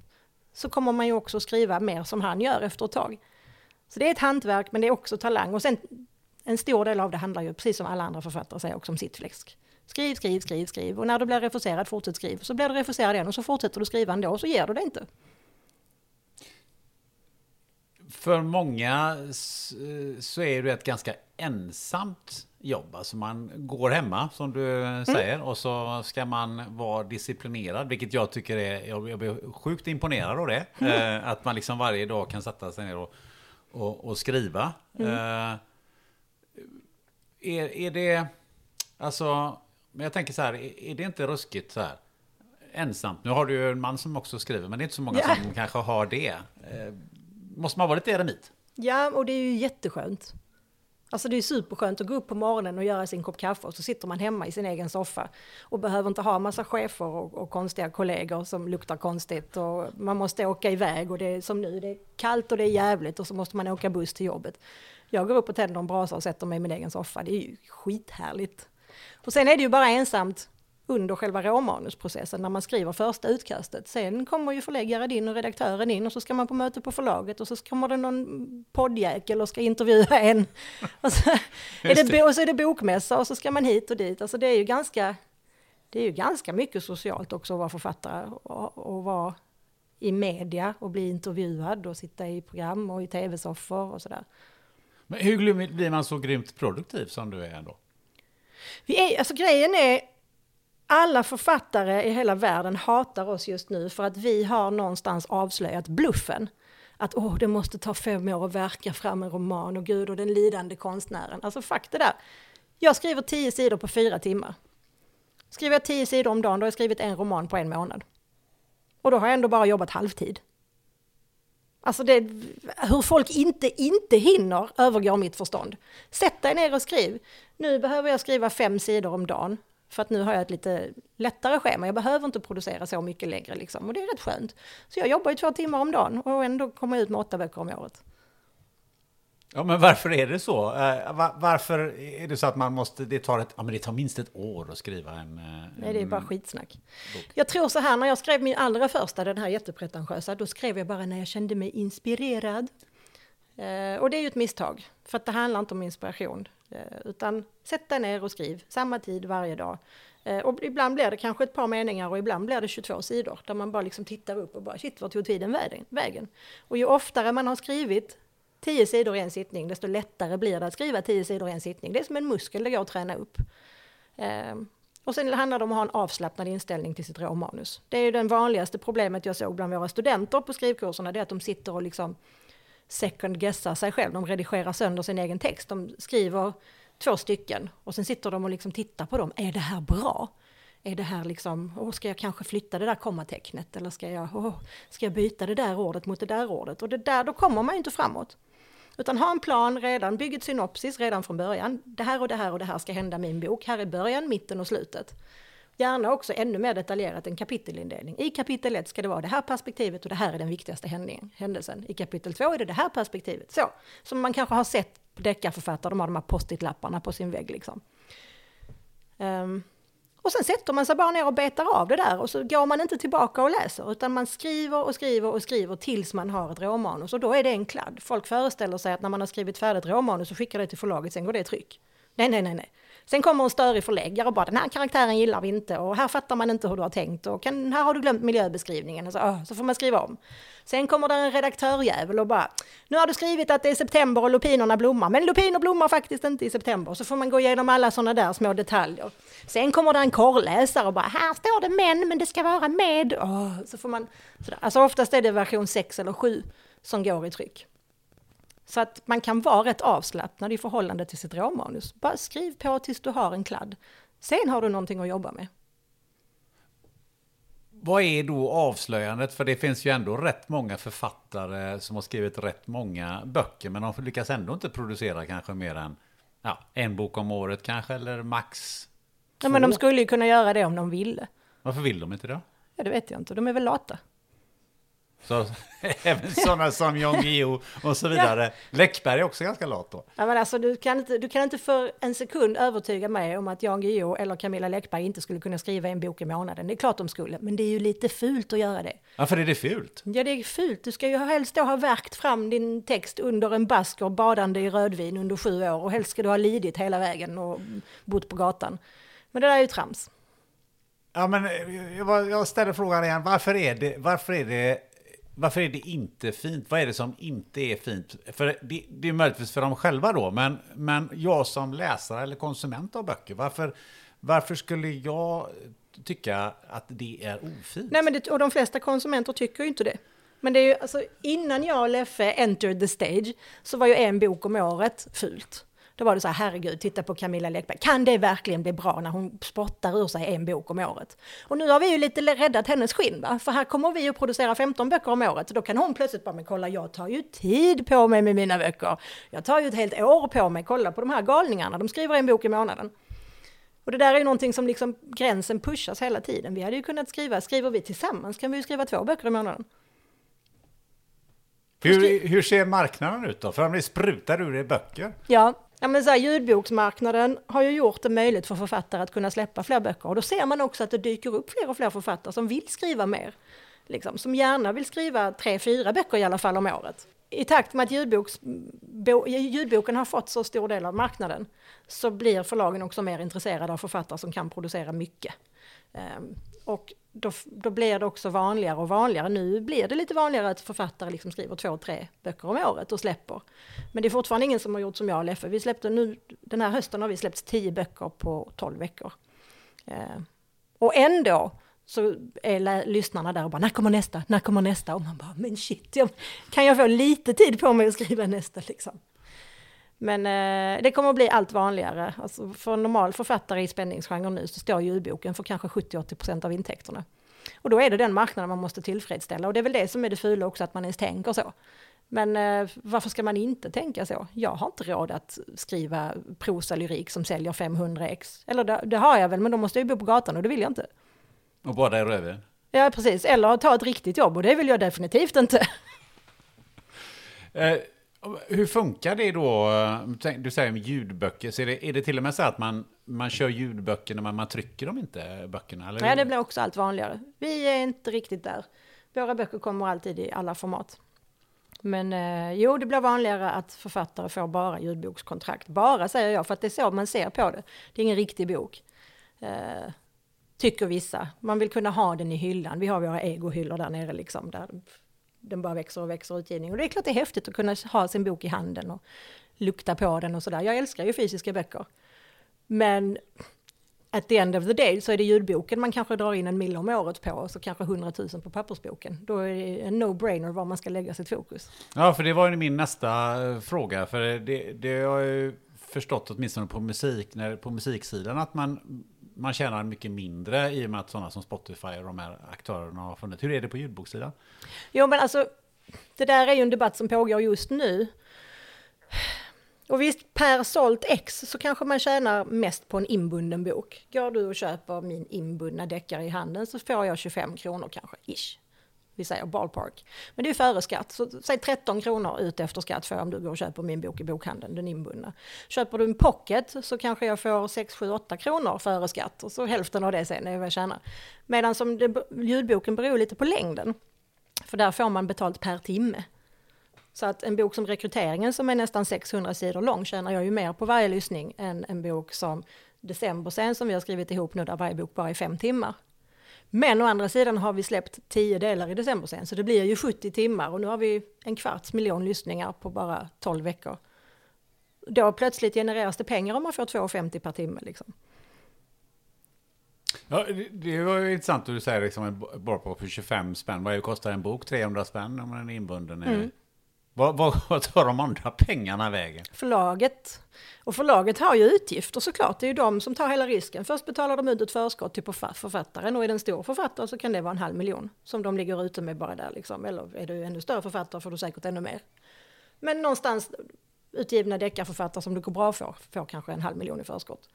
så kommer man ju också skriva mer som han gör efter ett tag. Så det är ett hantverk, men det är också talang. Och sen en stor del av det handlar ju, precis som alla andra författare säger, också om sitt fläsk. Skriv, skriv, skriv, skriv. Och när du blir refuserad, fortsätt skriv. Så blir du refuserad igen och så fortsätter du skriva ändå, och så ger du det inte. För många så är det ett ganska ensamt jobb. Alltså man går hemma som du mm. säger mm. och så ska man vara disciplinerad. Vilket jag tycker är, jag, blir sjukt imponerad av det. Mm. Eh, att man liksom varje dag kan sätta sig ner och, och, och skriva. Mm. Eh, är, är det, alltså, men jag tänker så här, är, är det inte ruskigt så här? Ensamt. Nu har du ju en man som också skriver, men det är inte så många yeah. som kanske har det. Eh, måste man vara lite eremit? Ja, och det är ju jätteskönt. Alltså det är superskönt att gå upp på morgonen och göra sin kopp kaffe och så sitter man hemma i sin egen soffa och behöver inte ha massa chefer och, och konstiga kollegor som luktar konstigt och man måste åka iväg och det är som nu, det är kallt och det är jävligt och så måste man åka buss till jobbet. Jag går upp och tänder en brasa och sätter mig i min egen soffa, det är ju skithärligt. Och sen är det ju bara ensamt under själva råmanusprocessen när man skriver första utkastet. Sen kommer ju förläggaren in och redaktören in och så ska man på möte på förlaget och så kommer det någon poddjäkel och ska intervjua en. Och så, är det, och så är det bokmässa och så ska man hit och dit. Alltså det är ju ganska, det är ju ganska mycket socialt också att vara författare och, och vara i media och bli intervjuad och sitta i program och i tv-soffor och sådär. Men hur blir man så grymt produktiv som du är ändå? Vi är, alltså grejen är, alla författare i hela världen hatar oss just nu för att vi har någonstans avslöjat bluffen. Att åh, det måste ta fem år att verka fram en roman och gud och den lidande konstnären. Alltså fuck det där. Jag skriver tio sidor på fyra timmar. Skriver jag tio sidor om dagen, då har jag skrivit en roman på en månad. Och då har jag ändå bara jobbat halvtid. Alltså det, hur folk inte, inte hinner övergår mitt förstånd. Sätt dig ner och skriv. Nu behöver jag skriva fem sidor om dagen. För att nu har jag ett lite lättare schema. Jag behöver inte producera så mycket längre liksom. Och det är rätt skönt. Så jag jobbar ju två timmar om dagen och ändå kommer jag ut med åtta böcker om året. Ja, men varför är det så? Var, varför är det så att man måste, det tar, ett, ja, men det tar minst ett år att skriva en... Uh, Nej, det är bara skitsnack. Bok. Jag tror så här, när jag skrev min allra första, den här jättepretentiösa, då skrev jag bara när jag kände mig inspirerad. Uh, och det är ju ett misstag, för att det handlar inte om inspiration. utan sätt dig ner och skriv, samma tid varje dag. och ibland blir det kanske ett par meningar och ibland blir det 22 sidor, där man bara liksom tittar upp och bara, shit, vad tog tiden vägen? Och ju oftare man har skrivit, tio sidor i en sittning, desto lättare blir det att skriva tio sidor i en sittning. Det är som en muskel det går att träna upp. Eh, och sen handlar det om att ha en avslappnad inställning till sitt råmanus. Det är ju det vanligaste problemet jag såg bland våra studenter på skrivkurserna, det är att de sitter och liksom second guessar sig själv. De redigerar sönder sin egen text. De skriver två stycken och sen sitter de och liksom tittar på dem. Är det här bra? Är det här liksom, oh, ska jag kanske flytta det där kommatecknet eller ska jag, oh, ska jag byta det där ordet mot det där ordet? Och det där, då kommer man ju inte framåt. Utan ha en plan redan, bygg ett synopsis redan från början. Det här och det här och det här ska hända min bok. Här är början, mitten och slutet. Gärna också ännu mer detaljerat en kapitelindelning. I kapitel 1 ska det vara det här perspektivet och det här är den viktigaste händelsen. I kapitel 2 är det det här perspektivet. Så, som man kanske har sett deckarförfattare, de har de här post-it-lapparna på sin vägg liksom. Um, och sen sätter man sig bara ner och betar av det där och så går man inte tillbaka och läser utan man skriver och skriver och skriver tills man har ett råmanus och då är det en kladd. Folk föreställer sig att när man har skrivit färdigt råmanus och skickar det till förlaget, sen går det i tryck. Nej, nej, nej, nej. Sen kommer en störig förläggare och bara den här karaktären gillar vi inte och här fattar man inte hur du har tänkt och kan, här har du glömt miljöbeskrivningen och så, oh, så får man skriva om. Sen kommer det en redaktörjävel och bara nu har du skrivit att det är september och lupinerna blommar men lupiner blommar faktiskt inte i september. Så får man gå igenom alla sådana där små detaljer. Sen kommer det en korrläsare och bara här står det men men det ska vara med. Oh, så får man, sådär. Alltså oftast är det version 6 eller 7 som går i tryck. Så att man kan vara rätt avslappnad i förhållande till sitt råmanus. Bara skriv på tills du har en kladd. Sen har du någonting att jobba med. Vad är då avslöjandet? För det finns ju ändå rätt många författare som har skrivit rätt många böcker, men de lyckas ändå inte producera kanske mer än ja, en bok om året kanske, eller max två. Ja, men de skulle ju kunna göra det om de ville. Varför vill de inte det? Ja, det vet jag inte. De är väl lata. Så, även sådana som Jan Guillou och så vidare. Ja. Läckberg är också ganska lat då. Ja, men alltså, du, kan inte, du kan inte för en sekund övertyga mig om att Jan Guillou eller Camilla Läckberg inte skulle kunna skriva en bok i månaden. Det är klart de skulle, men det är ju lite fult att göra det. Varför är det fult? Ja, det är fult. Du ska ju helst då ha verkt fram din text under en basker badande i rödvin under sju år och helst ska du ha lidit hela vägen och bott på gatan. Men det där är ju trams. Ja, men jag ställer frågan igen. Varför är det, varför är det varför är det inte fint? Vad är det som inte är fint? För det, det är möjligtvis för dem själva då, men, men jag som läsare eller konsument av böcker, varför, varför skulle jag tycka att det är ofint? Nej, men det, och de flesta konsumenter tycker ju inte det. Men det är ju, alltså, innan jag och Leffe entered the stage så var ju en bok om året fult. Då var det så här, herregud, titta på Camilla Läckberg. Kan det verkligen bli bra när hon spottar ur sig en bok om året? Och nu har vi ju lite räddat hennes skinn, va? för här kommer vi att producera 15 böcker om året. Då kan hon plötsligt bara, men kolla, jag tar ju tid på mig med mina böcker. Jag tar ju ett helt år på mig, kolla på de här galningarna, de skriver en bok i månaden. Och det där är ju någonting som liksom gränsen pushas hela tiden. Vi hade ju kunnat skriva, skriver vi tillsammans kan vi ju skriva två böcker i månaden. Hur, hur ser marknaden ut då? För om det sprutar ur i böcker? Ja, Ja, men så här, ljudboksmarknaden har ju gjort det möjligt för författare att kunna släppa fler böcker. Och då ser man också att det dyker upp fler och fler författare som vill skriva mer. Liksom, som gärna vill skriva tre, fyra böcker i alla fall om året. I takt med att ljudboks, bo, ljudboken har fått så stor del av marknaden så blir förlagen också mer intresserade av författare som kan producera mycket. Um, och då, då blir det också vanligare och vanligare. Nu blir det lite vanligare att författare liksom skriver två, tre böcker om året och släpper. Men det är fortfarande ingen som har gjort som jag och Leffe. Vi släppte nu, den här hösten har vi släppt tio böcker på tolv veckor. Eh, och ändå så är lyssnarna där och bara, när kommer nästa? När kommer nästa? Och man bara, men shit, jag, kan jag få lite tid på mig att skriva nästa liksom? Men eh, det kommer att bli allt vanligare. Alltså för en normal författare i spänningsgenren nu så står ljudboken för kanske 70-80% av intäkterna. Och då är det den marknaden man måste tillfredsställa. Och det är väl det som är det fula också, att man ens tänker så. Men eh, varför ska man inte tänka så? Jag har inte råd att skriva prosa lyrik som säljer 500 ex. Eller det, det, har jag väl, men då måste jag bo på gatan och det vill jag inte. Och bada i rödvin? Ja, precis. Eller ta ett riktigt jobb och det vill jag definitivt inte. Eh, Hur funkar det då? Du säger ljudböcker, så är det, är det till och med så att man, man kör ljudböckerna men man trycker dem inte, böckerna? Eller? Nej, det blir också allt vanligare. Vi är inte riktigt där. Våra böcker kommer alltid i alla format. Men eh, jo, det blir vanligare att författare får bara ljudbokskontrakt. Bara säger jag, för att det är så man ser på det. Det är ingen riktig bok. Eh, tycker vissa. Man vill kunna ha den i hyllan. Vi har våra egohyllor där nere liksom. Där den bara växer och växer utgivning. Och det är klart det är häftigt att kunna ha sin bok i handen och lukta på den och sådär. Jag älskar ju fysiska böcker. Men at the end of the day så är det ljudboken man kanske drar in en mil om året på och så kanske hundratusen på pappersboken. Då är det en no-brainer var man ska lägga sitt fokus. Ja, för det var ju min nästa eh, fråga. För det, det har jag ju förstått åtminstone på, musik, när, på musiksidan att man, man tjänar mycket mindre i och med att sådana som Spotify och de här aktörerna har funnits. Hur är det på ljudboksidan? Jo, men alltså det där är ju en debatt som pågår just nu. Och visst, per sålt ex så kanske man tjänar mest på en inbunden bok. Går du och köper min inbundna deckare i handen så får jag 25 kronor kanske, ish. Vi säger ballpark. Men det är före skatt, så säg 13 kronor ut efter skatt får jag om du går och köper min bok i bokhandeln, den inbundna. Köper du en pocket så kanske jag får 6, 7, 8 kronor före skatt och så hälften av det sen är vad jag tjänar. Medan som det, ljudboken beror lite på längden. För där får man betalt per timme. Så att en bok som Rekryteringen som är nästan 600 sidor lång tjänar jag ju mer på varje lyssning än en bok som December sen som vi har skrivit ihop nu där varje bok bara är fem timmar. Men å andra sidan har vi släppt tio delar i december sen så det blir ju 70 timmar och nu har vi en kvarts miljon lyssningar på bara 12 veckor. Då plötsligt genereras det pengar om man får 2,50 per timme liksom. Ja, det var ju intressant att du säger liksom bara på 25 spänn. Vad kostar en bok? 300 spänn om den är inbunden? Mm. Vad, vad tar de andra pengarna vägen? Förlaget. Och förlaget har ju utgifter såklart. Det är ju de som tar hela risken. Först betalar de ut ett förskott till författaren och är det en stor författare så kan det vara en halv miljon som de ligger ute med bara där liksom. Eller är du ännu större författare får du säkert ännu mer. Men någonstans utgivna deckarförfattare som det går bra för får kanske en halv miljon i förskott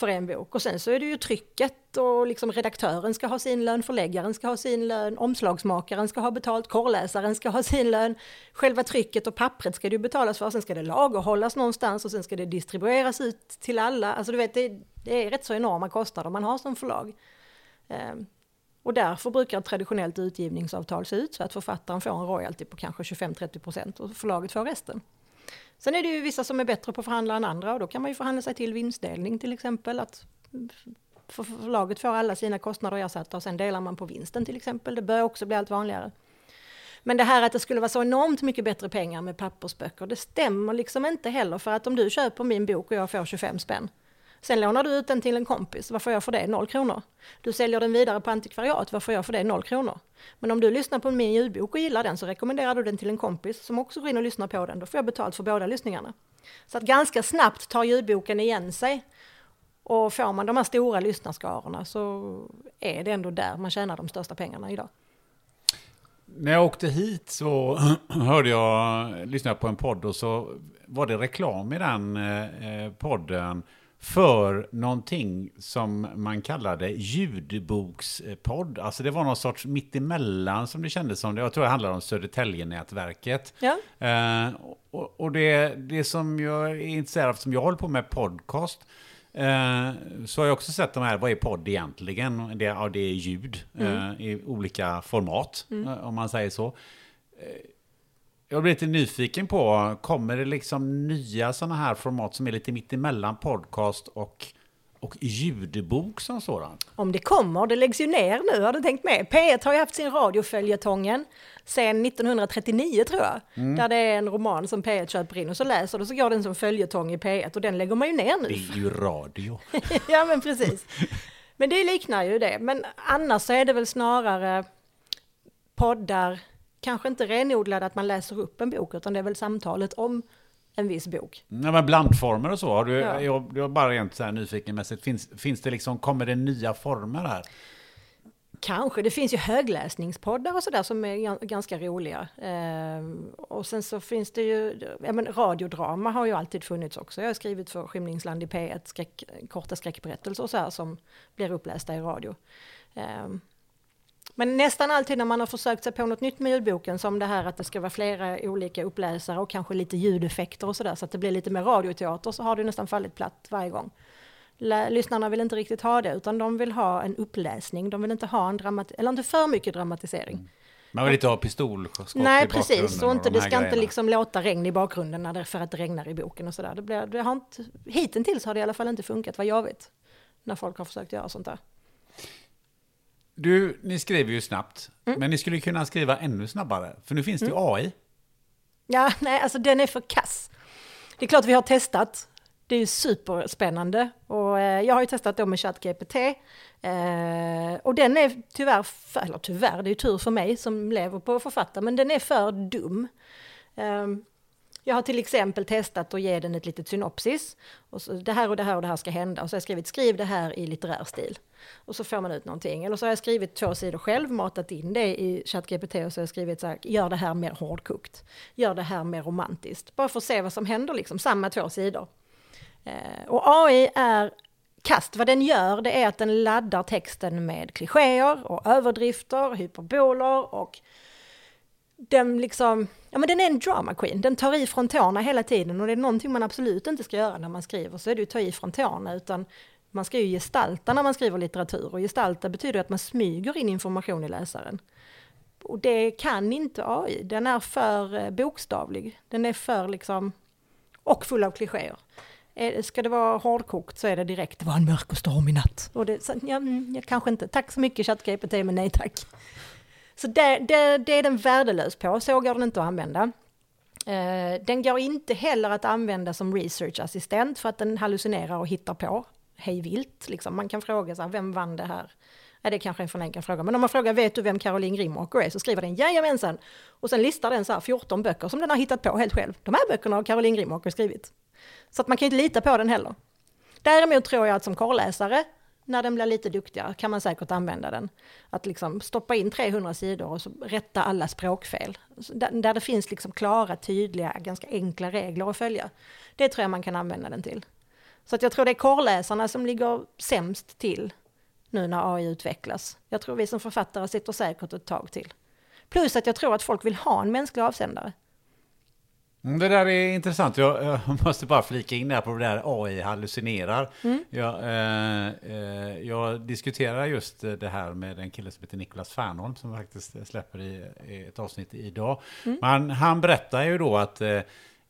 för en bok. Och sen så är det ju trycket och liksom redaktören ska ha sin lön, förläggaren ska ha sin lön, omslagsmakaren ska ha betalt, korrläsaren ska ha sin lön. Själva trycket och pappret ska det ju betalas för, sen ska det lagerhållas någonstans och sen ska det distribueras ut till alla. Alltså du vet, det, det är rätt så enorma kostnader man har som förlag. Um, och därför brukar ett traditionellt utgivningsavtal se ut så att författaren får en royalty på kanske 25-30% och förlaget får resten. Sen är det ju vissa som är bättre på att förhandla än andra och då kan man ju förhandla sig till vinstdelning till exempel. Att förlaget får alla sina kostnader ersatta och sen delar man på vinsten till exempel. Det börjar också bli allt vanligare. Men det här att det skulle vara så enormt mycket bättre pengar med pappersböcker, det stämmer liksom inte heller. För att om du köper min bok och jag får 25 spänn, Sen lånar du ut den till en kompis, vad får jag för det? Noll kronor. Du säljer den vidare på antikvariat, vad får jag för det? Noll kronor. Men om du lyssnar på min ljudbok och gillar den så rekommenderar du den till en kompis som också går in och lyssnar på den. Då får jag betalt för båda lyssningarna. Så att ganska snabbt tar ljudboken igen sig. Och får man de här stora lyssnarskarorna så är det ändå där man tjänar de största pengarna idag. När jag åkte hit så hörde jag, lyssnade på en podd och så var det reklam i den eh, eh podden för någonting som man kallade ljudbokspodd. Alltså det var någon sorts mittemellan som det kändes som. Jag tror det handlade om Södertälje-nätverket. Ja. Eh, och, och det, det som jag är intresserad av, som jag håller på med podcast, eh, så har jag också sett de här, vad är podd egentligen? Det, ja, det är ljud mm. eh, i olika format, mm. Eh, om man säger så. Jag blir lite nyfiken på, kommer det liksom nya sådana här format som är lite mittemellan podcast och, och ljudbok som sådan? Om det kommer, det läggs ju ner nu har du tänkt med. P1 har ju haft sin radioföljetongen sedan 1939 tror jag. Mm. Där det är en roman som P1 köper in och så läser du så går den som följetong i P1 och den lägger man ju ner nu. Det är ju radio. ja men precis. Men det liknar ju det. Men annars så är det väl snarare poddar kanske inte renodlad att man läser upp en bok, utan det är väl samtalet om en viss bok. Ja, men blandformer och så, har du, ja. jag, jag bara rent så här nyfikenmässigt, finns, finns det liksom, kommer det nya former här? Kanske, det finns ju högläsningspoddar och sådär som är ganska roliga. Eh, och sen så finns det ju, ja men radiodrama har ju alltid funnits också. Jag har skrivit för Skymningsland i P1, skräck, korta skräckberättelser och så här som blir upplästa i radio. Eh, Men nästan alltid när man har försökt sig på något nytt med ljudboken, som det här att det ska vara flera olika uppläsare och kanske lite ljudeffekter och sådär, så att det blir lite mer radioteater, så har det nästan fallit platt varje gång. Lyssnarna vill inte riktigt ha det, utan de vill ha en uppläsning. De vill inte ha en dramatisering, eller inte för mycket dramatisering. Mm. Man vill inte ha pistolskott Nej, precis. Och inte, det ska grejerna. inte liksom låta regn i bakgrunden när det, för att det regnar i boken och sådär. Det blir, det har inte, hittills har det i alla fall inte funkat, vad jag vet, när folk har försökt göra sånt där. Du, ni skriver ju snabbt, mm. men ni skulle kunna skriva ännu snabbare, för nu finns det ju mm. AI. Ja, nej, alltså den är för kass. Det är klart vi har testat. Det är ju superspännande och eh, jag har ju testat då med ChatGPT eh, och den är tyvärr, för, eller tyvärr, det är ju tur för mig som lever på att författa, men den är för dum. Eh, jag har till exempel testat att ge den ett litet synopsis. Och så, det här och det här och det här ska hända. Och så har jag skrivit skriv det här i litterär stil. Och så får man ut någonting. Eller så har jag skrivit två sidor själv, matat in det i ChatGPT och så har jag skrivit så här, gör det här mer hårdkokt. Gör det här mer romantiskt. Bara för att se vad som händer, liksom, samma två sidor. Eh, och AI är kast. Vad den gör, det är att den laddar texten med klichéer och överdrifter, hyperboler och den liksom, ja men den är en drama queen, den tar i från tårna hela tiden och det är någonting man absolut inte ska göra när man skriver, så är det ju ta i från tårna, utan man ska ju gestalta när man skriver litteratur och gestalta betyder att man smyger in information i läsaren. Och det kan inte AI, den är för eh, bokstavlig, den är för liksom, och full av klichéer. Ska det vara hårdkokt så är det direkt, det var en mörk och stormig natt. Och det, så, ja, mm, jag kanske inte, tack så mycket ChatGPT men nej tack. Så det, det, det är den värdelös på, så går den inte att använda. Eh, den går inte heller att använda som researchassistent för att den hallucinerar och hittar på hej vilt. Liksom. Man kan fråga sig, vem vann det här? Nej, det är kanske en för enkel fråga, men om man frågar, vet du vem Caroline Grimåker är? Så skriver den jajamensan. Och sen listar den så här 14 böcker som den har hittat på helt själv. De här böckerna har Caroline Grimåker skrivit. Så att man kan inte lita på den heller. Däremot tror jag att som korrläsare när den blir lite duktigare kan man säkert använda den. Att liksom stoppa in 300 sidor och så rätta alla språkfel. Där, det finns liksom klara, tydliga, ganska enkla regler att följa. Det tror jag man kan använda den till. Så att jag tror det är korrläsarna som ligger sämst till nu när AI utvecklas. Jag tror vi som författare sitter säkert ett tag till. Plus att jag tror att folk vill ha en mänsklig avsändare. Mm, det där är intressant. Jag, jag, måste bara flika in där på det där AI hallucinerar. Mm. Jag, eh, eh, jag diskuterar just det här med en kille som heter Niklas Fernholm som faktiskt släpper i, i ett avsnitt idag. Mm. Men han berättar ju då att eh,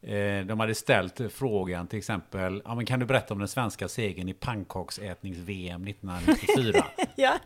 eh de hade ställt frågan till exempel, ja, men kan du berätta om den svenska segern i pannkaksätnings-VM 1994? ja.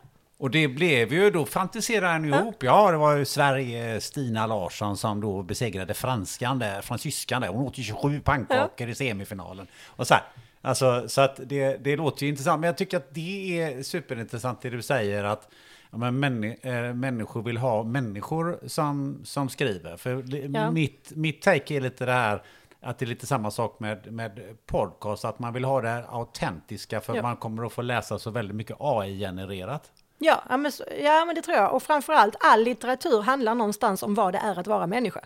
Och det blev ju, då fantiserade han ihop. Ja. det var ju Sverige, Stina Larsson som då besegrade franskan där, fransyskan där. Hon åt ju 27 pannkakor i semifinalen. Och så här. Alltså, så att det, det låter ju intressant. Men jag tycker att det är superintressant det du säger att ja, men män, äh, människor vill ha människor som, som skriver. För ja. mitt, mitt take är lite det här att det är lite samma sak med, med podcast, att man vill ha det här autentiska för ja. man kommer att få läsa så väldigt mycket AI-genererat. Ja, men, ja, men det tror jag. Och framförallt, all litteratur handlar någonstans om vad det är att vara människa.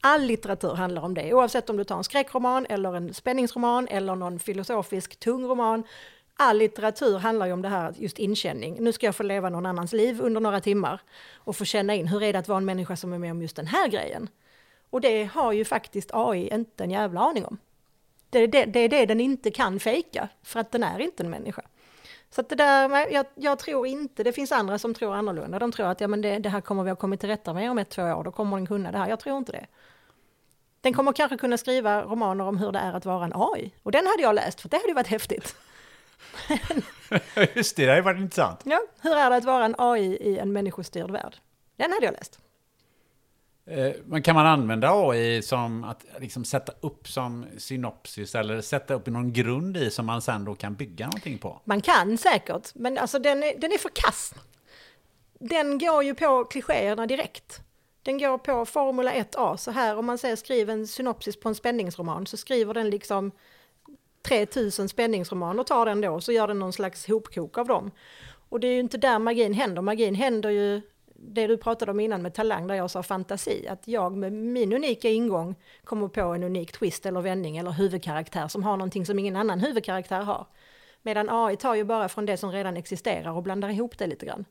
All litteratur handlar om det, oavsett om du tar en skräckroman eller en spänningsroman eller någon filosofisk tung roman. All litteratur handlar ju om det här, just inkänning. Nu ska jag få leva någon annans liv under några timmar och få känna in hur är det att vara en människa som är med om just den här grejen. Och det har ju faktiskt AI inte en jävla aning om. Det är det, det, är det den inte kan fejka, för att den är inte en människa. Så att det där, jag, jag, tror inte, det finns andra som tror annorlunda. De tror att ja, men det, det här kommer vi att komma till rätta med om ett, två år, då kommer den kunna det här. Jag tror inte det. Den kommer kanske kunna skriva romaner om hur det är att vara en AI. Och den hade jag läst, för det hade ju varit häftigt. Just det, det hade varit intressant. Ja, hur är det att vara en AI i en människostyrd värld? Den hade jag läst. Eh, men kan man använda AI som att liksom sätta upp som synopsis eller sätta upp någon grund i som man sen då kan bygga någonting på? Man kan säkert, men alltså den är, den är för kass. Den går ju på klichéerna direkt. Den går på Formula 1A, så här om man säger skriv en synopsis på en spänningsroman så skriver den liksom 3000 spänningsromaner och tar den då så gör den någon slags hopkok av dem. Och det är ju inte där magin händer, magin händer ju det du pratade om innan med talang, där jag sa fantasi, att jag med min unika ingång kommer på en unik twist eller vändning eller huvudkaraktär som har någonting som ingen annan huvudkaraktär har. Medan AI tar ju bara från det som redan existerar och blandar ihop det lite grann.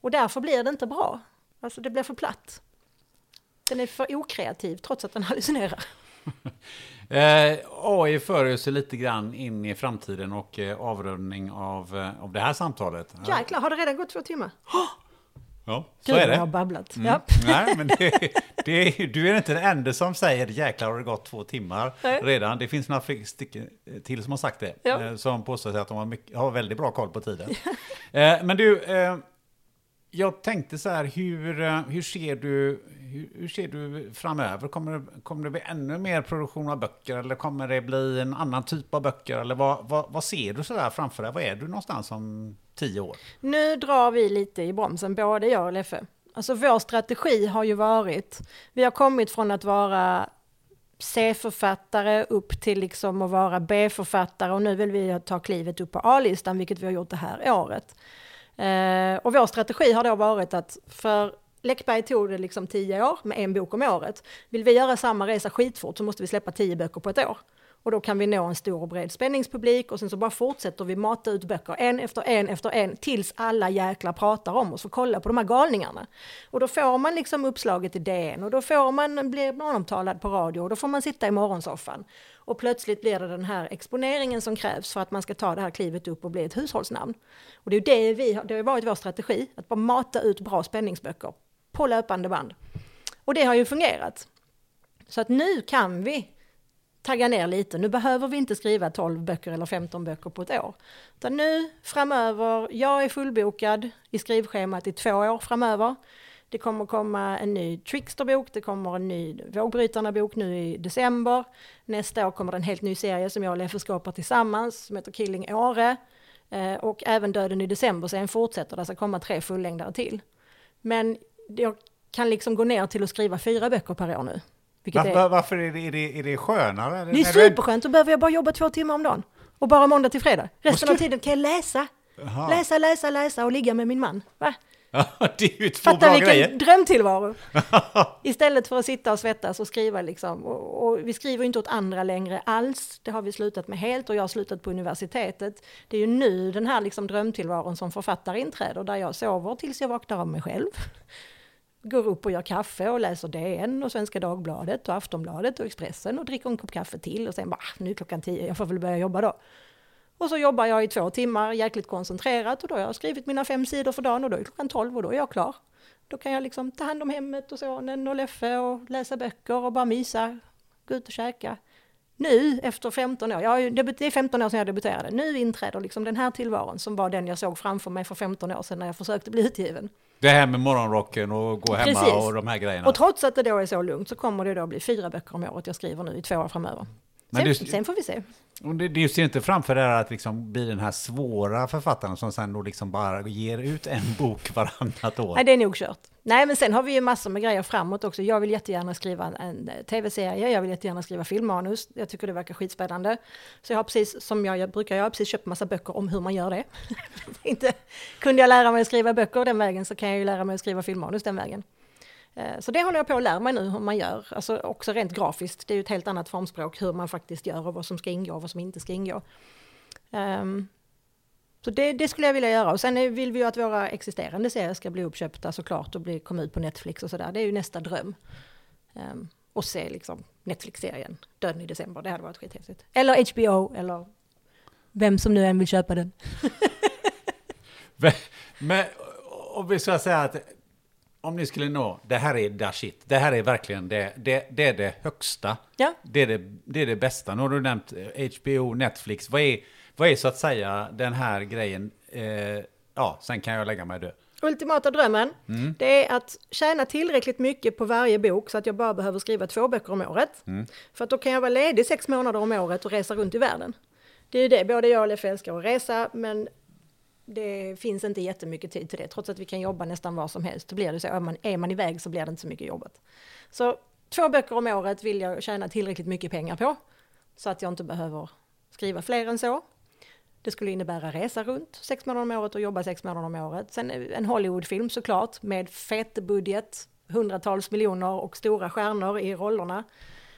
Och därför blir det inte bra. Alltså det blir för platt. Den är för okreativ trots att den hallucinerar. Eh, AI för sig lite grann in i framtiden och eh, avrundning av, eh, av det här samtalet. Jäklar, har det redan gått två timmar? Ja, så Gud, är vad jag har det. babblat. Mm. Ja. Nej, men det, det, du är inte den enda som säger jäklar har det gått två timmar Nej. redan. Det finns några stycken till som har sagt det. Ja. eh, Som påstår sig att de har, mycket, har väldigt bra koll på tiden. Eh, Men du, eh, jag tänkte så här, hur, eh, hur, ser, du, hur, hur ser du framöver? Kommer det, kommer det bli ännu mer produktion av böcker eller kommer det bli en annan typ av böcker? Eller vad, vad, vad ser du sådär framför dig? Var är du någonstans om tio år? Nu drar vi lite i bromsen, både jag och Leffe. Alltså vår strategi har ju varit, vi har kommit från att vara C-författare upp till liksom att vara B-författare och nu vill vi ta klivet upp på A-listan, vilket vi har gjort det här året. Eh, och vår strategi har då varit att för Läckberg tog det liksom tio år med en bok om året. Vill vi göra samma resa skitfort så måste vi släppa tio böcker på ett år. Och då kan vi nå en stor och bred spänningspublik och sen så bara fortsätter vi mata ut böcker en efter en efter en tills alla jäklar pratar om oss och kollar på de här galningarna. Och då får man liksom uppslaget i DN och då får man bli omtalad på radio och då får man sitta i morgonsoffan. Och plötsligt blir det den här exponeringen som krävs för att man ska ta det här klivet upp och bli ett hushållsnamn. Och det är ju det vi det har varit vår strategi, att bara mata ut bra spänningsböcker på löpande band. Och det har ju fungerat. Så att nu kan vi tagga ner lite. Nu behöver vi inte skriva 12 böcker eller 15 böcker på ett år. Utan nu framöver, jag är fullbokad i skrivschemat i två år framöver. Det kommer komma en ny tricksterbok, det kommer en ny Vågbrytarna-bok nu i december. Nästa år kommer det en helt ny serie som jag och Leffe skapar tillsammans som heter Killing Åre. Eh, och även Döden i december, sen fortsätter det, ska komma tre fullängdare till. Men jag kan liksom gå ner till att skriva fyra böcker per år nu. Var, är- var, varför är det, är det, är det skönare? det är superskönt, då behöver jag bara jobba två timmar om dagen. Och bara måndag till fredag. Resten av tiden kan jag läsa. Jaha. Läsa, läsa, läsa och ligga med min man. Va? Ja, det är ju två Fatta bra vilken grejer. drömtillvaro! Istället för att sitta och svettas och skriva liksom. Och, och vi skriver ju inte åt andra längre alls. Det har vi slutat med helt och jag har slutat på universitetet. Det är ju nu den här liksom drömtillvaron som författare inträder där jag sover tills jag vaknar av mig själv. Går upp och gör kaffe och läser DN och Svenska Dagbladet och Aftonbladet och Expressen och dricker en kopp kaffe till och sen bara, ah, nu är klockan tio, jag får väl börja jobba då. Och så jobbar jag i två timmar jäkligt koncentrerat och då har jag skrivit mina fem sidor för dagen och då är klockan tolv och då är jag klar. Då kan jag liksom ta hand om hemmet och sonen och Leffe och läsa böcker och bara mysa, gå ut och käka. Nu efter 15 år, jag det är 15 år sedan jag debuterade, nu inträder liksom den här tillvaron som var den jag såg framför mig för 15 år sedan när jag försökte bli utgiven. Det här med morgonrocken och gå hemma Precis. och de här grejerna. Och trots att det då är så lugnt så kommer det då bli fyra böcker om året jag skriver nu i två år framöver. Men Sen, du- sen får vi se. Och det, du ser inte framför dig att liksom bli den här svåra författaren som sen då liksom bara ger ut en bok varannat år. Nej, det är nog kört. Nej, men sen har vi ju massor med grejer framåt också. Jag vill jättegärna skriva en, en eh, tv-serie, jag vill jättegärna skriva filmmanus. Jag tycker det verkar skitspännande. Så jag har precis, som jag, jag brukar göra, precis köpt massa böcker om hur man gör det. Inte, kunde jag lära mig att skriva böcker den vägen så kan jag ju lära mig att skriva filmmanus den vägen. Eh, så det håller jag på att lära mig nu hur man gör, alltså också rent grafiskt. Det är ju ett helt annat formspråk hur man faktiskt gör och vad som ska ingå och vad som inte ska ingå. Um, så det, det skulle jag vilja göra. Och sen vill vi ju att våra existerande serier ska bli uppköpta såklart och bli, komma ut på Netflix och sådär. Det är ju nästa dröm. Um, och se liksom Netflix-serien Döden i december, det hade varit skithäftigt. Eller HBO, eller vem som nu än vill köpa den. Men om vi ska säga att om ni skulle nå, det här är da shit, det här är verkligen det, det, det är det högsta. Ja. Det är det, det är det bästa. Nu har du nämnt eh, HBO, Netflix. Vad är, vad är så att säga den här grejen? Eh, ja, sen kan jag lägga mig dö. Ultimata drömmen, det är att tjäna tillräckligt mycket på varje bok så att jag bara behöver skriva två böcker om året. För att då kan jag vara ledig sex månader om året och resa runt i världen. Det är ju det, både jag och Leif älskar att resa, men det finns inte jättemycket tid till det. Trots att vi kan jobba nästan var som helst, Då blir det så. Är man, är man iväg så blir det inte så mycket jobbat. Så två böcker om året vill jag tjäna tillräckligt mycket pengar på. Så att jag inte behöver skriva fler än så. Det skulle innebära resa runt sex månader om året och jobba sex månader om året. Sen en Hollywoodfilm såklart med fet budget, hundratals miljoner och stora stjärnor i rollerna.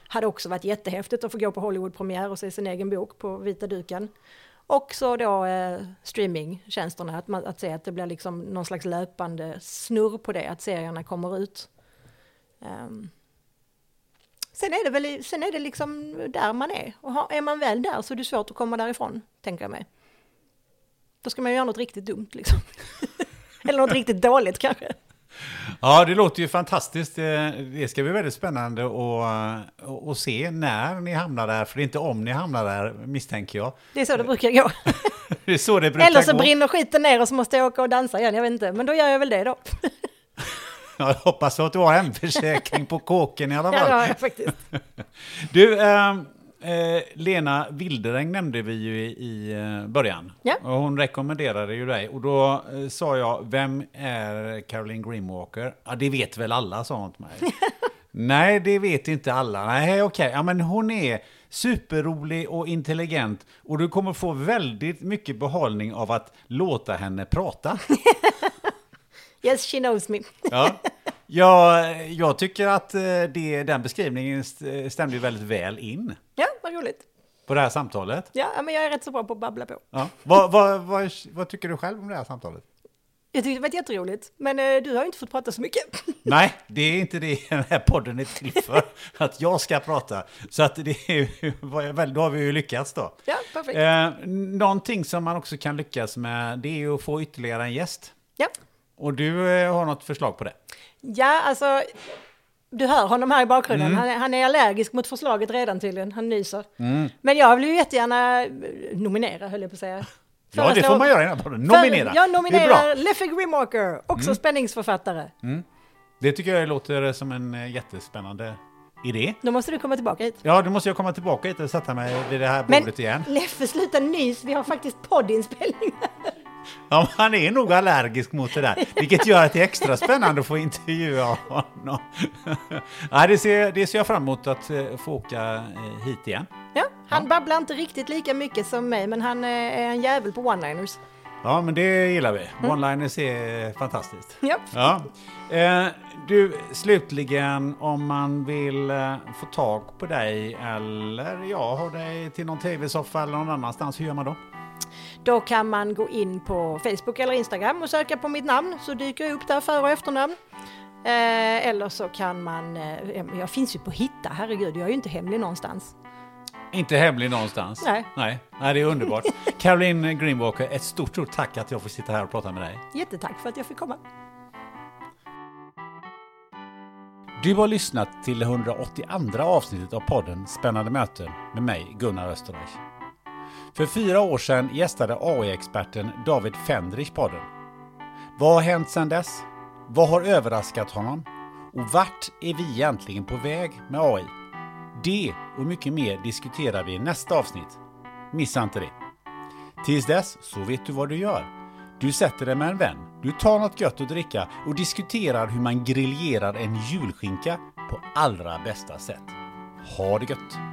Hade också varit jättehäftigt att få gå på Hollywoodpremiär och se sin egen bok på vita duken. Också då eh, streamingtjänsterna, att, man, att se att det blir liksom någon slags löpande snurr på det, att serierna kommer ut. Um, sen är det väl sen är det liksom där man är. Och har, är man väl där så är det svårt att komma därifrån, tänker jag mig. Då ska man ju göra något riktigt dumt liksom. Eller något riktigt dåligt kanske. Ja, det låter ju fantastiskt. Det ska bli väldigt spännande att, att se när ni hamnar där, för det är inte om ni hamnar där, misstänker jag. Det är så det brukar gå. det är så det brukar Eller så gå. brinner skiten ner och så måste jag åka och dansa igen, jag vet inte. Men då gör jag väl det då. Jag hoppas att du har en försäkring på kåken i alla fall. Ja, det har jag faktiskt. Du, eh, eh, Lena Wilderäng nämnde vi ju i, i eh, början. Ja. Och hon rekommenderade ju dig. Och då eh, sa jag, vem är Caroline Greenwalker? Ja, det vet väl alla, sa hon till mig. Nej, det vet inte alla. Nej, okej. Ja, men hon är superrolig och intelligent. Och du kommer få väldigt mycket behållning av att låta henne prata. Yes, she knows me. Ja. Jag, jag tycker att eh, det, den beskrivningen st- stämde väldigt väl in Ja, vad roligt. på det här samtalet. Ja, men jag är rätt så bra på att babbla på. Ja. Vad, vad, vad, vad tycker du själv om det här samtalet? Jag tyckte det var jätteroligt, men eh, du har inte fått prata så mycket. Nej, det är inte det den här podden är till för. Att jag ska prata. Så att det är väl, då har vi ju lyckats då. Ja, perfekt. Eh, någonting som man också kan lyckas med, det är ju att få ytterligare en gäst. Ja. Och du eh, har något förslag på det? Ja, alltså, du hör honom här i bakgrunden. Mm. Han, är, han är allergisk mot förslaget redan tydligen, han nyser. Mm. Men jag vill ju jättegärna eh, nominera, höll jag på att säga. Ja, det Föreslå- får man göra. Nominera. För, jag nominerar. Mm. Leffe Grimwalker, också spänningsförfattare. Det tycker jag låter som en eh, jättespännande idé. Då måste du komma tillbaka hit. Ja, då måste jag komma tillbaka hit och sätta mig vid det här Men bordet igen. Leffe, sluta nys, vi har faktiskt poddinspelning. Ja, han är nog allergisk mot det där, vilket gör att det är extra spännande att få intervjua honom. Nej, det, ser, det ser jag fram emot att eh, få åka eh, hit igen. Ja, han babblar inte riktigt lika mycket som mig, men han eh, är en jävel på one-liners. Ja, men det gillar vi. One-liners är fantastiskt. Ja. Ja. Du, slutligen, om man vill få tag på dig eller ja, ha dig till någon tv-soffa eller någon annanstans, hur gör man då? Då kan man gå in på Facebook eller Instagram och söka på mitt namn så dyker jag upp där för och efternamn. Eh, eller så kan man, eh, jag finns ju på Hitta, herregud, jag är ju inte hemlig någonstans. Inte hemlig någonstans. Nej. Nej, Nej det är underbart. Caroline Greenwalker, ett stort, stort tack att jag får sitta här och prata med dig. Jättetack för att jag fick komma. Du har lyssnat till det 182 avsnittet av podden Spännande möten med mig, Gunnar Österreich. För fyra år sedan gästade AI-experten David Fendrich podden. Vad har hänt sedan dess? Vad har överraskat honom? Och vart är vi egentligen på väg med AI? Det och mycket mer diskuterar vi i nästa avsnitt. Missa inte det. Tills dess så vet du vad du gör. Du sätter dig med en vän, du tar något gött att dricka och diskuterar hur man griljerar en julskinka på allra bästa sätt. Ha det gött!